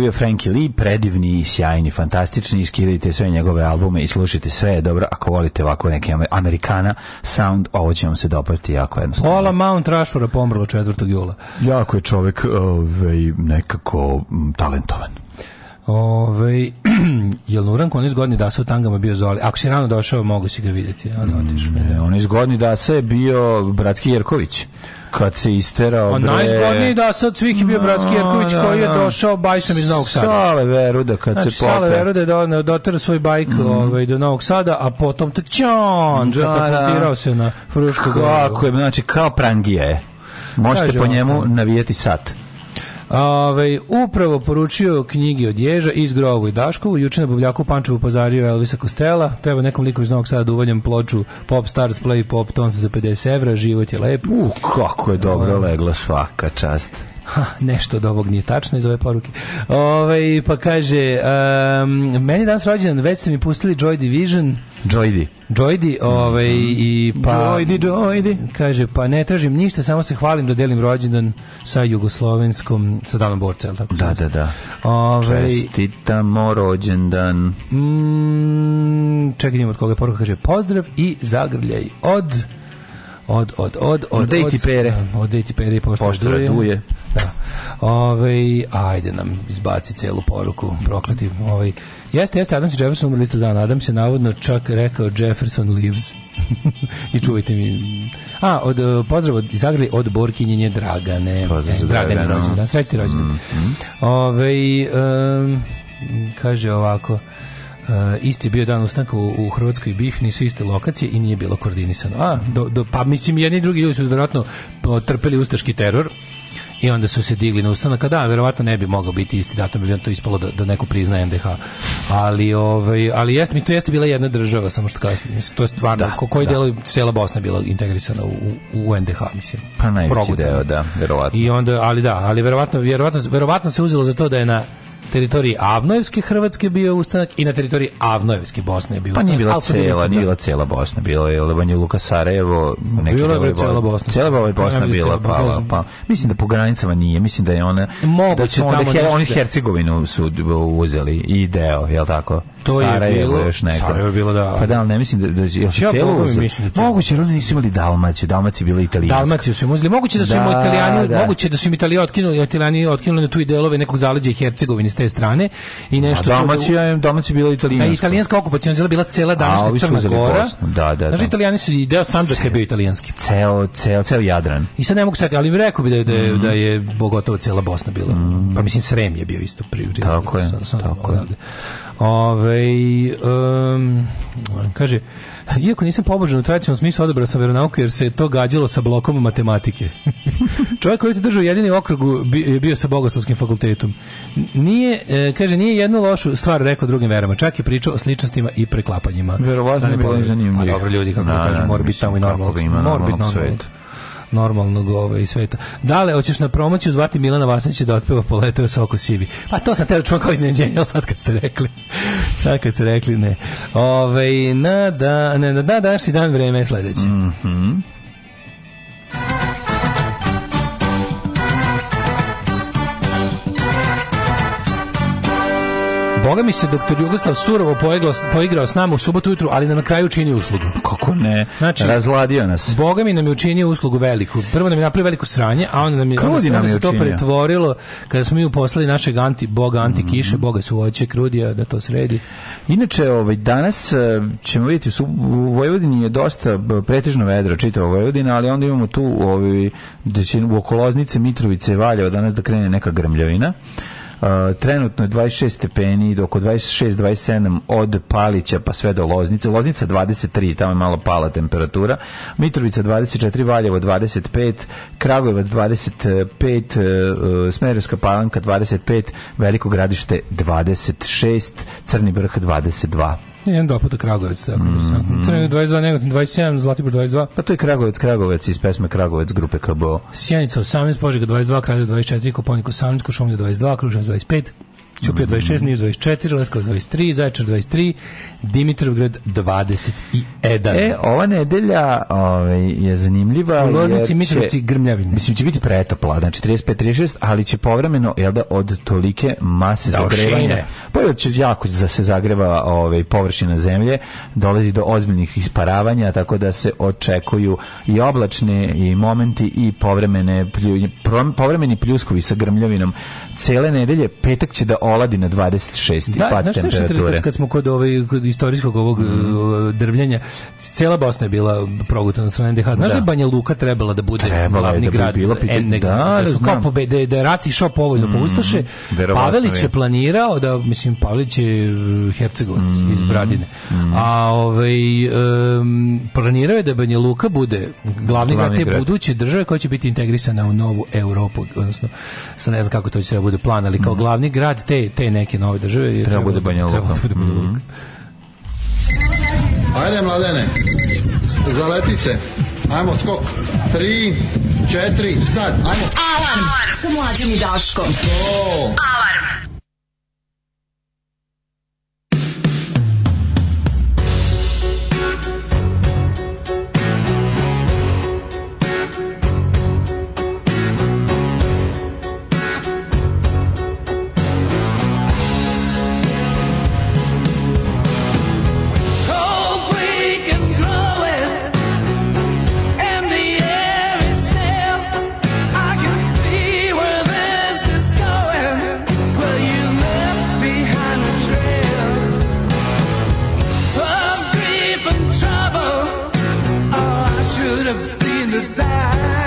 C: bio Frankie Lee, predivni, sjajni, fantastični, iskidajte sve njegove albume i slušajte sve dobro, ako volite ovako neke Amerikana sound, ovo će vam se dopasti jako jednostavno. Ola Mount Rashforda pomrlo 4. jula. Jako je čovjek ovaj, nekako talentovan. Ove, ovaj, (clears throat) jel Nuran on izgodni da se u tangama bio Zoli? Ako si rano došao, mogu si ga vidjeti. Ali otišao. Mm, on izgodni da se bio Bratski Jerković. Kad se isterao, pa bre. Najzgodniji da sad svih je bio Bratski Jerković koji je da, da. došao bajsom iz Novog Sada. Sale Veruda kad znači, se pope. Sale Veruda je do, da, dotar svoj bajk mm. ovaj, do Novog Sada, a potom te čon, da, se na Frušku Kako je, znači kao prangije. Možete Kažu, po njemu navijeti sat. Ove, upravo poručio knjigi od Ježa iz Grovu i Daškovu, juče na Bavljaku Pančevu pozario Elvisa Kostela, treba nekom liku iz Novog Sada da uvaljam ploču Pop Stars Play Pop Tons za 50 evra, život je lep. U, kako je dobro legla svaka čast. Ha, nešto od ovog nije tačno iz ove poruke. Ove, ovaj, pa kaže, um, meni danas rođendan, već ste mi pustili Joy Division. Joydi. Joydi, ovaj, i pa... Joydi, Joydi. Kaže, pa ne tražim ništa, samo se hvalim da delim rođendan sa jugoslovenskom, sa danom borca, je tako? Da, da, da. Ove, ovaj- Čestitamo rođendan. Mm, čekaj, od koga je poruka, kaže, pozdrav i zagrljaj od od od od od od pere. Od od pere i pošta, pošta duje. duje. Da. Ovaj ajde nam izbaci celu poruku, prokleti. Ovaj jeste jeste Adams Jefferson umrli isto dan. Adams je navodno čak rekao Jefferson lives. (laughs) I čuvajte mi. A, od eh, pozdrav od Zagreba od Borkinjenje Dragane. Pozdrav e, Dragane rođendan. Srećni rođendan. Mm -hmm. Ovaj um, kaže ovako Uh, isti bio dan ustanka u, u Hrvatskoj bih, nisu iste lokacije i nije bilo koordinisano. A, do, do, pa mislim, jedni i drugi ljudi su vjerojatno trpeli ustaški teror i onda su se digli na ustanak. Da, verovatno ne bi mogao biti isti datum, bi to ispalo da, da neko priznaje NDH. Ali, ovaj, ali jeste, mislim, to jeste bila jedna država, samo što kasnije. Mislim, to je stvarno, da, ko, koji da. delo cela Bosna je bila integrisana u, u NDH, mislim. Pa najveći deo, da, verovatno. I onda, ali da, ali verovatno, verovatno, verovatno se uzelo za to da je na teritoriji Avnojevske Hrvatske bio ustanak i na teritoriji Avnojevske Bosne je bio ustanak. Pa nije bila cela, nije da. bila cela Bosna, bilo je Levanje Luka Sarajevo, neki bila je cela Bosna. Cela Bosna, Bosna bila da pa, pa mislim da po granicama nije, mislim da je ona da Moguće da su onda oni Hercegovinu su uzeli i deo, je l' tako? To Sarajevo je bilo, još neko. Sarajevo je bilo da. Pa da, ne mislim da da je znači, se da celo. Moguće da oni nisu imali Dalmaciju, Dalmacija bila italijanska. Dalmaciju su imali. Moguće da su im da, Italijani, da. moguće da su im Italija otkinuli, Italijani otkinuli na tu i delove nekog zaleđa i Hercegovine s te strane i nešto. A Dalmacija je Dalmacija bila italijanska. Da, italijanska okupacija zela bila cela današnja Crna Gora. Da, da. da. Znači Italijani su i deo Sandžaka je bio italijanski. Ceo, ceo, ceo Jadran. I sad ne mogu sad, ali rekao bi da da je, da, mhm. da je bogotovo cela Bosna bila. Pa mislim Srem je bio isto prioritet. Tako je, tako je. Ove, um, kaže, iako nisam pobožen u tradicionalnom smislu, odabrao sam veronauku jer se to gađalo sa blokom matematike. (laughs) Čovjek koji je držao jedini okrug je bio sa Bogoslovskim fakultetom. Nije, e, kaže, nije jednu lošu stvar rekao drugim verama, čak je pričao o sličnostima i preklapanjima. Verovatno je bilo zanimljivo. A dobro, ljudi, kako da, kažu, mora biti tamo i normalno. Mora biti normalno normalnog ovaj, sveta. Dale, hoćeš na promociju zvati Milana Vasnića da otpeva poleteo sa oko sivi. Pa to sam teo čuo kao
E: iznenađenje, ali sad kad ste rekli. (laughs) sad kad ste rekli ne. Ove, ovaj, na, da, ne, na, na današnji dan vreme je sledeće. Mhm. Mm Boga mi se doktor Jugoslav Surovo poigrao, poigrao s nama u subotu ujutru, ali na kraju učinio uslugu. Kako ne? Znači, razladio nas. Boga mi nam je učinio uslugu veliku. Prvo nam je napravio veliko sranje, a onda nam je, onda nam je to pretvorilo kada smo mi uposlali našeg anti, boga anti kiše, mm -hmm. boga su voće krudija da to sredi. Inače, ovaj, danas eh, ćemo vidjeti, u Vojvodini je dosta eh, pretežno vedro, čitava Vojvodina, ali onda imamo tu ovaj, da će u okoloznice Mitrovice Valjeva danas da krene neka grmljavina trenutno je 26 stepeni, dok od 26-27 od Palića pa sve do Loznice. Loznica 23, tamo je malo pala temperatura. Mitrovica 24, Valjevo 25, Kragujevac 25, e, e, Smederska palanka 25, Veliko gradište 26, Crni vrh 22. Negotin jedan dopad Kragujevac, tako mm -hmm. 22, Negotin 27, Zlatibor 22. Pa to je Kragujevac, Kragujevac iz pesme Kragujevac grupe KBO. Sjenica 18, Požega 22, Kraljevo 24, Koponik 18, Košumlja 22, Kruževac 25, Ćuprija 26, Niš 24, Leskovac 23, Zaječar 23, Dimitrovgrad 21. E, ova nedelja ovaj, je zanimljiva. U Loznici, Mitrovici, Grmljavine. Mislim, će biti pretopla, znači 35-36, ali će povremeno, jel da, od tolike mase da, zagrevanja. Pa će jako za da se zagreva ovaj, površina zemlje, dolazi do ozbiljnih isparavanja, tako da se očekuju i oblačne i momenti i povremene povremeni pljuskovi sa grmljavinom. Cele nedelje petak će da oladi na 26 da, pad znaš temperature. Da, kad smo kod ovaj, kod istorijskog ovog mm uh, drvljenja, cela Bosna je bila progutana od strane NDH. Znaš da. da je Banja Luka trebala da bude trebala da glavni da grad bilo, NDH? Da, da, su da, kao pobede, da je rat išao povoljno mm po Ustaše. Pavelić je planirao da, mislim, Pavelić je uh, Hercegovac mm iz Bradine. Mm A ovaj, um, planirao je da Banja Luka bude glavni, glavni grad te buduće države koja će biti integrisana u novu Europu, odnosno, sa ne znam kako to će treba bude plan, ali kao mm. glavni grad te te, neke nove države. Treba, treba bude Banja Luka. Treba bude Banja Luka. Mm -hmm. Ajde, mladene, zaleti se. Ajmo, skok. Tri, četiri, sad, ajmo. Alarm sa mlađom i Daškom. To. Alarm. desire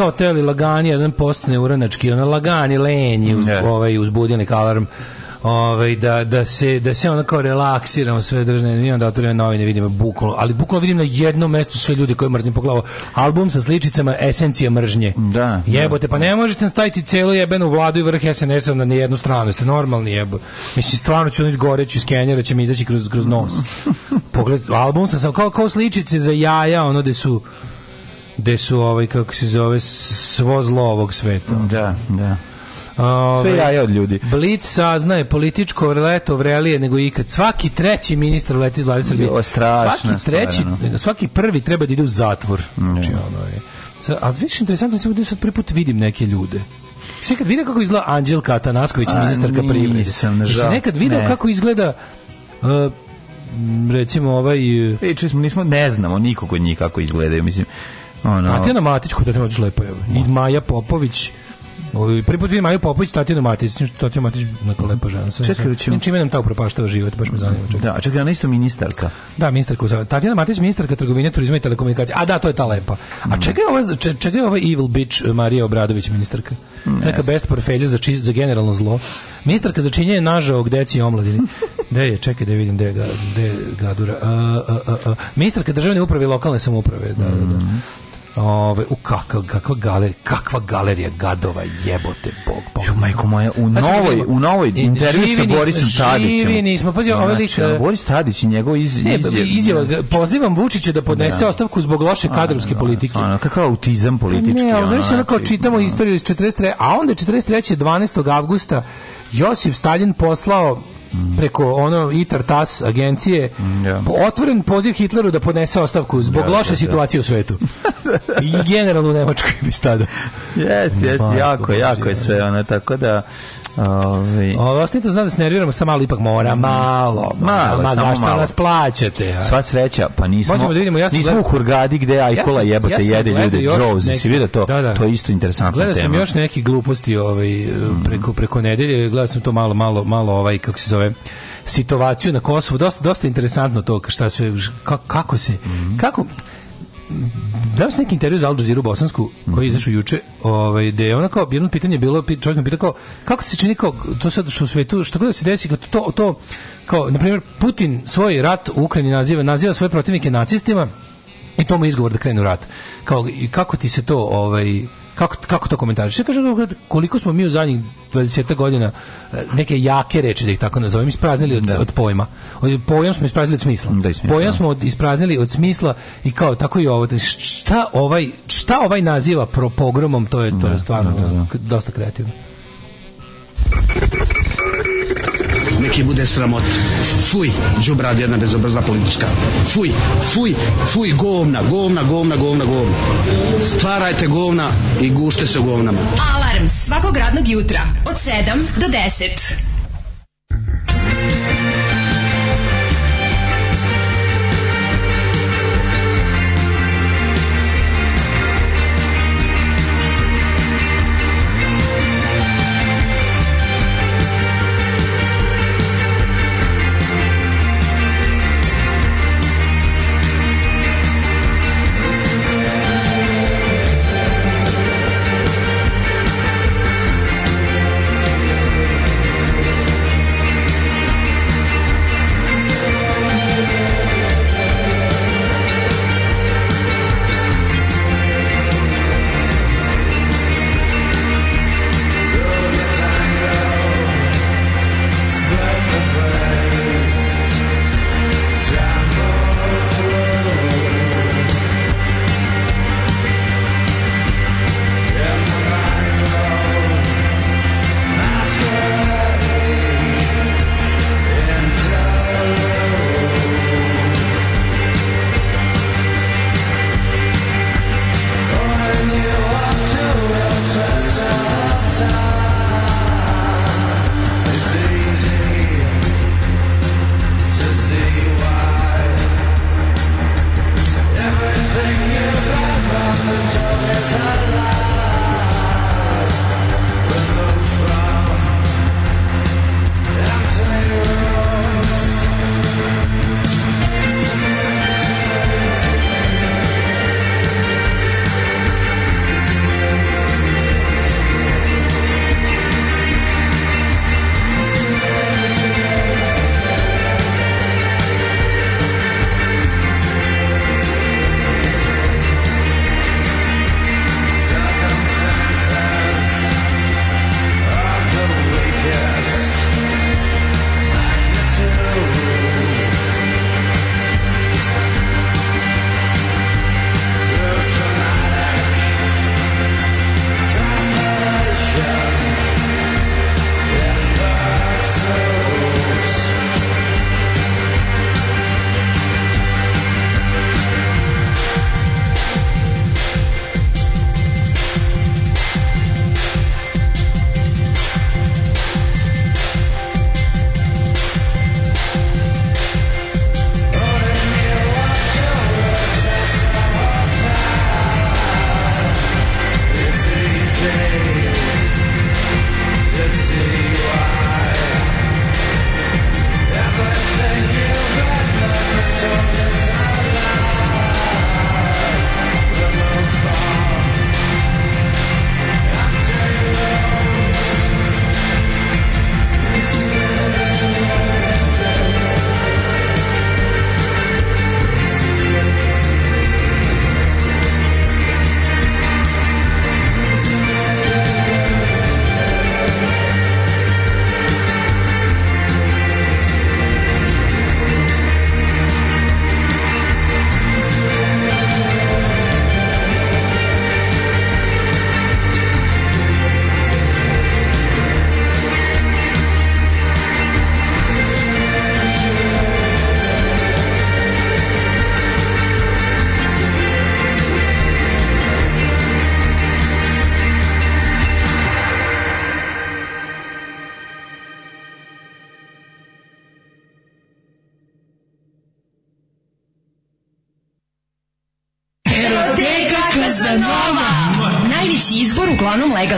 E: kao teli lagani, jedan postane uranački, ona lagani lenji, uz, yeah. ovaj, uzbudilnik alarm ovaj da da se da se onako relaksiram sve držne i onda otvorim novine vidim bukvalno ali bukvalno vidim na jedno mesto sve ljudi koje mrzim po glavu album sa sličicama esencija mržnje
F: da, da.
E: jebote
F: da.
E: pa ne možete staviti celu jebenu vladu i vrh SNS-a na jednu stranu ste normalni jebo mislim stvarno ću nić izgoreći iz Kenjera će mi izaći kroz kroz nos (laughs) pogled album sa, kao kao sličice za jaja ono gde su gde su ovaj kako se zove svo zlo ovog sveta.
F: Da, da. Ove, Sve jaje od ljudi.
E: Blic saznaje političko leto vrelije nego ikad. Svaki treći ministar leti iz vlade
F: Srbije. Svaki
E: treći, stvarno. svaki prvi treba da ide u zatvor. Znači, ono je. A više interesantno se ovdje da sad prvi put vidim neke ljude. Sve kad vidim kako izgleda Anđelka Atanasković, ministarka privrede.
F: Nisam, se
E: nekad vidio
F: ne.
E: kako izgleda uh, recimo ovaj...
F: E, Pričali smo, nismo, ne znamo nikog od njih kako izgledaju, mislim.
E: Ono... Tatjana Matić, koja je to lepo, i Maja Popović, Prvi put vidim Maju Popović, Tatjana Matić, što Tatjana Matić neka lepa žena.
F: Čekaj, da ćemo...
E: Čime nam ta upropaštava život, baš me zanima.
F: Čekaj. Da, čekaj, ona isto ministarka.
E: Da, ministarka. Uzavlja. Tatjana Matić, ministarka trgovine, turizma i telekomunikacije. A da, to je ta lepa. A čekaj, mm. čega je ova, če, čega ova evil bitch eh, Marija Obradović, ministarka? Mm, neka best portfelja za, či, za generalno zlo. Ministarka za činjenje nažao deci i omladini. (laughs) Gde je, čekaj da vidim gde je, ga, gde je gadura. A, a, a, a. Ministarka državne uprave i lokalne samouprave. Da, mm. da, da. Mm. Ove, u kakav, kakva galerija, kakva galerija gadova, jebote, bog, bog. Ju,
F: majko moja, u znači, novoj, u novoj intervju sa Borisom Tadićem.
E: Živi nismo, pazi, ovaj znači, lik...
F: Znači, Boris Tadić i njegov iz,
E: ne, izjav, izjava. Pozivam Vučića da podnese da. ostavku zbog loše kadrovske da, politike.
F: Ono, kakav autizam politički. Ne,
E: ali znači, onako čitamo da. istoriju iz 43. A onda 43. 12. avgusta Josip Stalin poslao preko ono ITAR TAS agencije yeah. otvoren poziv Hitleru da podnese ostavku zbog yeah, loše yeah, situacije u svetu. (laughs) I generalno u Nemačkoj bi stada.
F: Jeste, jeste, jako, jako je sve ono, tako da
E: Ovi. Ovaj. Ovo ostanite zna da se nerviramo, sam malo ipak mora, malo. Malo, ma, zašto nas plaćate?
F: A? Sva sreća, pa nismo. Možemo da vidimo, ja nismo gleda... u Hurgadi gde Ajkola ja jebate ja jede ljude, Joes, neki... si vidio to? Da, da. To je isto interesantna gledao
E: tema. Gledao sam još neki gluposti ovaj, preko, preko nedelje, gledao sam to malo, malo, malo, ovaj, kako se zove, situaciju na Kosovu. Dosta, dosta interesantno to šta sve, kako, kako se, mm -hmm. kako, da se neki intervju za Al Jazeera bosansku koji je mhm. izašao juče, ovaj da je ona kao jedno pitanje bilo, čovjek me pitao kao kako ti se čini kao to sad što u svetu, što god da se desi kao to to kao na primjer Putin svoj rat u Ukrajini naziva naziva svoje protivnike nacistima i to mu je izgovor da krenu rat. Kao i kako ti se to ovaj kako, kako to komentariš? Ja kažem, koliko smo mi u zadnjih 20 godina e, neke jake reči, da ih tako nazovem, ispraznili od, da. od pojma. Od Pojam smo ispraznili od smisla. Da, smisla. Pojam da. smo od, ispraznili od smisla i kao, tako i ovo. Šta ovaj, šta ovaj naziva pro pogromom, to je, to je da, stvarno da, dosta kreativno
G: neki bude sramot. Fuj, džubrad jedna bezobrzla politička. Fuj, fuj, fuj, govna, govna, govna, govna, govna. Stvarajte govna i gušte se govnama.
H: Alarm svakog radnog jutra od 7 do 10.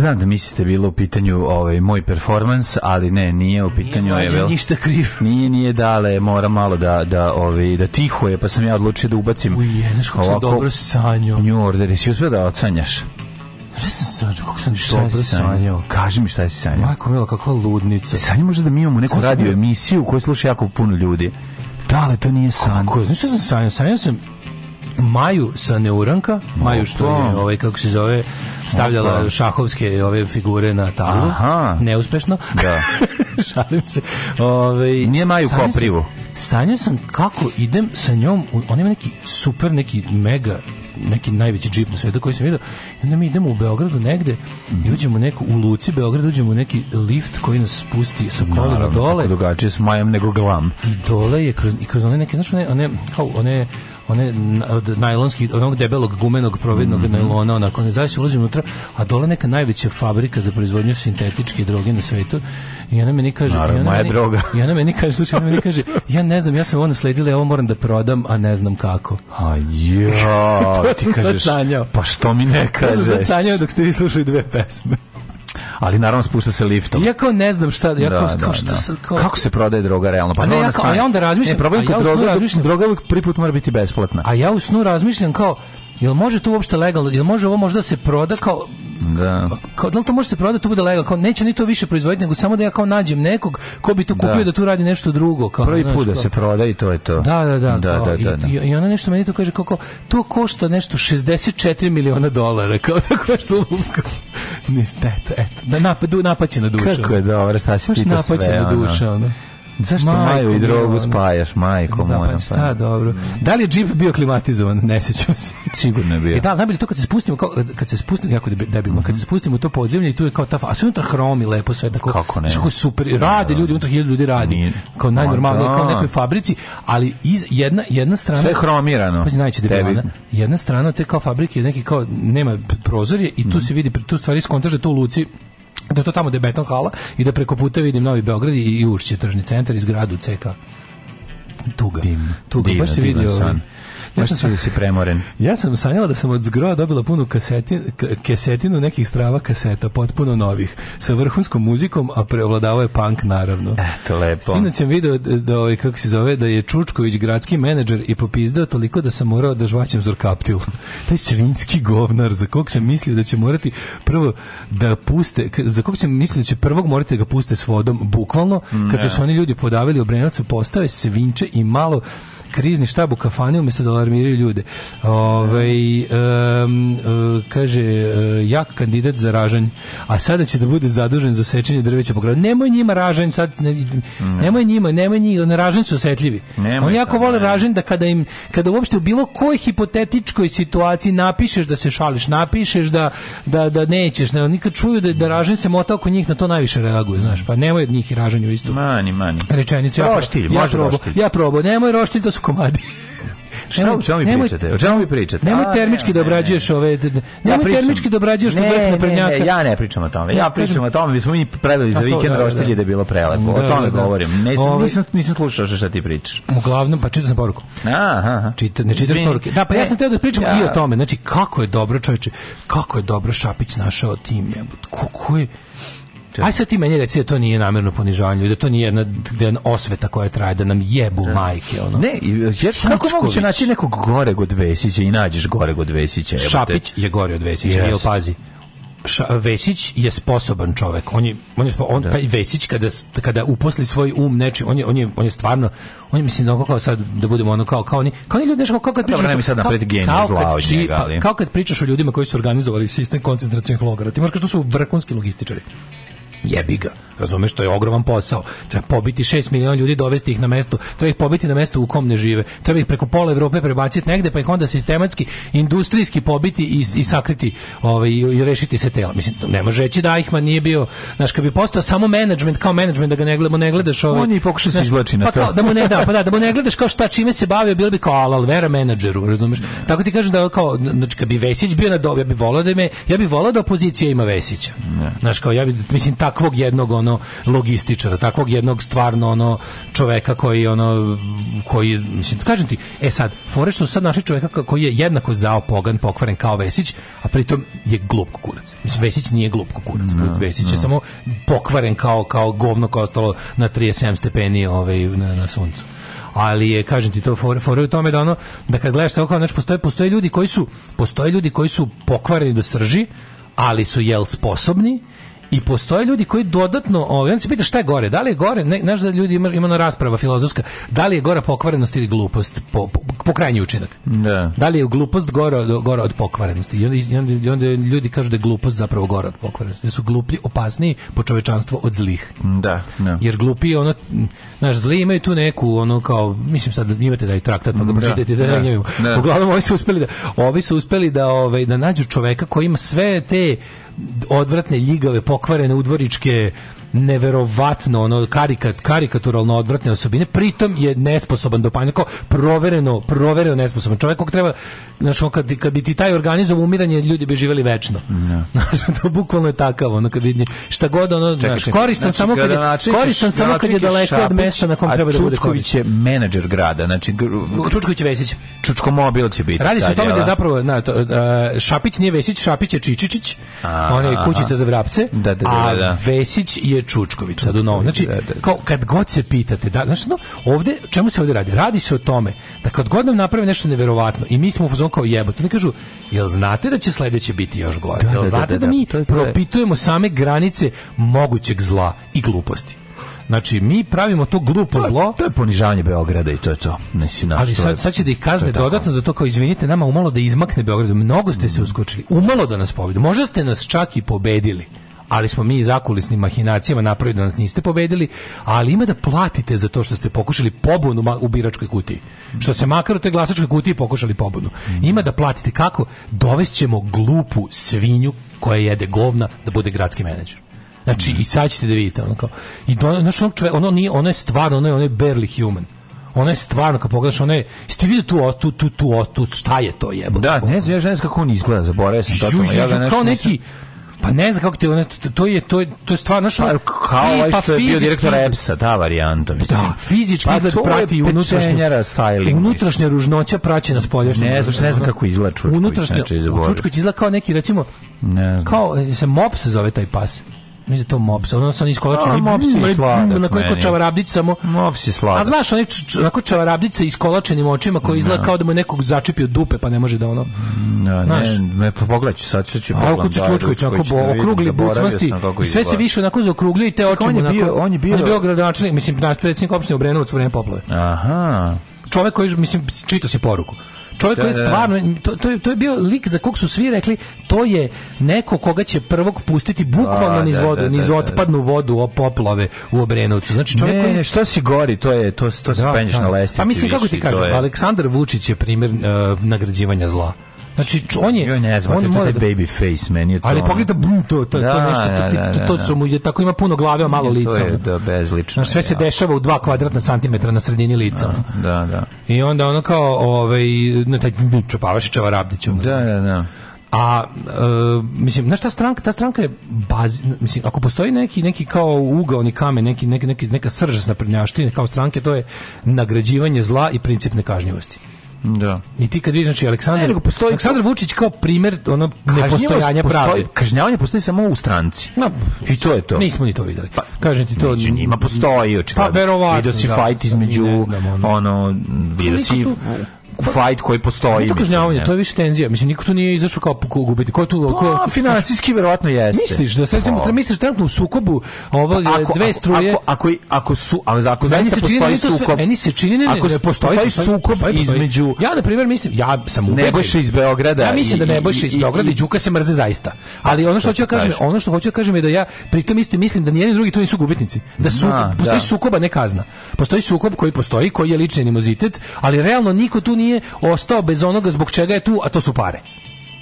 F: Znam da mislite bilo u pitanju ovaj moj performans, ali ne, nije u pitanju
E: nije je ništa kriv.
F: (laughs) Nije, nije dale, mora malo da da ovaj da tihuje, pa sam ja odlučio da ubacim. Uj, je,
E: znaš kako sam dobro sanjao.
F: New Order, jesi uspio da odsanjaš?
E: Šta sam sanjao? Kako sam šta dobro sanjao?
F: Kaži mi šta si sanjao.
E: Majko Milo, kakva ludnica.
F: Sanjao možda da mi imamo neku radio emisiju koju sluša jako puno ljudi.
E: Dale, to nije san. Kako? Znaš šta sam sanjao? Sanjao sam Maju sa Neuranka, Maju što je, ovaj, kako se zove, stavljala Aha. šahovske ove figure na tablu. Aha. Neuspešno.
F: Da.
E: (laughs) Šalim se. Ove,
F: Nije Maju Koprivu.
E: Sanjao sam kako idem sa njom, on ima neki super, neki mega neki najveći džip na svetu koji sam vidio. I onda mi idemo u Beogradu negde i mhm. uđemo neku, u Luci Beograd uđemo u neki lift koji nas spusti sa kolima Naravno, dole.
F: drugačije s majem nego glam.
E: I dole je kroz, i kroz one neke, znaš, one, one, kao, one one od najlonskih, onog debelog gumenog providnog mm -hmm. najlona, onako ne zavis ulazim unutra, a dole neka najveća fabrika za proizvodnju sintetičke droge na svetu i ona meni kaže,
F: Naravno, i moja meni, droga.
E: (laughs) I
F: ona
E: meni kaže, slušaj, ona meni kaže, ja ne znam, ja sam ovo nasledila, ja ovo moram da prodam, a ne znam kako.
F: A ja, (laughs) ti kažeš, pa što mi ne kažeš? Ja sam
E: sanjao dok ste vi slušali dve pesme
F: ali naravno spušta se liftom.
E: Ja kao ne znam šta, ja da, kao, da, kao, šta da, da. Sam, kao...
F: kako se prodaje droga realno? Pa
E: a ne,
F: ja, kao,
E: a ja onda razmišljam, ne, problem kod ja droga, razmišljam,
F: droga uvijek priput mora biti besplatna.
E: A ja u snu razmišljam kao Jel može to uopšte legalno? Jel može ovo možda da se proda kao da. Kao, da li to može da se prodati, da to bude legalno, Kao, neće ni to više proizvoditi, nego samo da ja kao nađem nekog ko bi to kupio da, da tu radi nešto drugo. Kao,
F: Prvi put da se proda i to je to.
E: Da, da, da. da, kao, da, da
F: i,
E: I, ona nešto meni to kaže kao to košta nešto 64 miliona dolara. Kao (laughs) tako što lupka. Niste, eto, eto. Da, napaćena dušu. Kako
F: je dobro, šta si ti to sve. Napaćena duša, ono. Zašto majko Maju i drogu ono. spajaš, majko da, pa moja? Pa,
E: šta, dobro. Da li je džip bio klimatizovan? Ne sećam se.
F: (laughs) Sigurno je bio.
E: I e, da, najbolje to kad se spustimo, kao, kad se spustimo, jako debilno, kad se mhm. spustimo u to podzemlje i tu je kao ta, a sve unutra hromi lepo, sve tako.
F: Kako ne? Kako
E: super, radi da. ljudi, unutra hiljadu ljudi radi. Nije. Kao najnormalnije, kao da. nekoj fabrici, ali iz, jedna, jedna strana...
F: Sve hromirano.
E: Pazi, najče debilana. Jedna strana te kao fabrike, neki kao, nema prozorje i tu mhm. se vidi, tu stvari skontaže, to u Luci da to tamo da je beton hala i da preko puta vidim Novi Beograd i, i Ušće tržni centar i zgradu CK. Tuga. Dim, tuga, divno, baš se vidio. Ovaj. San.
F: Ja sam,
E: si, si
F: premoren.
E: Ja sam sanjala da sam od zgroja dobila punu kasetin, kesetinu nekih strava kaseta, potpuno novih, sa vrhunskom muzikom, a preovladavao je punk, naravno.
F: Eto, lepo.
E: Sinoć sam video da, da, kako se zove, da je Čučković gradski menadžer i popizdao toliko da sam morao da žvaćem zorkaptil. (laughs) Taj svinski govnar, za kog sam mislio da će morati prvo da puste, za kog sam mislio da će prvog morati da ga puste s vodom, bukvalno, kad su oni ljudi podavili u Obrenovcu, postave se vinče i malo krizni štab u kafani umjesto da alarmiraju ljude. Ove, ovaj, um, kaže, e, jak kandidat za ražanj, a sada će da bude zadužen za sečenje drveća po gradu. Nemoj njima ražanj sad, ne, nemoj njima, nemoj njima, na ražanj su osetljivi. Nemoj Oni jako vole ražanj da kada im, kada uopšte u bilo kojoj hipotetičkoj situaciji napišeš da se šališ, napišeš da, da, da nećeš, ne, nikad čuju da, da ražanj se mota oko njih, na to najviše reaguje, znaš, pa nemoj od njih i ražanj u istu.
F: Mani, mani. Rečenicu. Roštilj, ja,
E: probo, ja probao, nemoj roštilj, to su komadi. (laughs)
F: Šta o čemu vi pričate? O čemu vi pričate? Nemoj
E: termički da obrađuješ ove
F: nemoj
E: termički da obrađuješ na vrh naprednjaka.
F: Ne, ja ne pričam o tome. Ja pričam o tome, mi smo mi predali za vikend da, roštilje da. da je bilo prelepo. O da, tome govorim. Ne nisam nisam slušao šta ti pričaš.
E: Uglavnom pa čitam sam poruku. Aha. Čita, ne čitaš poruke. Da, pa ja sam teo da pričam i o tome. Znači kako je dobro, čoveče, kako je dobro Šapić našao tim. Kako je Da. Aj sad ti meni reci da to nije namerno ponižavanje, da to nije jedna, da osveta koja traje, da nam jebu da. majke. Ono.
F: Ne, je kako moguće naći nekog gore od Vesića i nađeš gore od Vesića?
E: Šapić je gore od Vesića, jel pazi? Ša, Vesić je sposoban čovjek. On je on je on da. taj Vesić kada kada uposli svoj um nečim, on je on je on je stvarno on je mislim da kao sad da budemo ono kao kao oni kao oni ljudi kao, kao kad pričaš Dobre, sad da kao, kao, kao, kad, či, pa, kao kad pričaš o ljudima koji su organizovali sistem koncentracionih logora. Ti možeš kažeš da su vrhunski logističari jebi ga. Razumeš, to je ogroman posao. Treba pobiti 6 miliona ljudi, dovesti ih na mesto, treba ih pobiti na mesto u kom ne žive. Treba ih preko pola Evrope prebaciti negde, pa ih onda sistematski, industrijski pobiti i, i sakriti ovaj, i, rešiti se tela. Mislim, ne može reći da Eichmann nije bio, znaš, kad bi postao samo menadžment, kao menadžment, da ga ne, gledamo, da ne gledaš ovaj...
F: On je pokušao da se izvlači na pa to. Kao,
E: da mu ne, da, pa da, da mu ne gledaš kao šta čime se bavio, bilo bi kao alal, vera menadžeru, razumeš? Tako ti kažem da kao, znači, kad bi Vesić bio na dobi, ja bi volao da me, ja bih voleo da opozicija ima Vesića. Znaš, kao, ja bih mislim, ta takvog jednog ono logističara, takvog jednog stvarno ono čoveka koji ono koji mislim kažem ti, e sad fore što sad naši čoveka koji je jednako zao pogan, pokvaren kao Vesić, a pritom je glup kurac. Mislim Vesić nije glup kurac, da, no, Vesić no. je da. samo pokvaren kao kao govno kao ostalo na 37 stepeni ovaj na, na suncu ali je kažem ti to fore fore u tome da ono da kad gledaš tako znači postoje postoje ljudi koji su postoje ljudi koji su pokvareni do da srži ali su jel sposobni I postoje ljudi koji dodatno, ovaj, on se pita šta je gore, da li je gore, ne, znaš da ljudi ima, ima na rasprava filozofska, da li je gore pokvarenost ili glupost, po, po, po krajnji učinak.
F: Da.
E: da li je glupost gore od gore od pokvarenosti? I onda, i onda, i onda ljudi kažu da je glupost zapravo gore od pokvarenosti, da su gluplji opasniji po čovečanstvo od zlih.
F: Da,
E: da. Jer glupi ono, znaš, zli imaju tu neku, ono kao, mislim sad imate da je traktat, pa ga pročitajte da, da, da, da, da. Uglavnom ovi su uspeli da, ovi su uspeli da, ovaj, da nađu čoveka koji ima sve te odvratne ljigave, pokvarene udvoričke neverovatno ono karikat karikaturalno odvratne osobine pritom je nesposoban do panjako provereno provereno nesposoban čovjek kog treba znaš, on, kad, kad bi ti taj organizam umiranje, ljudi bi živjeli večno. No. Da. (laughs) Znaš, to bukvalno je takav, ono, kad vidi, šta god, ono, Čekaj, znaš, koristan znači, samo kad je, koristan samo kad je daleko šapić, od mesta na kom treba da
F: bude Čučković je menadžer grada, znači...
E: Čučković je Vesić.
F: Čučko mobil će biti.
E: Radi se o tome da je da? zapravo, na, to, uh, Šapić nije Vesić, Šapić je Čičičić, on je kućica za vrapce, da, da, da, da. a Vesić je Čučković, sad u novom. Znači, da, kao, kad god se pitate, da, znaš, no, ovde, čemu se ovde radi? Radi se o tome da kad god nam naprave nešto neverovatno i mi smo u kao jebote. Ne kažu, jel znate da će sledeće biti još gore? Da, jel da, da, znate da, da, da mi propitujemo same granice mogućeg zla i gluposti? Znači, mi pravimo to glupo zlo.
F: To je ponižavanje Beograda i to je to. Nisi
E: naš, Ali sad, sad će da ih kazne dodatno za to kao, izvinite, nama umalo da izmakne Beograd. Mnogo ste se uskočili. Umalo da nas pobjedu. Možda ste nas čak i pobedili ali smo mi zakulisnim mahinacijama napravili da nas niste pobedili, ali ima da platite za to što ste pokušali pobunu u biračkoj kutiji. Što se makar u te glasačkoj kutiji pokušali pobunu. Ima da platite kako dovešćemo glupu svinju koja jede govna da bude gradski menadžer. Znači, i sad ćete da vidite, ono kao, i do, znači, ono, čove, ono, nije, ono je stvarno, ono je, ono je barely human ona je stvarno kad pogledaš ona je ste vidio tu otu tu tu otu šta je to jebote
F: da ne znam ja ženska da kako on izgleda zaboravio sam
E: to ja ga
F: kao neki
E: Pa ne znam kako ti to je to je to
F: je
E: stvarno što pa,
F: kao ovaj pa što je bio direktor EPS-a, ta da, varijanta.
E: Da, fizički pa, izgled prati unutrašnja styling. Unutrašnja ružnoća praćena spoljašnjom.
F: Ne znam, ne znam kako izgleda Čučković. Unutrašnja znači,
E: Čučković izgleda kao neki recimo ne znam. kao se Mops zove taj pas. Mislim da to mops, ono sam iskolačeni Mops je mm, sladak. Mm, na koliko čavarabdić samo.
F: Mops je sladak.
E: A znaš, onaj onako čavarabdica iskolačenim očima koji da. izgleda kao da mu nekog začepio dupe, pa ne može da ono. Mm, da, no, ne, ne, pa
F: pogledaj ću sad, sad
E: ću
F: pogledam. Alko
E: Čučković, onako okrugli bucmasti. Sve se više onako zaokrugljuje i te oči mu onako. On je bio, on je bio gradonačelnik, mislim, naš predsjednik opštine u Obrenovac u vreme poplave.
F: Aha.
E: Čovek koji, mislim, čito si poruku čovjek da, koji je da, da, da. stvarno to, to, je, to je bio lik za kog su svi rekli to je neko koga će prvog pustiti bukvalno A, niz vodu, da, da, niz otpadnu vodu poplave u Obrenovcu. Znači
F: čovjek ne,
E: koji... ne,
F: što si gori, to je to to se penješ na pa lestvici. Pa
E: mislim kako ti kažem, je... Aleksandar Vučić je primjer uh, e, nagrađivanja zla. Znači on je ne
F: znam, on mora da- baby face meni je to.
E: Ali pogleda bum to to da, to nešto to, da, da, to, to da, su da. mu je tako ima puno glave, a malo lica.
F: To je da bezlično. Znači,
E: sve se dešava u 2 kvadratna centimetra na sredini lica.
F: Da, da.
E: I onda ono kao ovaj na taj čopavaš čavarabdićom.
F: Da, da, da.
E: A e, mislim, znaš ta stranka, ta stranka je baz, mislim, ako postoji neki neki kao ugao ni kamen, neki neki neka srž na prednjaština kao stranke, to je nagrađivanje zla i princip nekažnjivosti.
F: Da.
E: I ti kad vidiš znači Aleksandar, ne, postoji, Aleksandar Vučić kao primer ono nepostojanja pravde.
F: Kažnjavanje postoji samo u stranci. No, I to je to.
E: Nismo ni to videli. Pa, Kažem ti to
F: neće, njima postoji pa,
E: očigledno. Pa verovatno. Vidio
F: si da, fight između znam, ono, ono vidio si fight koji postoji.
E: To kažnjavanje, to je više tenzija. Mislim niko tu nije izašao kao gubitnik. Ko tu pa, ko pa,
F: finansijski verovatno jeste.
E: Misliš da sad ćemo pa. misliš trenutno u sukobu ove pa, dve struje.
F: Ako ako ako su ali ako zaista se da postoji sukob.
E: Meni se čini ne,
F: ako
E: ne
F: postoji, postoji sukob postoji, između
E: Ja na primjer mislim ja sam
F: u Nebojša iz Beograda.
E: Ja mislim da Nebojša iz Beograda i Đuka se mrze zaista. Da, ali ono što hoću da kažem, ono što hoću da kažem je da ja pritom isto mislim da nijedni drugi to nisu gubitnici. Da su da, postoji sukoba ne kazna. Postoji sukob koji postoji, koji je lični animozitet, ali realno niko tu nije nije ostao bez onoga zbog čega je tu, a to su pare.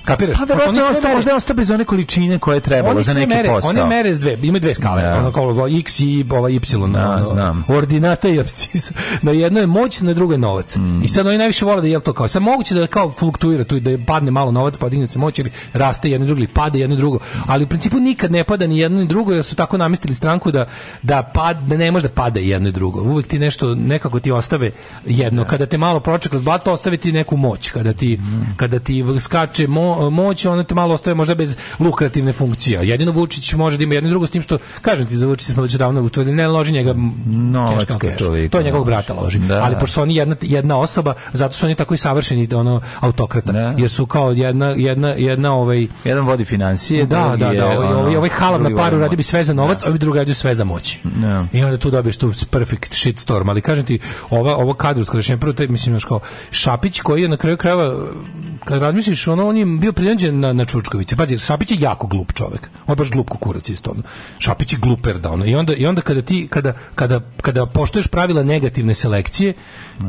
E: Kapiraš? Pa
F: verovatno je ostao, možda je ostao bez one količine koje je trebalo za neki mere, posao. One
E: mere s dve, ima dve skale, da. ono kao x i ova y, da, na, znam. ordinata i abscisa. Na jedno je moć, na drugo je novac. Mm. I sad oni najviše vole da je to kao, sad moguće da kao fluktuira tu, i da padne malo novac, pa digne se moć, ili raste jedno drugo, ili pade jedno drugo. Ali u principu nikad ne pada ni jedno ni drugo, jer su tako namistili stranku da, da, pad, da ne može da pada jedno i drugo. Uvek ti nešto, nekako ti ostave jedno. Da. Kada te malo proče kroz blato, ostave ti neku moć. Kada ti, mm. kada ti skače mo, moć, ono te malo ostaje možda bez lukrativne funkcije. Jedino Vučić može da ima jedno drugo s tim što kažem ti za Vučića smo već davno ustvrdili, ne loži njega
F: novac
E: To je njegovog brata loži. Da. Ali pošto oni jedna, jedna osoba, zato su oni tako i savršeni da ono autokrata. Da. Jer su kao jedna jedna jedna ovaj
F: jedan vodi financije,
E: da, da, da, ovaj, ovaj, ovaj halav na paru radi bi sve za novac, da. a druga radi sve za moć. Da. I onda tu dobiješ tu perfect shit storm, ali kažem ti ova ovo kadrovsko rešenje prvo te mislim još kao Šapić koji je na kraju krajeva kad razmišljaš ono on je bio prijeđen na, na Čučkovića. Pazi, Šapić je jako glup čovjek. On baš glup kukurac isto. Šapić je gluper da ono. I onda, i onda kada ti, kada, kada, kada poštuješ pravila negativne selekcije,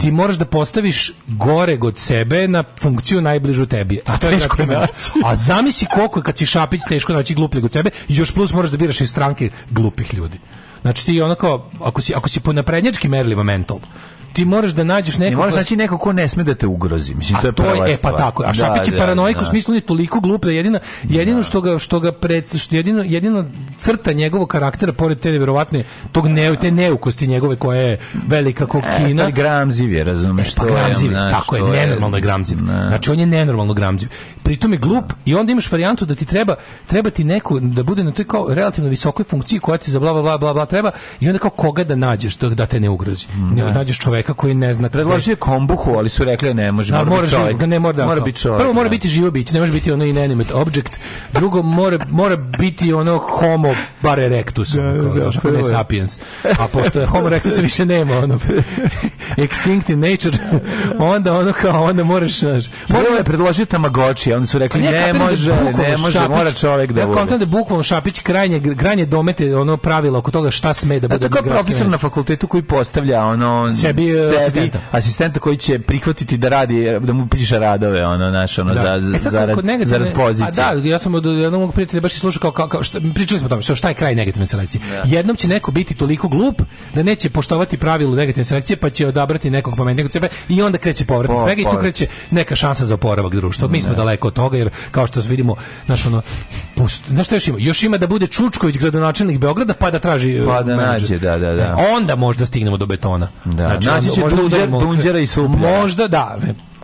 E: ti moraš da postaviš gore od sebe na funkciju najbližu tebi. A, to je teško naći. A zamisli koliko je kad si Šapić teško naći glupljeg od sebe još plus moraš da biraš iz stranke glupih ljudi. Znači ti onako, ako si, ako si po naprednjački merilima mental, ti moraš da nađeš nekog. Ne
F: moraš
E: naći
F: nekog ko ne sme da te ugrozi. Mislim a to je to je, e pa tako.
E: A Šapić da, je da, paranoik u da. smislu je toliko glup da jedina jedino što ga što ga pred što jedino jedino crta njegovog karaktera pored te verovatne tog ne te neukosti njegove koja je velika kokina. E, gramziv je,
F: razumeš
E: što e, pa gramziv, tako je, nenormalno je gramziv. Znači on je nenormalno gramziv. Pritom je glup i onda imaš varijantu da ti treba treba ti neko da bude na toj kao relativno visokoj funkciji koja ti za bla bla bla bla treba i onda kao koga da nađeš da, te ne ugrozi. Ne nađeš čoveka čoveka koji ne zna.
F: Predložio kombuhu, ali su rekli da ne može, da, mora, mora biti
E: da ne mora, da- mora biti čovjek. Prvo mora biti živo biće, ne može biti ono inanimate object. Drugo mora, mora biti ono homo bar erectus, da, ono, da, ne sapiens. A pošto je homo erectus više nema ono (laughs) extinct in nature, onda ono kao
F: onda
E: moraš,
F: znaš. Prvo je predložio Tamagotchi, oni su rekli ne može, ne može, mora čovjek da
E: bude. Ja da bukvalno Šapić krajnje granje domete ono pravilo oko toga šta sme da bude.
F: da, Tako profesor na fakultetu koji postavlja ono sebi sebi asistenta. koji će prihvatiti da radi da mu piše radove ono naš ono da. za e sad, zarad, zarad pozicije. A
E: da, ja sam od jednog mog prijatelja baš slušao kao, kao, kao šta, pričali smo o tome šta, je kraj negativne selekcije. Da. Jednom će neko biti toliko glup da neće poštovati pravilo negativne selekcije pa će odabrati nekog pametnijeg od sebe i onda kreće povrat po, pa, svega i tu pa. kreće neka šansa za oporavak društva. Mi smo da. daleko od toga jer kao što vidimo naš ono pust, znaš šta još ima? Još ima da bude Čučković gradonačelnik Beograda pa da traži
F: pa e,
E: da nađe,
F: da, da, da. E, onda
E: možda stignemo do betona.
F: Da, znači, naći će
E: dunđer,
F: dunđera i
E: suplja. Možda da.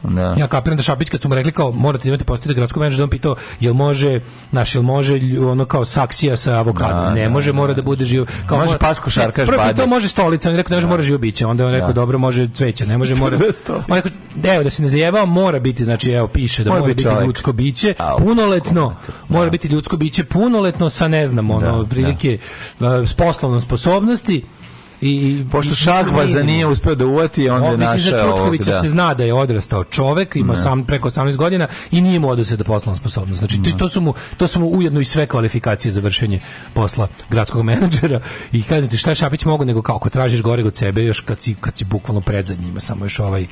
E: Da. Ja kapiram da Šapić kad su mu rekli kao morate imati postati gradskog menadžera, on pitao jel može, naš jel može ono kao saksija sa avokadom. Da, ne da, može, da, mora da. da bude živ. Kao može mora,
F: pas košarkaš Prvo
E: pitao može stolica, on je rekao ne može, da. mora živo biće. Onda je on rekao dobro, može cveće, ne može, (laughs) mora. on rekao evo da se ne zajebao, mora biti, znači evo piše da mora, mora biti ljudsko biće, punoletno. Mora biti ljudsko biće punoletno sa ne znam, ono prilike s poslovnom sposobnosti
F: i pošto Šahbaza nije uspeo da uvati, onda je našao. Mislim za
E: Čučkovića da. se zna da je odrastao čovek, ima ne. sam preko 18 godina i nije mu da poslovna sposobnost. Znači to, to su mu to su mu ujedno i sve kvalifikacije za vršenje posla gradskog menadžera i kažete šta je Šapić mogu nego kako tražiš gore od sebe još kad si kad si bukvalno pred za njima, samo još ovaj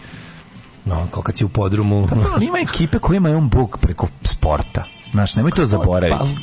E: No, kao kad si u podrumu. Da,
F: pa, ima ekipe koje imaju on buk preko sporta. Znaš, nemoj to zaboraviti.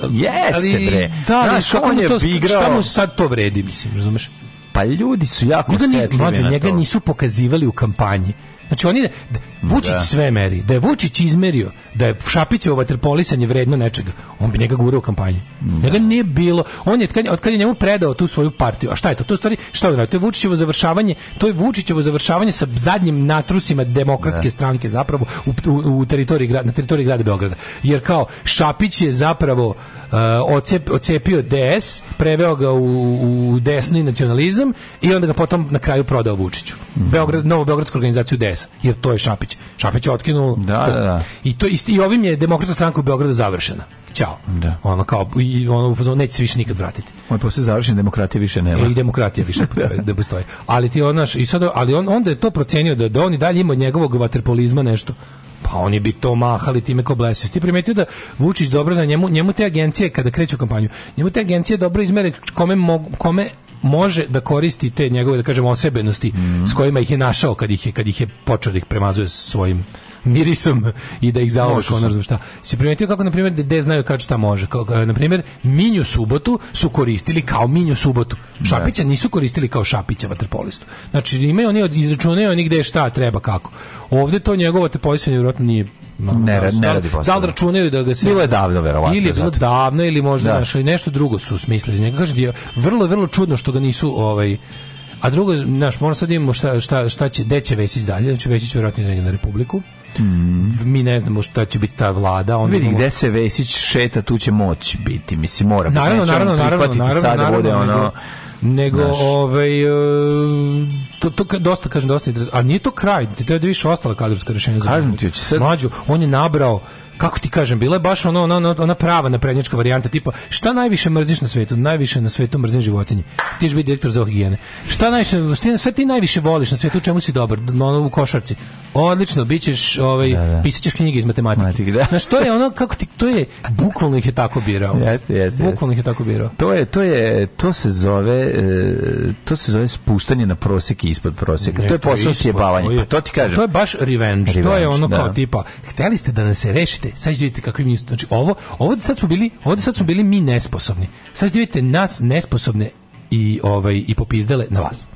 F: Pa, Jeste, bre.
E: Da, Znaš, kako on je to, igrao... Šta mu sad to vredi, mislim, razumeš?
F: Pa ljudi su jako njega ni,
E: njega nisu pokazivali u kampanji. Znači oni ne, da, Vučić da. sve meri. Da je Vučić izmerio da je Šapićevo vaterpolisanje vredno nečega, on bi njega gurao u kampanji. Da. Njega nije bilo. On je od kad, od kad je njemu predao tu svoju partiju. A šta je to? To je stvari šta je to? je Vučićevo završavanje, to je Vučićevo završavanje sa zadnjim natrusima demokratske da. stranke zapravo u, u, u teritoriji na teritoriji grada Beograda. Jer kao Šapić je zapravo Uh, ocep, ocepio DS, preveo ga u, u desni nacionalizam i onda ga potom na kraju prodao Vučiću. Beograd, novo Beogradsku organizaciju DS, jer to je Šapić. Šapić je otkinuo... Da, da, da. I, to, i ovim je demokratska stranka u Beogradu završena ćao. Da. Ono kao i ono u neće se više nikad vratiti.
F: On posle završen demokratije više nema.
E: E, I
F: demokratija
E: više (laughs) da. da postoji. Ali ti onaš i sad ali on onda je to procenio da da on i dalje ima od njegovog vaterpolizma nešto pa oni bi to mahali time ko blesio. Ti primetio da Vučić dobro za njemu, njemu te agencije kada kreću kampanju, njemu te agencije dobro izmere kome, mogu, kome može da koristi te njegove da kažemo osebenosti mm -hmm. s kojima ih je našao kad ih je kad ih je počeo da ih premazuje svojim mirisom i da ih zaovaš ono razum šta. Si primetio kako, na primjer, dede znaju kad šta može. Kao, e, na primjer, Minju subotu su koristili kao Minju subotu. Šapića nisu koristili kao Šapića vaterpolistu. Znači, imaju oni izračunaju oni gde šta treba kako. Ovde to njegovo vaterpolistvo vjerojatno nije no, ne,
F: ne, ne radi
E: posao. Da li računaju da ga
F: se... Bilo je davno, verovatno.
E: Ili
F: je bilo
E: zato. davno, ili možda da. našli, nešto drugo su smislili iz njega. Kažem, vrlo, vrlo čudno što ga nisu... Ovaj, a drugo, naš, moramo sad imamo šta, šta, šta će, gde će Vesić dalje, znači Vesić vjerojatno na Republiku, Mm. Mi ne znamo šta će biti ta vlada.
F: Onda Vidi, gde se Vesić šeta, tu će moć biti. Mislim, mora.
E: Naravno, naravno, naravno, naravno,
F: sada naravno, bude ono,
E: nego Znaš. ovaj e, to, to dosta kažem dosta a nije to kraj ti treba da više ostala kadrovska rešenja kažem ti hoće se... mlađu on je nabrao kako ti kažem, bila je baš ono, ona, ona prava naprednjačka varijanta, tipa, šta najviše mrziš na svetu? Najviše na svetu mrzim životinje. Ti ćeš biti direktor za higijene. Šta najviše, šta ti najviše voliš na svetu, čemu si dobar? Ono u košarci. Odlično, bićeš, ovaj, da, da. pisaćeš knjige iz matematike.
F: Matik, da. Znaš,
E: to je ono, kako ti, to je, bukvalno ih je tako birao.
F: Jeste, jeste.
E: Bukvalno ih je tako birao.
F: To je, to je, to se zove, e, to se zove spuštanje na prosek ispod proseka. Ne, to je posao sjebavanje. Pa
E: to ti kažem. To je baš revenge. revenge to je ono da. kao tipa, hteli ste da nas se rešite vidite, sad vidite kakvi mi znači ovo, ovo sad smo bili, ovde sad smo bili mi nesposobni. Sad vidite nas nesposobne i ovaj i popizdele na vas.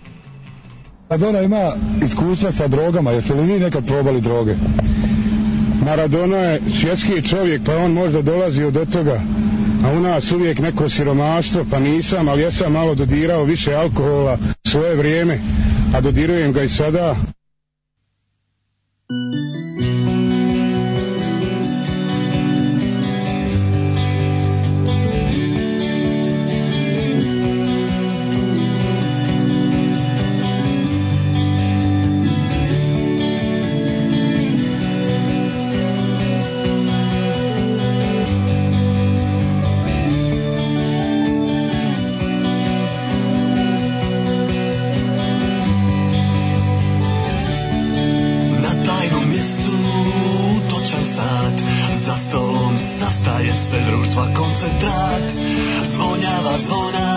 I: Maradona ima iskustva sa drogama, jeste li vi nekad probali droge? Maradona je svjetski čovjek, pa on možda dolazi od toga. A u nas uvijek neko siromaštvo, pa nisam, ali ja sam malo dodirao više alkohola svoje vrijeme, a dodirujem ga i sada. Staje se društva koncentrát Zvoňava zvona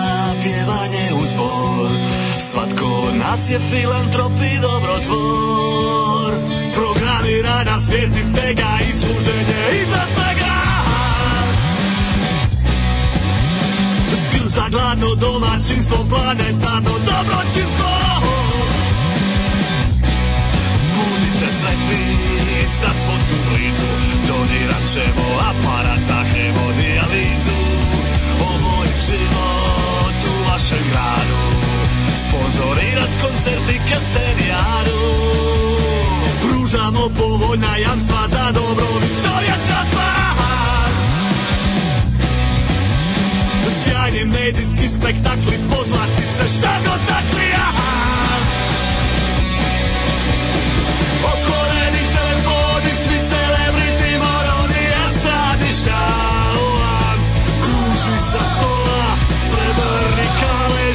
I: pieva neúzbor zbor Svatko nas je filantropy i dobrotvor Programira na svijesti stega I služenje i svega Skrb za gladno domaćinstvo Planetarno dobročinstvo se sretni i sad smo tu blizu Donirat ćemo aparat za hemodijalizu Oboj život u vašem gradu Sponzorirat koncert i kastenijadu Pružamo povoljna jamstva za dobrobit čovječa sva Sjajni medijski spektakli pozvati se šta god takli da aha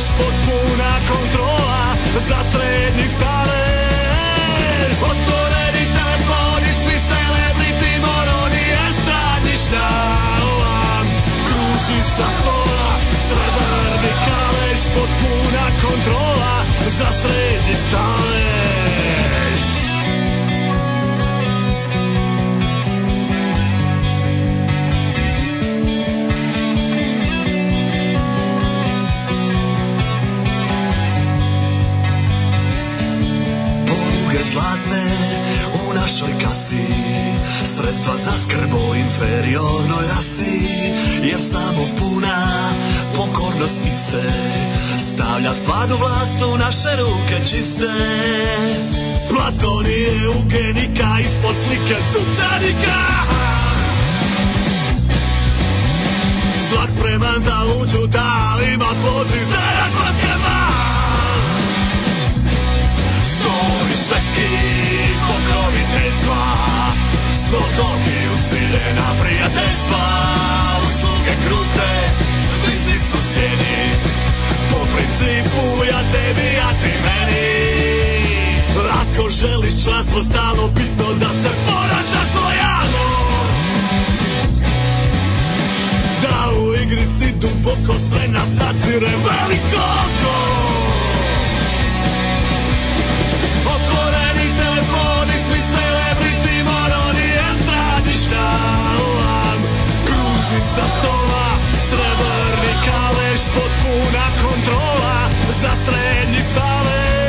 I: Budeš puna kontrola za srednji stanež Otvoreni telefoni, svi celebrity, moroni, estradni štalan Kruži sa stola, srebrni kalež, puna kontrola za srednji stanež
E: slatne u našoj kasi Sredstva za skrb o inferiornoj rasi Jer samo puna pokornost iste Stavlja stvarnu vlast u naše ruke čiste Platonije ugenika ispod slike suncanika Svak spreman za uđu talima da poziv za razmaske svetski pokroviteljstva Svo toki usiljena prijateljstva Usluge krute, blizni su sjeni Po principu ja tebi, ja ti meni Ako želiš članstvo stalo, bitno da se ponašaš lojalno Da u igri si duboko sve nas nacire veliko štalam Kruži sa stola Srebrni kaleš potpuna kontrola Za srednji stalež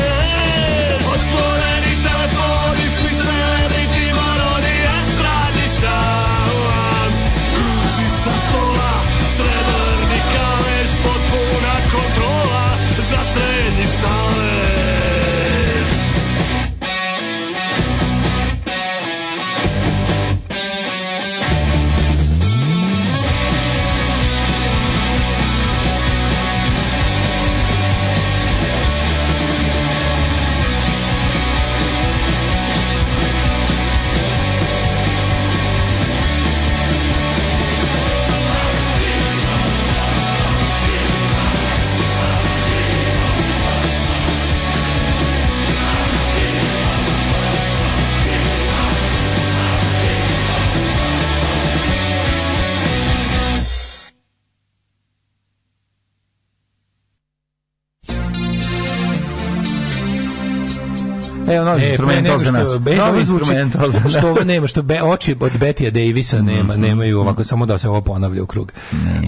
E: E, Novi instrumental za nas. Novi instrumental za nas. Što ovo nema, što be, oči od Betija Davisa nema, mhm. nemaju ovako, samo da se ovo ponavlja u krug.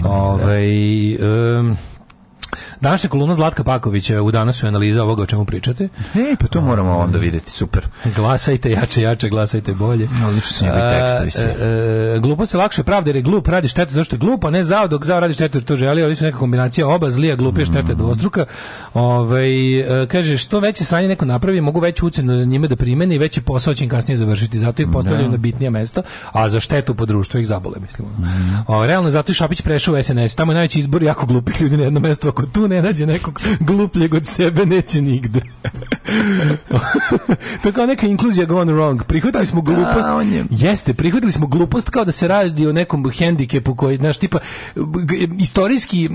E: Ove, ovaj, da. um, Današnja kolona Zlatka Pakovića u današnjoj analizi ovoga o čemu pričate.
F: E, pa to moramo ovaj, onda videti, super.
E: Glasajte jače, jače, glasajte bolje.
F: Odlično tekstovi
E: e, e, glupo se lakše pravda jer je glup, radi štetu zašto je glup, a ne zao dok zao radi štetu to želi, ali su neka kombinacija oba zlija, glupije, štete, mm. dvostruka. Ove, ovaj, kaže, što veće sranje neko napravi, mogu veće ucenu njime da primeni i veći posao će im kasnije završiti. Zato ih postavljaju na da. bitnija mesta, a za štetu po društvu ih zabole, mislim. Mhm. O, realno, zato je Šapić prešao u SNS. Tamo je najveći izbor jako glupih ljudi na jedno mesto, ako tu ne ne nađe nekog glupljeg od sebe, neće nigde. (laughs) to je kao neka inkluzija gone wrong. Prihvatili smo da, glupost. Da,
F: je...
E: Jeste, prihvatili smo glupost kao da se radi o nekom hendikepu koji, znaš, tipa, istorijski e,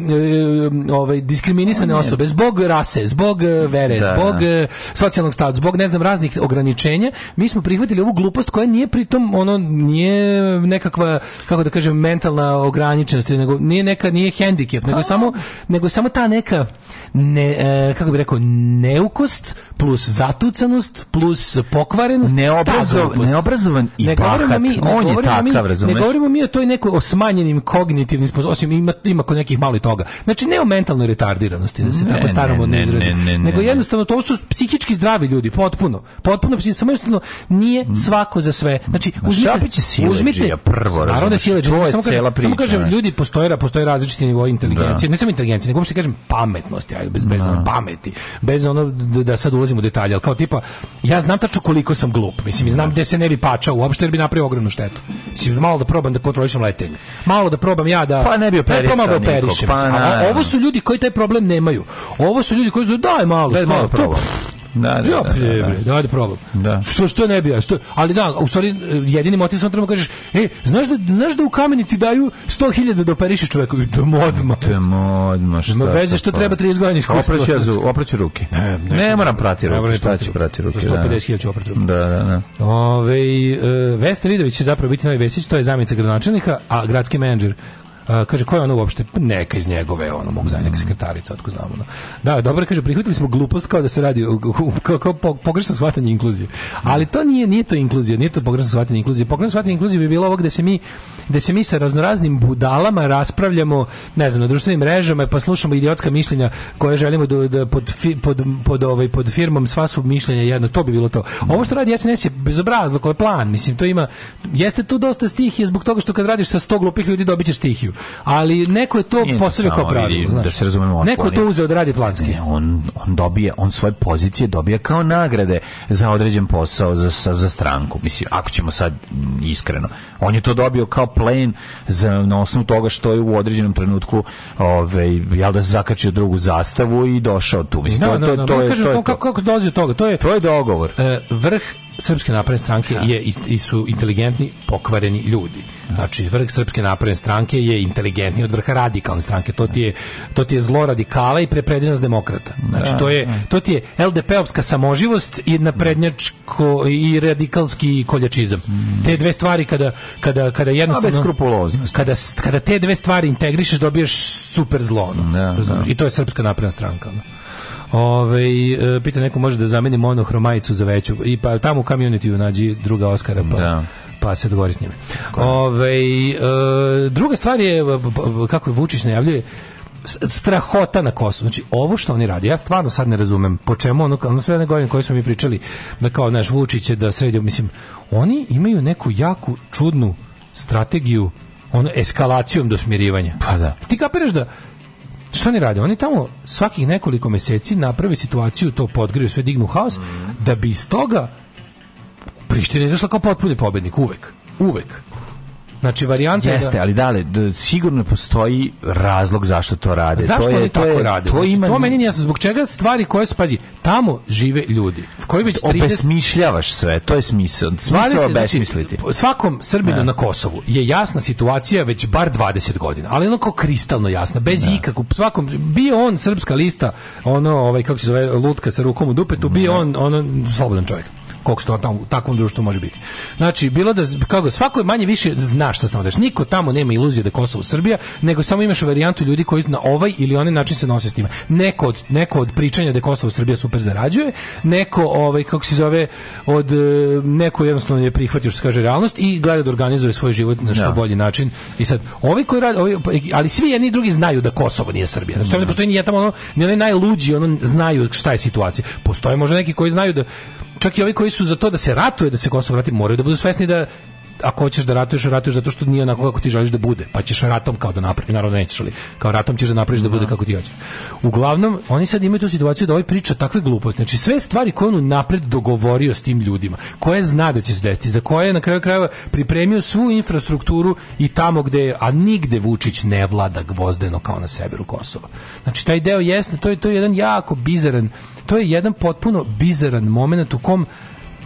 E: ovaj, diskriminisane osobe zbog rase, zbog vere, da, zbog da. E, socijalnog stava, zbog, ne znam, raznih ograničenja, mi smo prihvatili ovu glupost koja nije pritom, ono, nije nekakva, kako da kažem, mentalna ograničenost, nego nije neka, nije hendikep, nego samo, nego samo ta neka neka ne, e, kako bi rekao, neukost plus zatucanost plus pokvarenost.
F: neobrazovan neobrazovan i ne bahat. Mi, ne On je takav, razumeš?
E: Ne govorimo mi o toj nekoj o smanjenim kognitivnim sposobnostima, ima, ima kod nekih malo i toga. Znači, ne o mentalnoj retardiranosti, da se ne, tako staramo da ne, ne, ne, nego jednostavno to su psihički zdravi ljudi, potpuno. Potpuno, samo jednostavno nije mm. svako za sve. Znači,
F: uzmite... Uzmite, prvo, naravno da je
E: sileđe, samo, kažem, ljudi, postoje, postoje različiti nivoi inteligencije, da. ne samo inteligencije, nego uopšte kažem, pametnosti, ajde, bez, bez da. ono pameti, bez ono da, sad ulazim u detalje, ali kao tipa, ja znam tačno koliko sam glup, mislim, znam da. gde se ne bi pačao uopšte, jer bi napravio ogromnu štetu. Mislim, malo da probam da kontrolišem letenje, malo da probam ja da...
F: Pa ne bi da
E: operisao ne, nikog, operišem, pa, na, na. A, ovo su ljudi koji taj problem nemaju. Ovo su ljudi koji su, daj malo, Daj, malo
F: probam.
E: Da, da, ja, da, da, da. Ajde probam. Da. Što što ne bi, što, ali da, u stvari jedini motiv sam treba kažeš, ej, znaš da znaš da u kamenici daju 100.000
F: da
E: operiše čoveku i
F: da modma. Da modma, što.
E: Ma veze što pa. treba 30
F: godina iskustva. Opraću, opraću ruke. Ne, ne, ne moram prati ruke. Ne, šta da. ću prati ruke? 150.000 da. opraću ruke.
E: Da, da, da. Ove, e, Vesta Vidović će zapravo biti novi Vesić, to je zamjenica gradonačelnika, a gradski menadžer Uh, kaže, ko je ona uopšte? Pa neka iz njegove, ono, mog znati, neka sekretarica, otko znamo. Ono. Da, dobro, kaže, prihvatili smo glupost kao da se radi, kao, kao pogrešno shvatanje inkluzije. Ali to nije, nije to inkluzija, nije to pogrešno shvatanje inkluzije. Pogrešno shvatanje inkluzije bi bilo ovo gde se mi gde se mi sa raznoraznim budalama raspravljamo, ne znam, na društvenim mrežama, pa slušamo idiotska mišljenja koje želimo da, da pod, fi, pod, pod, ovaj, pod firmom sva su mišljenja jedno, to bi bilo to. Ovo što radi SNS je bezobrazno, koji je plan, mislim, to ima, jeste tu dosta stihije zbog toga što kad radiš sa 100 glupih ljudi dobićeš stihiju, ali neko je to postavio kao pravilo, znaš. Da
F: se razumemo,
E: neko je to uzeo da radi planski.
F: Ne, on, on dobije, on svoje pozicije dobija kao nagrade za određen posao, za, za, za stranku, mislim, ako ćemo sad iskreno. On je to dobio kao plen za, na osnovu toga što je u određenom trenutku ovaj jel da zakačio drugu zastavu i došao tu mislim no, da, to, no, da, to, no,
E: da, to, to,
F: je, kažem,
E: to je kako
F: kako dođe
E: do toga
F: to je to je dogovor
E: e, vrh srpske napredne stranke je i, su inteligentni pokvareni ljudi. Znači vrh srpske napredne stranke je inteligentniji od vrha radikalne stranke. To ti je to ti je zlo radikala i prepredenost demokrata. Znači da, to je da. to ti je LDP-ovska samoživost i naprednjačko i radikalski koljačizam. Te dve stvari kada kada kada jednostavno kada kada te dve stvari integrišeš dobiješ super zlo. No? Da, I to je srpska napredna stranka. No? Ove, e, pita neko može da zameni monohromajicu za veću. I pa tamo u community nađi druga Oscara. Pa. Da pa se dogovori s njime. Ove, e, druga stvar je, e, kako je Vučić najavljuje, strahota na Kosovu. Znači, ovo što oni radi, ja stvarno sad ne razumem po čemu ono, ono sve jedne godine koje smo mi pričali, da kao znaš, Vučić je da sredio, mislim, oni imaju neku jaku, čudnu strategiju ono, eskalacijom do smirivanja.
F: Pa da.
E: Ti kapiraš da Šta oni rade? Oni tamo svakih nekoliko meseci naprave situaciju, to podgriju, sve dignu haos, mm. da bi iz toga Priština izašla kao potpuni pobednik, uvek. Uvek. Znači varijanta da- jeste,
F: da... ali da li, sigurno postoji razlog zašto to rade.
E: Zašto
F: to
E: je, oni to tako je, rade? To, znači, ima... to meni nije jasno zbog čega stvari koje se pazi, tamo žive ljudi.
F: U koji već 30... Znači, obesmišljavaš sve, to je smisao. Smisao znači, obesmisliti.
E: Znači, svakom Srbinu ne. Da. na Kosovu je jasna situacija već bar 20 godina, ali onako kristalno jasna, bez ne. Da. ikakvog svakom bio on srpska lista, ono ovaj kako se zove lutka sa rukom u dupetu, bio ne. on ono slobodan čovjek koliko što tamo u takvom društvu može biti. Znači, bilo da kako svako je manje više zna šta se nalazi. Niko tamo nema iluzije da Kosovo Srbija, nego samo imaš varijantu ljudi koji na ovaj ili onaj način se nose s njima. Neko od, neko od pričanja da Kosovo Srbija super zarađuje, neko ovaj kako se zove od e, neko jednostavno je prihvatio što se kaže realnost i gleda da organizuje svoj život na što ja. Da. bolji način. I sad ovi koji rade, ovi, pa, ali svi jedni i drugi znaju da Kosovo nije Srbija. Znači, tamo ne da. postoji ni jedan tamo ono, ni onaj najluđi, ono znaju šta je situacija. Postoje možda neki koji znaju da čak i ovi koji su za to da se ratuje, da se Kosovo vrati, moraju da budu svesni da ako hoćeš da ratuješ, ratuješ zato što nije onako kako ti želiš da bude, pa ćeš ratom kao da napraviš, naravno nećeš, ali kao ratom ćeš da napraviš da bude da. kako ti hoćeš. Uglavnom, oni sad imaju tu situaciju da ovaj priča takve gluposti, znači sve stvari koje on napred dogovorio s tim ljudima, koje zna da će se desiti, za koje je na kraju krajeva pripremio svu infrastrukturu i tamo gde, a nigde Vučić ne vlada gvozdeno kao na severu Kosova. Znači, taj deo jesne, to je, to je jedan jako bizaran to je jedan potpuno bizaran moment u kom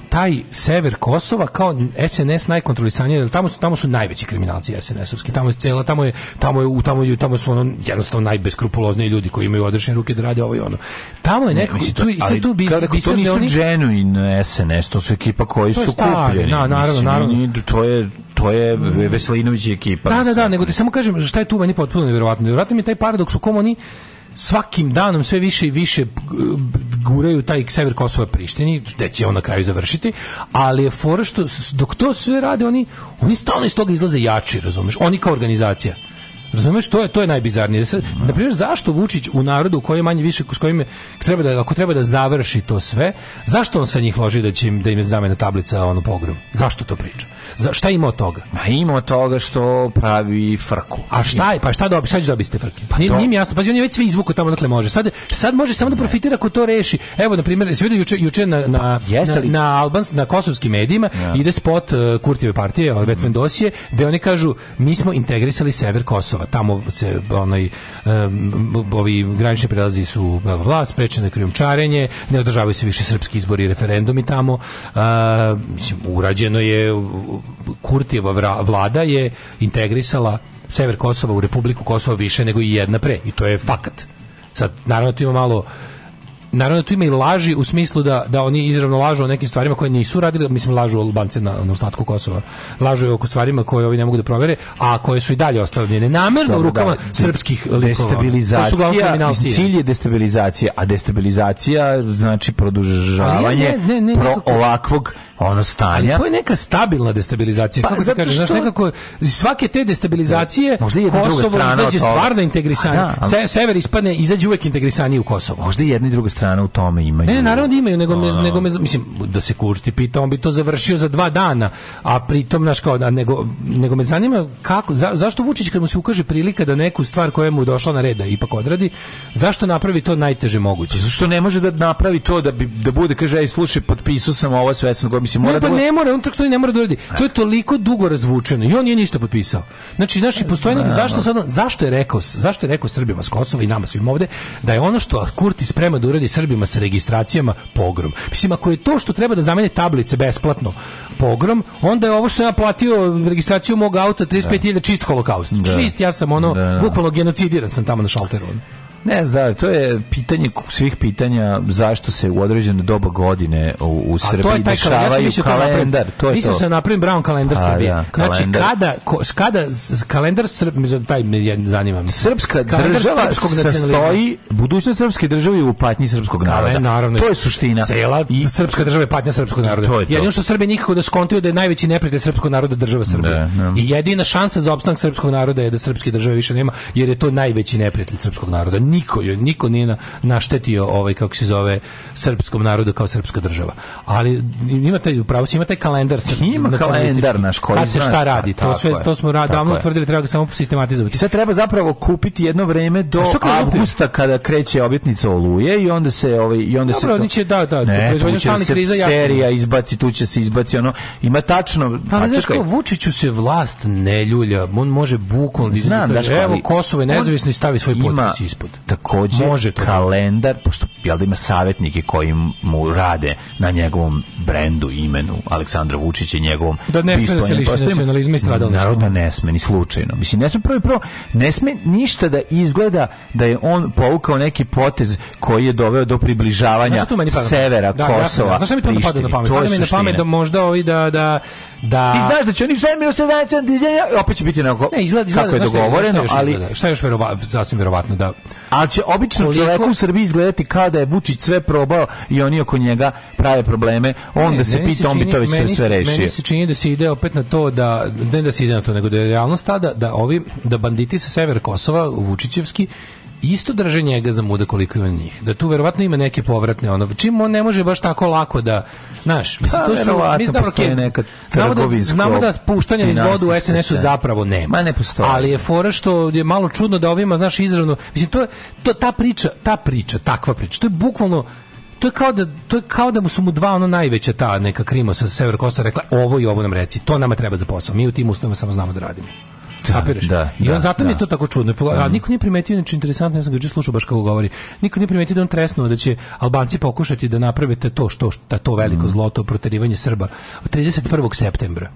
E: taj sever Kosova kao SNS najkontrolisanije, jer tamo su tamo su najveći kriminalci SNS-ovski. Tamo je cela, tamo je tamo je tamo je tamo su ono jednostavno najbeskrupulozniji ljudi koji imaju odrešene ruke da rade ovo i ono. Tamo je nekako ne, tu i
F: sad
E: tu
F: bi se to nisu oni... genuine SNS, to su ekipa koji su stari, kupljeni. Na, naravno, naravno. To je to je Veselinović ekipa. Da, da,
E: da, nego ti samo kažem šta je tu meni potpuno neverovatno. Verovatno mi je taj paradoks u kom oni svakim danom sve više i više guraju taj sever Kosova Prištini, gde će on na kraju završiti, ali je fora što dok to sve rade, oni, oni stalno iz toga izlaze jači, razumeš? Oni kao organizacija. Razumeš što je to je najbizarnije. Na primjer zašto Vučić u narodu koji manje više s kojim treba da ako treba da završi to sve, zašto on sa njih loži da će im da im je zamena tablica ono pogrom? Zašto to priča? Za šta ima od toga?
F: Ma ima od toga što pravi frku.
E: A šta je? Pa šta da Šta će biste frke? Pa nije, nije jasno. Pazi, on je već sve izvuko tamo dakle može. Sad sad može samo da profitira ko to reši. Evo na primjer, se vidio juče juče na na pa, na, na, Albans, na kosovskim medijima ja. ide spot uh, Kurtijeve partije, od mm. Dosije, gde oni kažu mi smo integrisali sever Kosova tamo se onaj um, ovi granični prelazi su bla bla sprečeno krijumčarenje, ne održavaju se više srpski izbori i referendumi tamo. Uh, mislim, urađeno je Kurtijeva vlada je integrisala sever Kosova u Republiku Kosova više nego i jedna pre i to je fakat. Sad naravno tu ima malo naravno da tu ima i laži u smislu da, da oni izravno lažu o nekim stvarima koje nisu radili, mislim lažu Albance na, na ostatku Kosova. Lažu oko stvarima koje oni ne mogu da provere, a koje su i dalje ostavljene namerno u da. rukama da, srpskih
F: likova. Destabilizacija, cilj je destabilizacija, a destabilizacija znači produžavanje ne, ne, ne, pro ovakvog ono stanja. Ali
E: to je neka stabilna destabilizacija. Pa, kako se kaže, što... znaš, nekako svake te destabilizacije da, možda jedna Kosovo druga strana izađe stvarno integrisanje. Da, ali... Se, sever ispadne, izađe uvek integrisanije u Kosovo.
F: Možda
E: i
F: jedna i druga strana u tome
E: imaju. Ne, ne naravno da imaju, nego, me, ono... nego me, mislim, da se Kurti pita, on bi to završio za dva dana, a pritom, znaš, kao, da, nego, nego me zanima kako, za, zašto Vučić kad mu se ukaže prilika da neku stvar koja mu došla na red da ipak odradi, zašto napravi to najteže moguće? Zašto
F: ne može da napravi to da, bi, da bude, kaže, ej, slušaj, potpisao sam ovo sve sam mislim mora
E: ne, da pa da... ne mora, on čak to i ne mora da uradi. To je toliko dugo razvučeno i on nije ništa potpisao. Znači, naši postoji zašto sad, zašto je rekao, zašto je rekao Srbima s Kosova i nama svim ovde da je ono što Kurti sprema da uradi Srbima sa registracijama pogrom. Mislim ako je to što treba da zamene tablice besplatno pogrom, onda je ovo što sam ja platio registraciju mog auta da. 35.000 čist holokaust. Da. Čist, ja sam ono bukvalno genocidiran sam tamo na šalteru.
F: Ne znam, to je pitanje svih pitanja zašto se u određeno doba godine u, u Srbiji to je dešavaju ja kalendar. To je
E: mislim
F: se da
E: napravim brown kalendar A, pa da, Srbije. Da, kalendar. Znači, kada, ko, kada kalendar Srb, taj me zanima. Me.
F: Srpska kalendar država sastoji, budućnost srpske države u patnji srpskog naroda. Kale, naravno, to je suština. Cela
E: I, srpska država je patnja srpskog naroda. To je to. Jedino što Srbije nikako da skontuju da je najveći neprijatelj srpskog naroda država Srbije. Da, da. I jedina šansa za opstanak srpskog naroda je da srpske države više nema, jer je to najveći neprijatelj srpskog naroda niko joj, niko nije na, naštetio ovaj kako se zove srpskom narodu kao srpska država. Ali ima taj pravo ima taj kalendar sa
F: ima kalendar naš
E: koji kad se šta radi. To sve to smo davno utvrdili
F: treba
E: ga samo sistematizovati. Sad treba
F: zapravo kupiti jedno vreme do avgusta kada kreće objetnica oluje i onda se ovaj i onda Dobro,
E: se to... će, da da
F: ne, tu će se kriza jasno. serija izbaci tu će se izbaci ono ima tačno
E: pa znaš kao Vučiću se vlast ne ljulja on može bukvalno da evo Kosovo je nezavisno i stavi svoj potpis ispod
F: takođe Može to kalendar, pošto jel da ima savjetnike koji mu rade na njegovom brendu, imenu Aleksandra Vučića i njegovom
E: da ne sme da se liši nacionalizma i stradalništva.
F: Naravno da ne sme, ni slučajno. Mislim, ne sme prvo prvo, ne sme ništa da izgleda da je on povukao neki potez koji je doveo do približavanja severa da, Kosova. Ja,
E: znaš mi to pada na pamet? pada na pamet da možda ovi da, da
F: da Ti znaš da će oni sve mi se opet će biti neko ne, izgleda, izgleda, kako je dogovoreno, da, šta je, šta ali... Izgleda? Šta je još verova, sasvim verovatno da ali će obično koliko... čoveku u Srbiji izgledati kao da je Vučić sve probao i oni oko njega prave probleme, on ne, da se pita, on bi to već meni, sve rešio.
E: Meni se čini da se ide opet na to da, ne da se ide na to, nego da je realnost tada da, ovi, da banditi sa sever Kosova, Vučićevski, isto drže njega za muda koliko i on njih. Da tu verovatno ima neke povratne ono. Čim on ne može baš tako lako da, znaš,
F: mislim pa,
E: to
F: su mislim da okay,
E: znamo da znamo da puštanje iz vodu u SNS-u zapravo nema.
F: Ma
E: ne
F: postoji.
E: Ali je fora što je malo čudno da ovima, znaš, izravno, mislim to, to ta priča, ta priča, takva priča. To je bukvalno to je kao da to je kao da mu su mu dva ono najveća ta neka krimo sa sever Kosta rekla ovo i ovo nam reci to nama treba za posao mi u tim uslovima samo znamo da radimo
F: Kapiraš? Da,
E: I on da, zato da. mi je da. to tako čudno. A mhm. niko nije primetio, znači interesantno, ja sam ga slušao baš kako govori. Niko nije primetio da on tresnuo da će Albanci pokušati da naprave to što, što to veliko mhm. zlo, to proterivanje Srba 31. septembra.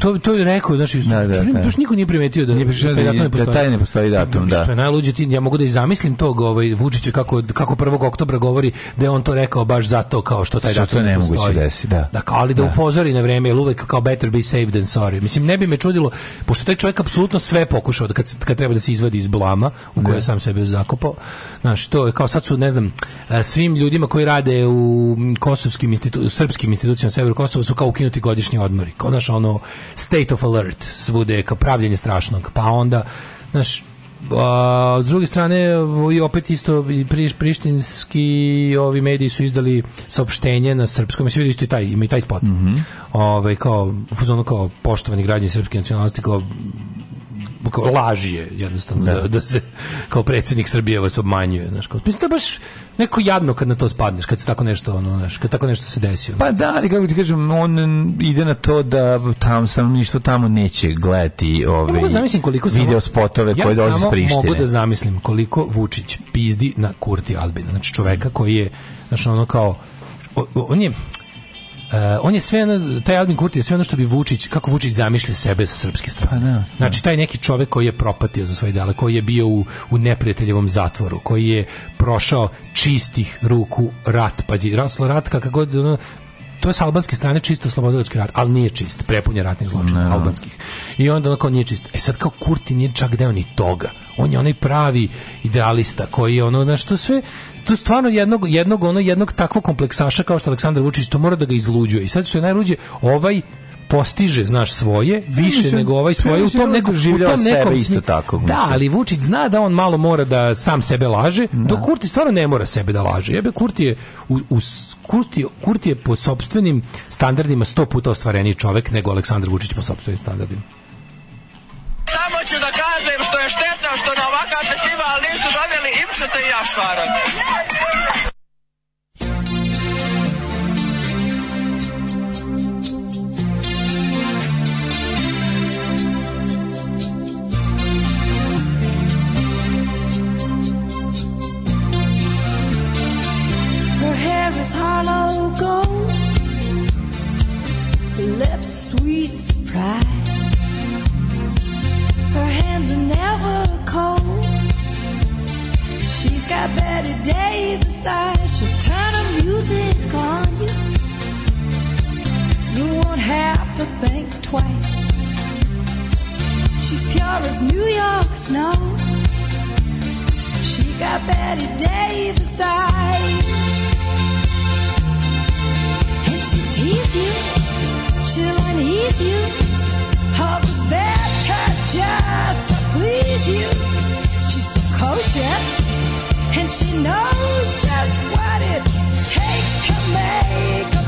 E: To to je rekao, znači,
F: da,
E: da, čurim, da, niko nije primetio da
F: nije da, da, ne Da taj ne postoji pa, datum, da.
E: Što je najluđe, ti, ja mogu da i zamislim tog ovaj Vučića kako kako 1. oktobra govori
F: da
E: je on to rekao baš zato kao što taj što
F: datum to ne moguće desi,
E: da. Da, kao, ali da, da upozori na vreme, jer uvek kao better be safe than sorry. Mislim ne bi me čudilo pošto taj čovjek apsolutno sve pokušao da kad, kad treba da se izvadi iz blama u kojoj da. sam sebe zakopao. znači to je kao sad su ne znam e, svim ljudima koji rade u kosovskim institucijama, srpskim institucijama sever Kosova su kao ukinuti godišnji odmori. Kao naš ono state of alert svude, kao pravljenje strašnog, pa onda, znaš, a, s druge strane i opet isto priš, prištinski ovi mediji su izdali saopštenje na srpskom mislim isto i taj ima i taj spot. Mm -hmm. Ove, ovaj, kao fuzonu kao poštovani građani srpske nacionalnosti kao laž je jednostavno da. da, da se kao predsednik Srbije vas obmanjuje, znaš, kao, mislim, to baš neko jadno kad na to spadneš, kad se tako nešto, ono, znaš, kad tako nešto se desi.
F: Ono. Pa da, ali kako ti kažem, on ide na to da tam sam ništa tamo neće gledati ove ja mogu ovaj, da zamislim koliko video spotove ja koje dolaze
E: iz Prištine. Ja
F: samo
E: mogu da zamislim koliko Vučić pizdi na Kurti Albina, znači čoveka koji je, znači ono kao, on je Uh, on je sve ono, taj Albin Kurti je sve ono što bi Vučić, kako Vučić zamišlja sebe sa srpske strane. Pa da, da. Znači taj neki čovjek koji je propatio za svoje dele, koji je bio u, u neprijateljevom zatvoru, koji je prošao čistih ruku rat, pađi, rat, rat, kako god, ono, to je s albanske strane čisto slobodilački rat, ali nije čist, prepun je ratnih zločina no. Da. albanskih. I onda onako nije čist. E sad kao Kurti nije čak deo ni toga. On je onaj pravi idealista koji je ono, znaš, to sve, to stvarno jednog, jednog, ono, jednog takvog kompleksaša kao što Aleksandar Vučić, to mora da ga izluđuje. I sad što je najluđe, ovaj postiže, znaš, svoje, više mislim, nego ovaj svoje, u da tom nekom,
F: u
E: tom
F: nekom isto tako.
E: Da, mislim. Da, ali Vučić zna da on malo mora da sam sebe laže, da. dok Kurti stvarno ne mora sebe da laže. Jebe Kurti je u, u Kurti, Kurti je po sopstvenim standardima sto puta ostvareniji čovek nego Aleksandar Vučić po sopstvenim standardima. Samo ću da kažem što je štetno što na ovakav festival nisu dobili Ipšeta i Jašvara.
J: hair is hollow gold, her lips sweet surprise, her hands are never cold. She's got Betty Davis eyes, she'll turn the music on you. You won't have to think twice. She's pure as New York snow. She got Betty Davis eyes tease you? She'll unease you. All the better just to please you. She's precocious and she knows just what it takes to make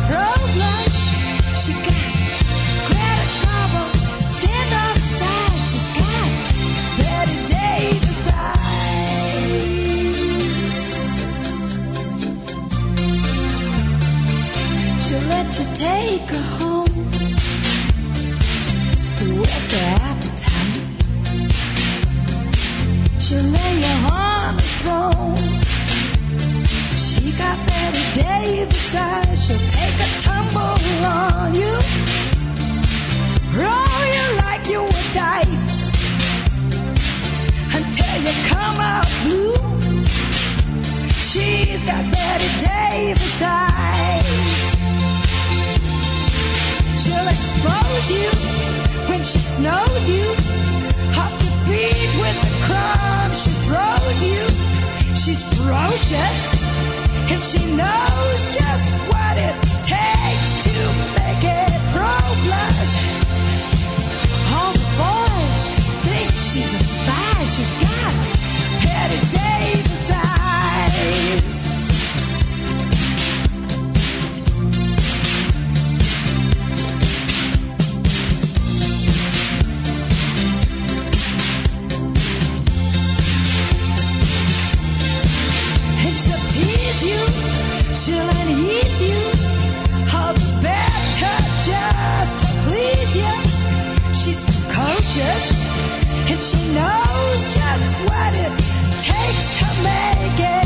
J: to take her home. What's her appetite? She'll lay you on the throne. She got Betty Davis eyes. She'll take a tumble on you. Roll you like you were dice until you come out blue. She's got Betty Davis eyes. Throws you when she snows you. Off your feet with the crumbs she throws you. She's ferocious and she knows just what it takes to make a pro blush. All the boys think she's a spy. She's got petty days. she'll unease you. better just please She's and she knows just what it takes to make it.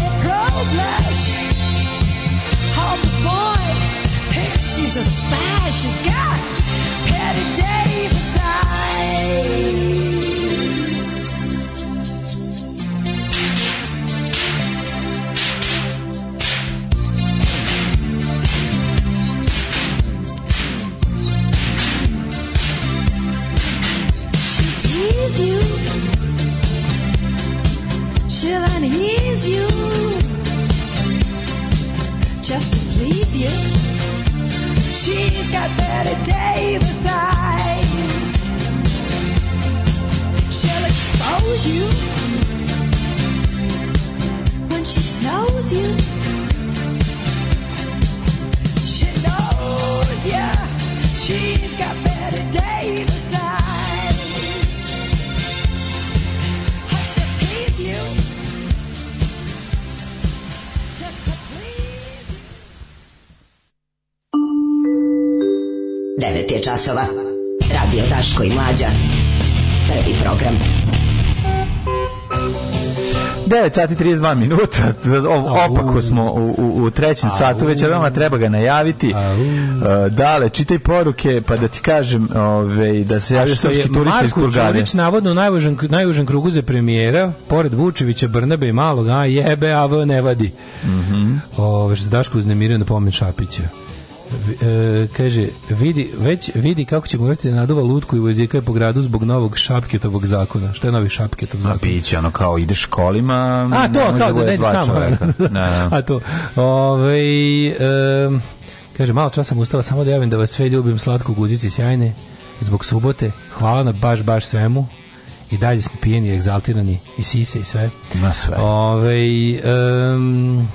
E: sati 32 minuta. (laughs) Opako smo u, u, u trećem satu već, a treba ga najaviti. Uh, dale, čitaj poruke, pa da ti kažem ove, da se javio srpski turista iz Kurgane. Marko Čurić navodno najužen, najužen krugu za premijera, pored Vučevića, Brnabe i Malog, a jebe, a ne vadi. Mm -hmm. Ove, što se Daško uznemirio na pomen Šapića e, kaže, vidi, već vidi kako će morati da naduva lutku i vozika je po gradu zbog novog šapketovog zakona. Šta je novi šapketov zakon?
F: A biće, ono kao ideš kolima, A,
E: to, ne
F: kao da, (laughs) da dva čoveka.
E: A to, ove, ovaj, e, kaže, malo čas sam ustala samo da javim da vas sve ljubim slatko guzici sjajne, zbog subote, hvala na baš, baš svemu, i dalje smo pijeni, egzaltirani i sise i sve.
F: Na sve.
E: Ove, ovaj, um,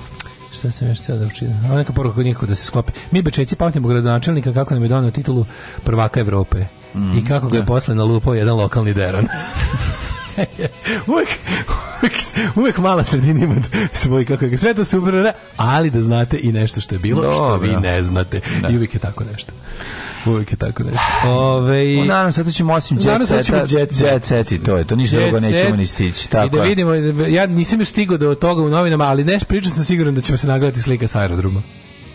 E: Šta sam još htio da učinim? A neka poruka kod njih da se sklope. Mi bečeci pamtimo gradonačelnika kako nam je donio titulu prvaka Evrope. Mm, i kako ga je da. posle nalupao jedan lokalni deran. (laughs) uvek, uvek, uvek mala sredina ima svoj kako je. Sve to super, da, ali da znate i nešto što je bilo, Dobre. što vi ne znate. Da. I uvijek je tako nešto. Uvijek je tako nešto. Ove,
F: U naravno, sad ćemo osim jet seta, jet, jet set i to je to. Ništa drugo nećemo ni stići.
E: Tako I da vidimo, ja nisam još stigao do toga u novinama, ali neš, pričam sam siguran da ćemo se nagledati slika sa aerodroma.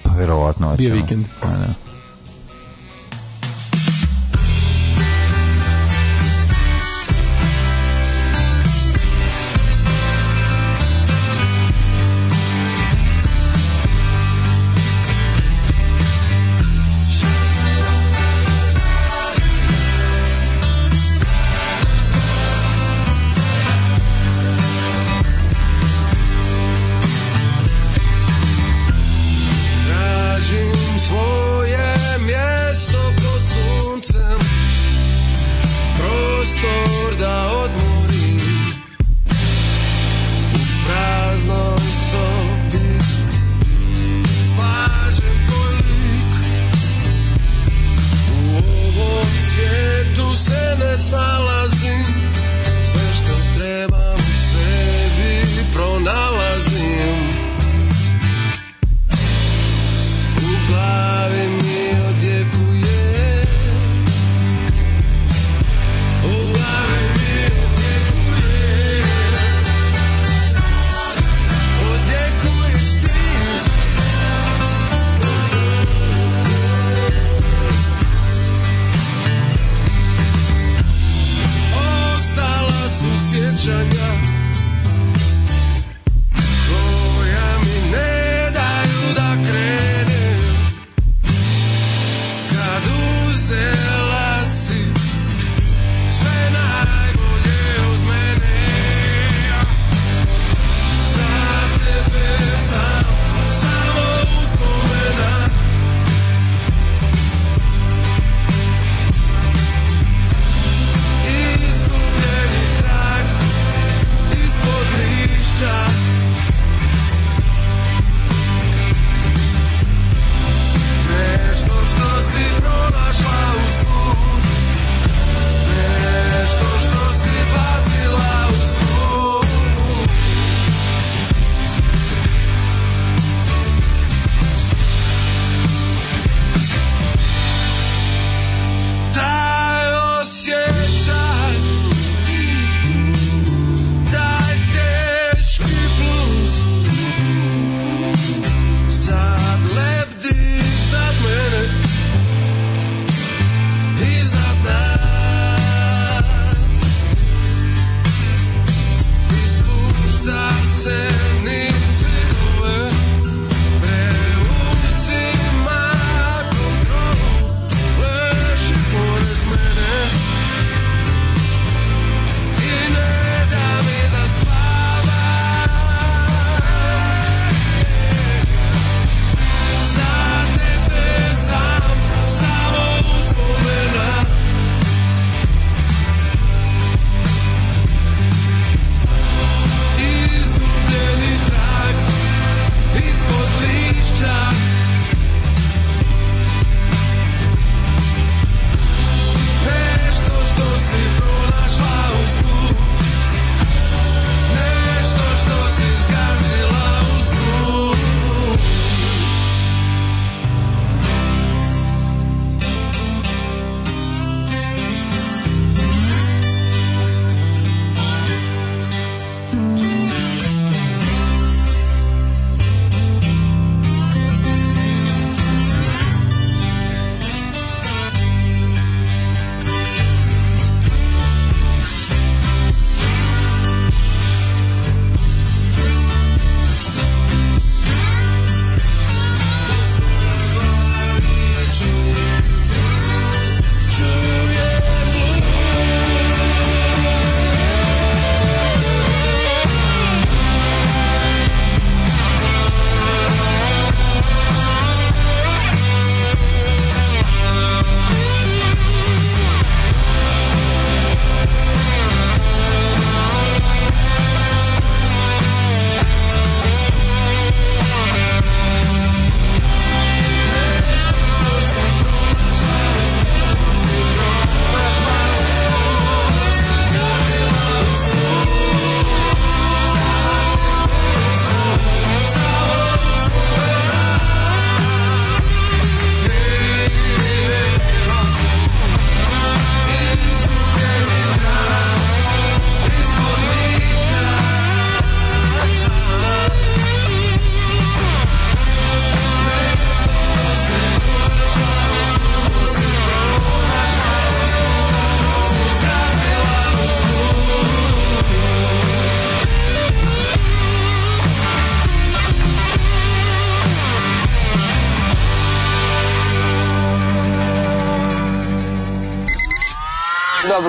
F: Pa verovatno.
E: Bio
F: vikend. Pa, da.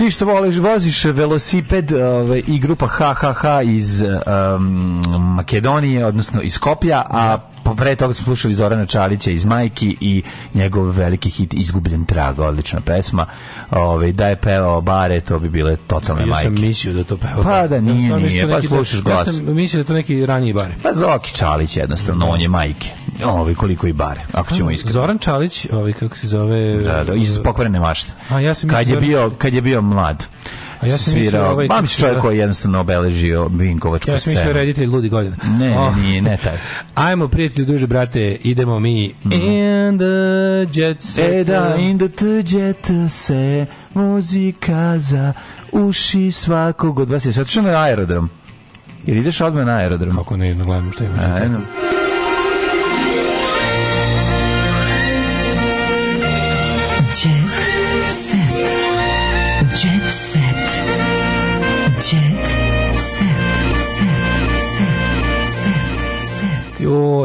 F: Ti što voliš, voziš velosiped ove, i grupa HHH iz um, Makedonije, odnosno iz Skopja, a pa pre toga smo slušali Zorana Čalića iz Majki i njegov veliki hit Izgubljen trag, odlična pesma. Ove, ovaj, da je pevao bare, to bi bile totalne
E: Majke. Ja
F: sam mislio
E: da to pevao.
F: Pa da nije, ja nije, pa da- slušaš glas.
E: Ja sam mislio da to neki raniji bare.
F: Pa Zoki Čalić jednostavno, on je Majke. Ovi ovaj, koliko i bare, ako ćemo iskreno.
E: Zoran Čalić, ovi ovaj, kako se zove...
F: Da, da, iz pokvarene mašte. A, ja sam mislio... kad, je bio, kad je bio mlad. A ja sam svirao. Ovaj Babić čovjek da- koji jednostavno obeležio Vinkovačku scenu.
E: Ja
F: sam
E: mislio reditelj Ludi godine.
F: Ne, oh. nije, ne taj.
E: (laughs) Ajmo, prijatelji, duže, brate, idemo mi. Mm -hmm. In the jet set. E
F: da, in the jet set. Muzika za uši svakog od vas. Je sad na aerodrom? Ili ideš odmah na aerodrom.
E: Kako ne, na glavnom što je. Aerodrom.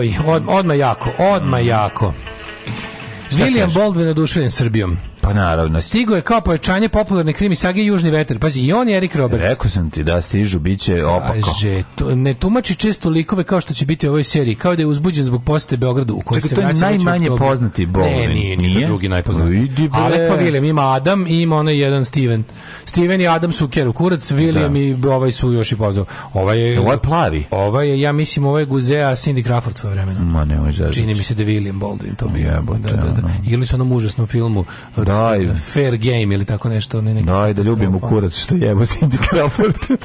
E: odma od, odmah jako, odmah jako. Šta William Baldwin oduševljen Srbijom.
F: Pa naravno.
E: Stigo je kao pojačanje popularne krimi sage Južni veter. Pazi, i on je Erik Roberts.
F: Rekao sam ti da stižu, bit će opako. Kaže,
E: to, ne tumači često likove kao što će biti u ovoj seriji, kao da je uzbuđen zbog posete Beogradu u kojoj se
F: vraća. to je najmanje poznati Bowling. Ne, nije, nije, nije?
E: drugi najpoznati. Ali pa William, ima Adam i ima onaj jedan Steven. Steven i Adam su Keru Kurac, William da. i ovaj su još i poznao. Ovaj je, ovaj
F: je plavi.
E: Ovaj je, ja mislim, ovaj je Guzea Cindy Crawford svoje vremena. Ma ne, Čini mi se da William
F: Baldwin
E: to bio. Jebote, da, da, da. Igrali su onom užasnom filmu da, Naj... fair game ili tako nešto. Ne, neki
F: Naj, da ljubimo kurac što jebo Cindy (laughs) (laughs)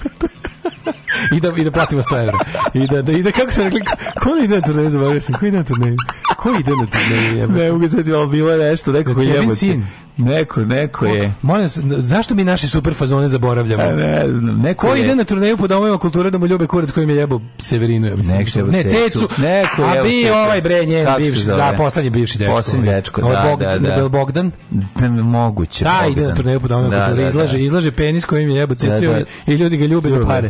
E: I da, i da platimo 100 evra. I da, da, i da kako sam rekli, ko ide na turneju, zaboravio sam, ko ide na turneju? Ko ide na
F: turneju? Ne mogu se ti, ali bilo nešto, neko koji je sin. Neko, neko je.
E: Molim zašto mi naše super fazone zaboravljamo? A ne, neko Ko je. ide na turneju po domovima kulture da mu ljube kurac kojim je jebo Severinu? Ja mislim. Neko ne, Cecu. Neko je. A bi cecu. ovaj bre njen bivši, za poslednji bivši dečko. Poslednji dečko, ovaj. da, Bog, da, da. Bogdan. Da, moguće. Da, Bogdan. ide na turneju po domovima da, kulture, da, izlaže, da. izlaže penis kojim je jebo Cecu da, da. i ljudi ga ljube da, za pare.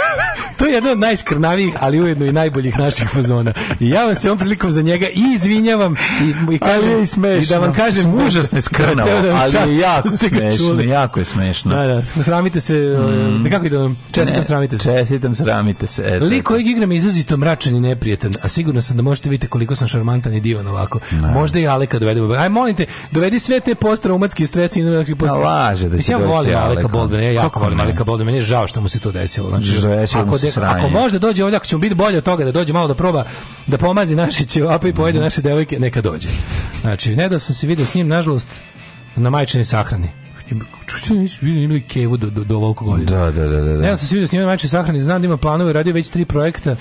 E: to je jedno od najskrnavijih, ali ujedno i najboljih naših fazona. I ja vam se ovom prilikom za njega i izvinjavam i, i, kažem, i, da vam kažem...
F: Užasno je skrnavo, (laughs) da, da, da, ali je jako smešno, jako je smešno.
E: Da, da, sramite se, mm. Ovaj, kako da vam?
F: Čestitam, ne, sramite se. Čestitam, sramite se.
E: Eto. Lik kojeg igram izrazito mračan i neprijatan, a sigurno sam da možete vidjeti koliko sam šarmantan i divan ovako. Ne. Možda i Aleka dovede. Aj, molim te, dovedi sve te postra umatski stres i
F: nemački post. laže da
E: se ja volim Aleka pa. Baldwin, ja jako volim Aleka Baldwin, meni je žao što mu se to desilo. Znači, ako sranje. Ako može da dođe ovdje, ako ćemo biti bolje od toga, da dođe malo da proba, da pomazi naši ćevape i pojede mm -hmm. naše devojke, neka dođe. Znači, nedao sam se vidio s njim, nažalost, na majčini sahrani čuću nisu vidio imali kevu do, do, do ovoliko godina.
F: Da, da, da. da. da.
E: Ne,
F: ja
E: sam se video s njim na najče sahrani, znam da ima planove, radio već tri projekta,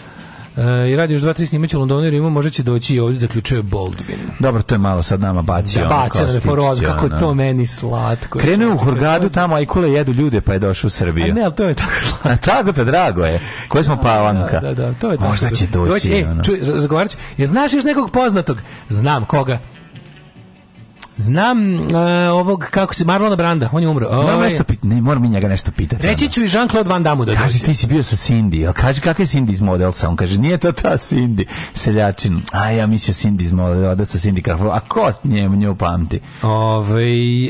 E: E, i radi još dva, tri snimeća u Londonu i ima možda će doći i ovdje zaključuje Baldwin.
F: Dobro, to je malo sad nama
E: bacio. Da, bacio na foros, kako je to meni slatko.
F: Krenuo u Hurgadu, tamo ajkule jedu ljude, pa je došao u Srbiju. A
E: ne, ali to je tako slatko.
F: A (laughs) tako, te, drago je. Koji smo da, palanka. Da, da, da, to je tako. Možda će doći.
E: doći
F: e,
E: čuj, razgovarat ću. Je, znaš još nekog poznatog? Znam koga Znam uh, ovog, kako se, Marlon Brando, on je umro.
F: Moram ovaj... nešto pitati, ne, moram i njega nešto pitati.
E: Reći ću i Jean-Claude Van Damme
F: da Kaže, ti si bio sa Cindy, ali kaže, kakva je Cindy iz Modelsa? On kaže, nije to ta Cindy, seljačin. A ja mislio Cindy iz Modelsa, da sa Cindy Crawford, a ko nje, nju pamti?
E: Ove, ovaj,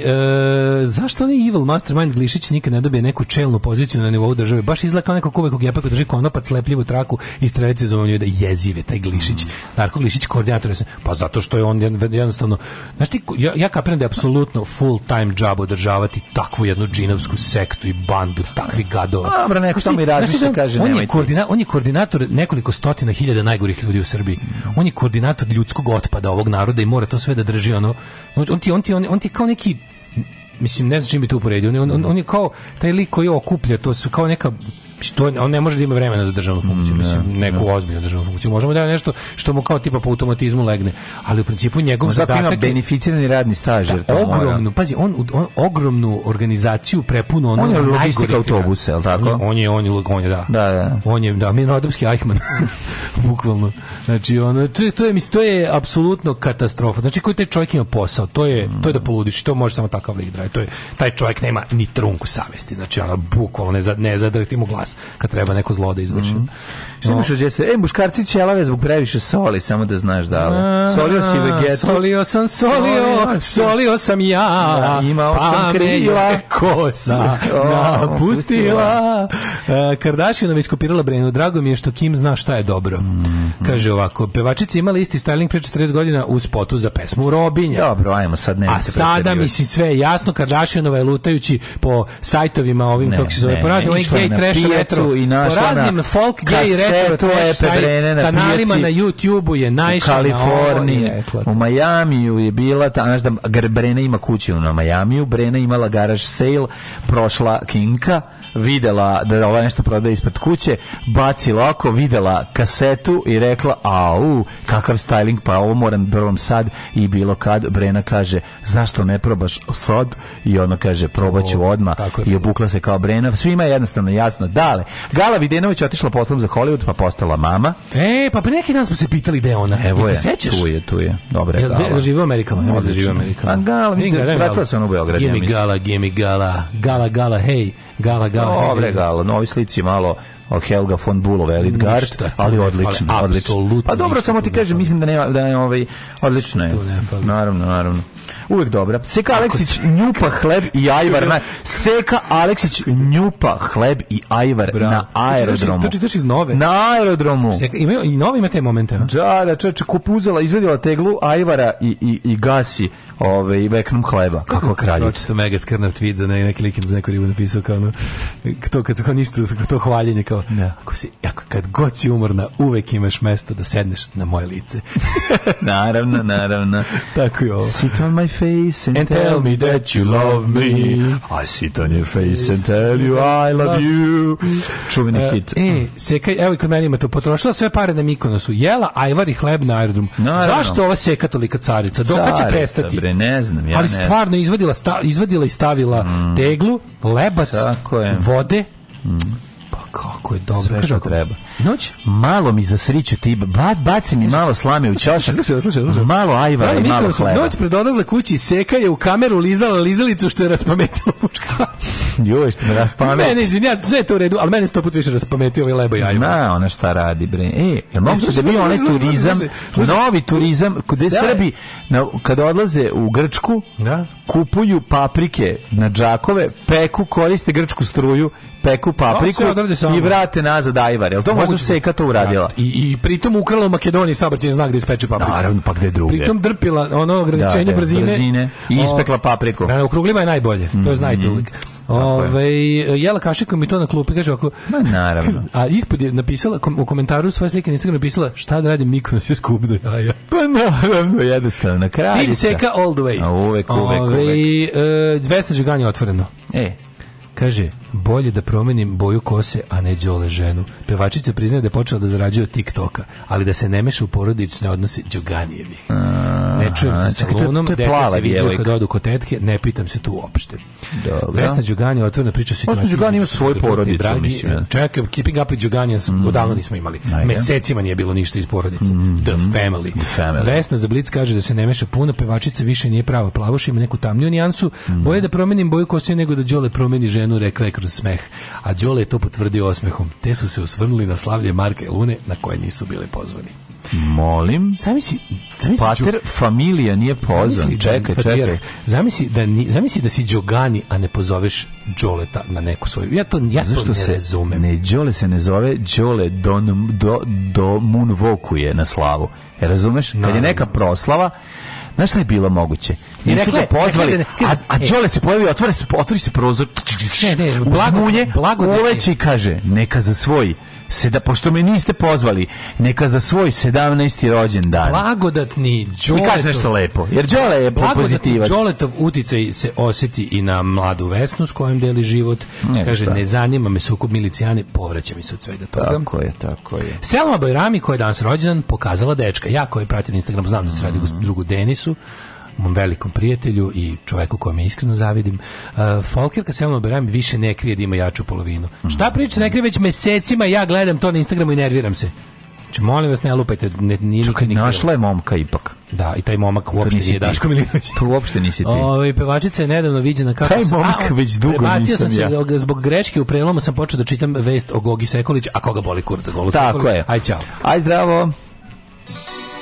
E: e, zašto ne evil mastermind Glišić nikad ne dobije neku čelnu poziciju na nivou države? Baš izgleda kao neko kuvek u gepaku drži konopac, slepljivu traku i strelice zove da jezive taj Glišić. Mm. Narko Glišić koordinator. Pa zato što je on jednostavno... znači ti, ja, ja kapiram da je apsolutno full time job održavati takvu jednu džinovsku sektu i bandu takvih gadova. Dobro, neko što mi radi što kaže, on je, koordina, on je koordinator nekoliko stotina hiljada najgorih ljudi u Srbiji. On je koordinator ljudskog otpada ovog naroda i mora to sve da drži ono. On ti, on ti, on, on ti kao neki mislim ne znam čim bi to uporedio on, on, on, je kao taj lik koji okuplja to su kao neka što on ne može da ima vremena za državnu funkciju, mm, da, mislim, mm, neku ne. ozbiljnu državnu funkciju. Možemo da je nešto što mu kao tipa po automatizmu legne, ali u principu njegov
F: on zadatak ima beneficirani radni staž, da, jer to ogromnu, mora.
E: pazi, on,
F: on,
E: ogromnu organizaciju prepuno ono on je
F: logistika autobuse, al tako?
E: On je on je on je da.
F: Da, da.
E: On je da minodopski Eichmann. (laughs) Bukvalno. Znači ono to, je, to je mislim to je apsolutno katastrofa. Znači koji taj čovjek ima posao, to je mm. to je da poludiš, to može samo takav lik da. To je taj čovjek nema ni trunku savesti. Znači ona bukvalno ne, za, ne zadrti mu glas čas kad treba neko zlo da izvrši. Mm -hmm. Se, imaš
F: od E, muškarci ćelave zbog previše soli, samo da znaš da li. Solio si vegetu.
E: Solio sam, solio, solio sam ja. Da, imao pa sam krila. kosa (laughs) napustila. E, Kardashinova iskopirala Brenu. Drago mi je što Kim zna šta je dobro. Mm -hmm. Kaže ovako, pevačica imala isti styling pre 40 godina u spotu za pesmu Robinja.
F: Dobro, ajmo sad
E: ne. A sada mi si sve jasno, Kardashinova je lutajući po sajtovima ovim, ne, kako se zove, porazno, on je gay trash retro i naš po raznim ona, folk gay retro na kanalima na YouTubeu je najša u u
F: Majamiju je bila ta znaš da Brena ima kuću na Majamiju, Brena imala garaž sale, prošla Kinka videla da ova nešto prodaje ispred kuće, bacila oko, videla kasetu i rekla, au, kakav styling, pa ovo moram prvom sad i bilo kad. Brena kaže, zašto ne probaš sad? I ona kaže, probaću odmah. I obukla se kao Brena. Svima je jednostavno jasno. Dale, Gala Videnović otišla poslom za Hollywood, pa postala mama.
E: E, pa pre neki dan smo se pitali gde je ona. Evo
F: je,
E: sećaš?
F: tu je, tu je. Dobre,
E: Gala. Jel živi
F: u
E: Amerikama? Jel živi u Amerikama? A Gala,
F: mislim,
E: vratila se ona u Beograd. Gala, gala, gala, hej. Gala, gala. Dobre, galo.
F: Na slici malo Helga von Bulov Elitgard, ali odlično, odlično. Pa dobro, samo ti kažem, mislim da nema, da je ovaj odlično je. Naravno, naravno. Uvek dobra. Seka Aleksić njupa hleb i ajvar. Na, Seka Aleksić njupa hleb i ajvar Bravo. na aerodromu.
E: To čitaš iz nove.
F: Na aerodromu.
E: Seka, imaju, I nove ima te momente.
F: Da, da, čoveče, kupuzela, izvedila teglu ajvara i, i, i gasi ove, ovaj, veknom hleba. Kako, Kako kraljica. Pročito
E: mega skrnav tweet za neki likin za neku ribu napisao kao ono, to, kad, kao ništa, to hvaljenje kao, da. ako si, ako, kad god si umorna, uvek imaš mesto da sedneš na moje lice.
F: (laughs) naravno, naravno.
E: Tako je ovo.
F: Sitan my face and, and tell me that you love me. I sit on your face and tell you I love you. Čuveni uh, hit.
E: E, seka, evo i kod meni ima to potrošila sve pare na Mikonosu. Jela ajvar i hleb na aerodrom. Zašto ova seka tolika carica? Dok će prestati?
F: Bre, ne znam, ja
E: Ali stvarno izvadila, sta, izvadila i stavila mm. teglu, lebac, vode, mm kako je dobro.
F: što treba.
E: Noć, malo mi za sreću ti, bad baci mi malo slame u ćošak. Slušaj, Malo ajva i malo hleba. Noć pred odlazak kući seka je u kameru lizala lizalicu što je raspametila pučka.
F: (laughs) Joj, što me raspametio. Mene, izvinja,
E: sve je to u redu, ali mene sto put više raspametio ovaj lebo i ajvar.
F: Zna ona šta radi, bre. E, jel e, mogu da bio onaj turizam, novi turizam, gde Srbi, na, kada odlaze u Grčku, da? kupuju paprike na džakove, peku, koriste grčku struju peku papriku i vrate nazad ajvar. Jel to možda Seka to uradila? Da.
E: I, I pritom ukrala u Makedoniji saobraćajni znak da ispeče papriku.
F: Naravno, pa gde druge. Pritom
E: drpila ono da, ograničenje da, de, brzine, brzine.
F: I ispekla papriku.
E: Na okruglima je najbolje, mm -hmm. to znajte uvijek. Ove, jela kašikom i to na klupi, kaže ovako...
F: Ma naravno.
E: (clears throat) A ispod je napisala, kom, u komentaru svoje slike na Instagramu napisala šta da radim nikom sve skup do jaja.
F: Pa naravno, jednostavno, kraljica. Tim
E: seka all the way. A, uvek, uvek, ovaj, uvek. e, 200 žiganja otvoreno.
F: E.
E: Kaže, bolje da promenim boju kose, a ne Đole ženu. Pevačica priznaje da je počela da zarađuje od TikToka, ali da se ne meša u porodične odnose Đoganijevih. Ne čujem se sa Lunom, deca se viđaju kad odu kod tetke, ne pitam se tu uopšte. Dobro. Vesna Đugani otvorena priča o situaciji. Vesna Đugani
F: ima svoju porodicu, mislim.
E: Čekaj, keeping up with Đugani mm. odavno nismo imali. Mesecima nije bilo ništa iz porodice. Mm. The, family. The family. Vesna za Blic kaže da se ne meša puno, pevačica više nije prava plavoša, ima neku tamniju nijansu. Mm. Bolje da promenim boju kose nego da Đole promeni ženu, rekla je kroz smeh, a Đole je to potvrdio osmehom, te su se osvrnuli na slavlje Marka i Lune na koje nisu bili pozvani.
F: Molim.
E: Zamisli, zamisli
F: pater ću... familija nije da- pozvan. Pa čekaj, da, čekaj.
E: Zamisli da ni, zamisli da si Đogani, a ne pozoveš Đoleta na neku svoju. Ja to ja Zašto to ne se razumem.
F: Ne Đole se ne zove Đole Don do do Moonwalkuje na slavu. Ja e, razumeš? Kad je neka proslava, znaš šta je bilo moguće? I rekli ga pozvali. Da ne, ne, ne, a e. Đole se pojavi, otvori se, otvori se prozor. Ne, ne, blago, uveći i kaže, neka za svoj Seda, pošto me niste pozvali, neka za svoj 17. rođendan.
E: Blagodatni
F: Đoletov... I kaže nešto lepo, jer Đole je
E: pozitivac. Đoletov uticaj se osjeti i na mladu vesnu s kojom deli život. Ne, kaže, šta. ne zanima me sukob milicijane, povraća mi se od svega toga.
F: Tako je, tako je.
E: Selma Bajrami, koja je danas rođendan, pokazala dečka. Ja koji pratim Instagram, znam da se radi mm -hmm. drugu Denisu mom velikom prijatelju i čoveku kojem je iskreno zavidim, uh, Folker Kaselmo Beram više ne krije da ima jaču polovinu. Mm -hmm. Šta mhm. priča, ne krije već mesecima, ja gledam to na Instagramu i nerviram se. Znači, molim vas, ne lupajte, ne, nije Čekaj, nikad našla
F: je momka ipak.
E: Da, i taj momak uopšte nije Daško
F: Milinović. To uopšte nisi ti. Ove, ovaj,
E: pevačica je nedavno viđena
F: kako taj sam... Taj momak a, već dugo prebacio nisam sam ja. se,
E: zbog greške u prelomu sam počeo da čitam vest o Gogi Sekolić, a koga boli kurca golu
F: Tako
E: Sekulić.
F: je.
E: Aj,
F: čao. Aj, zdravo.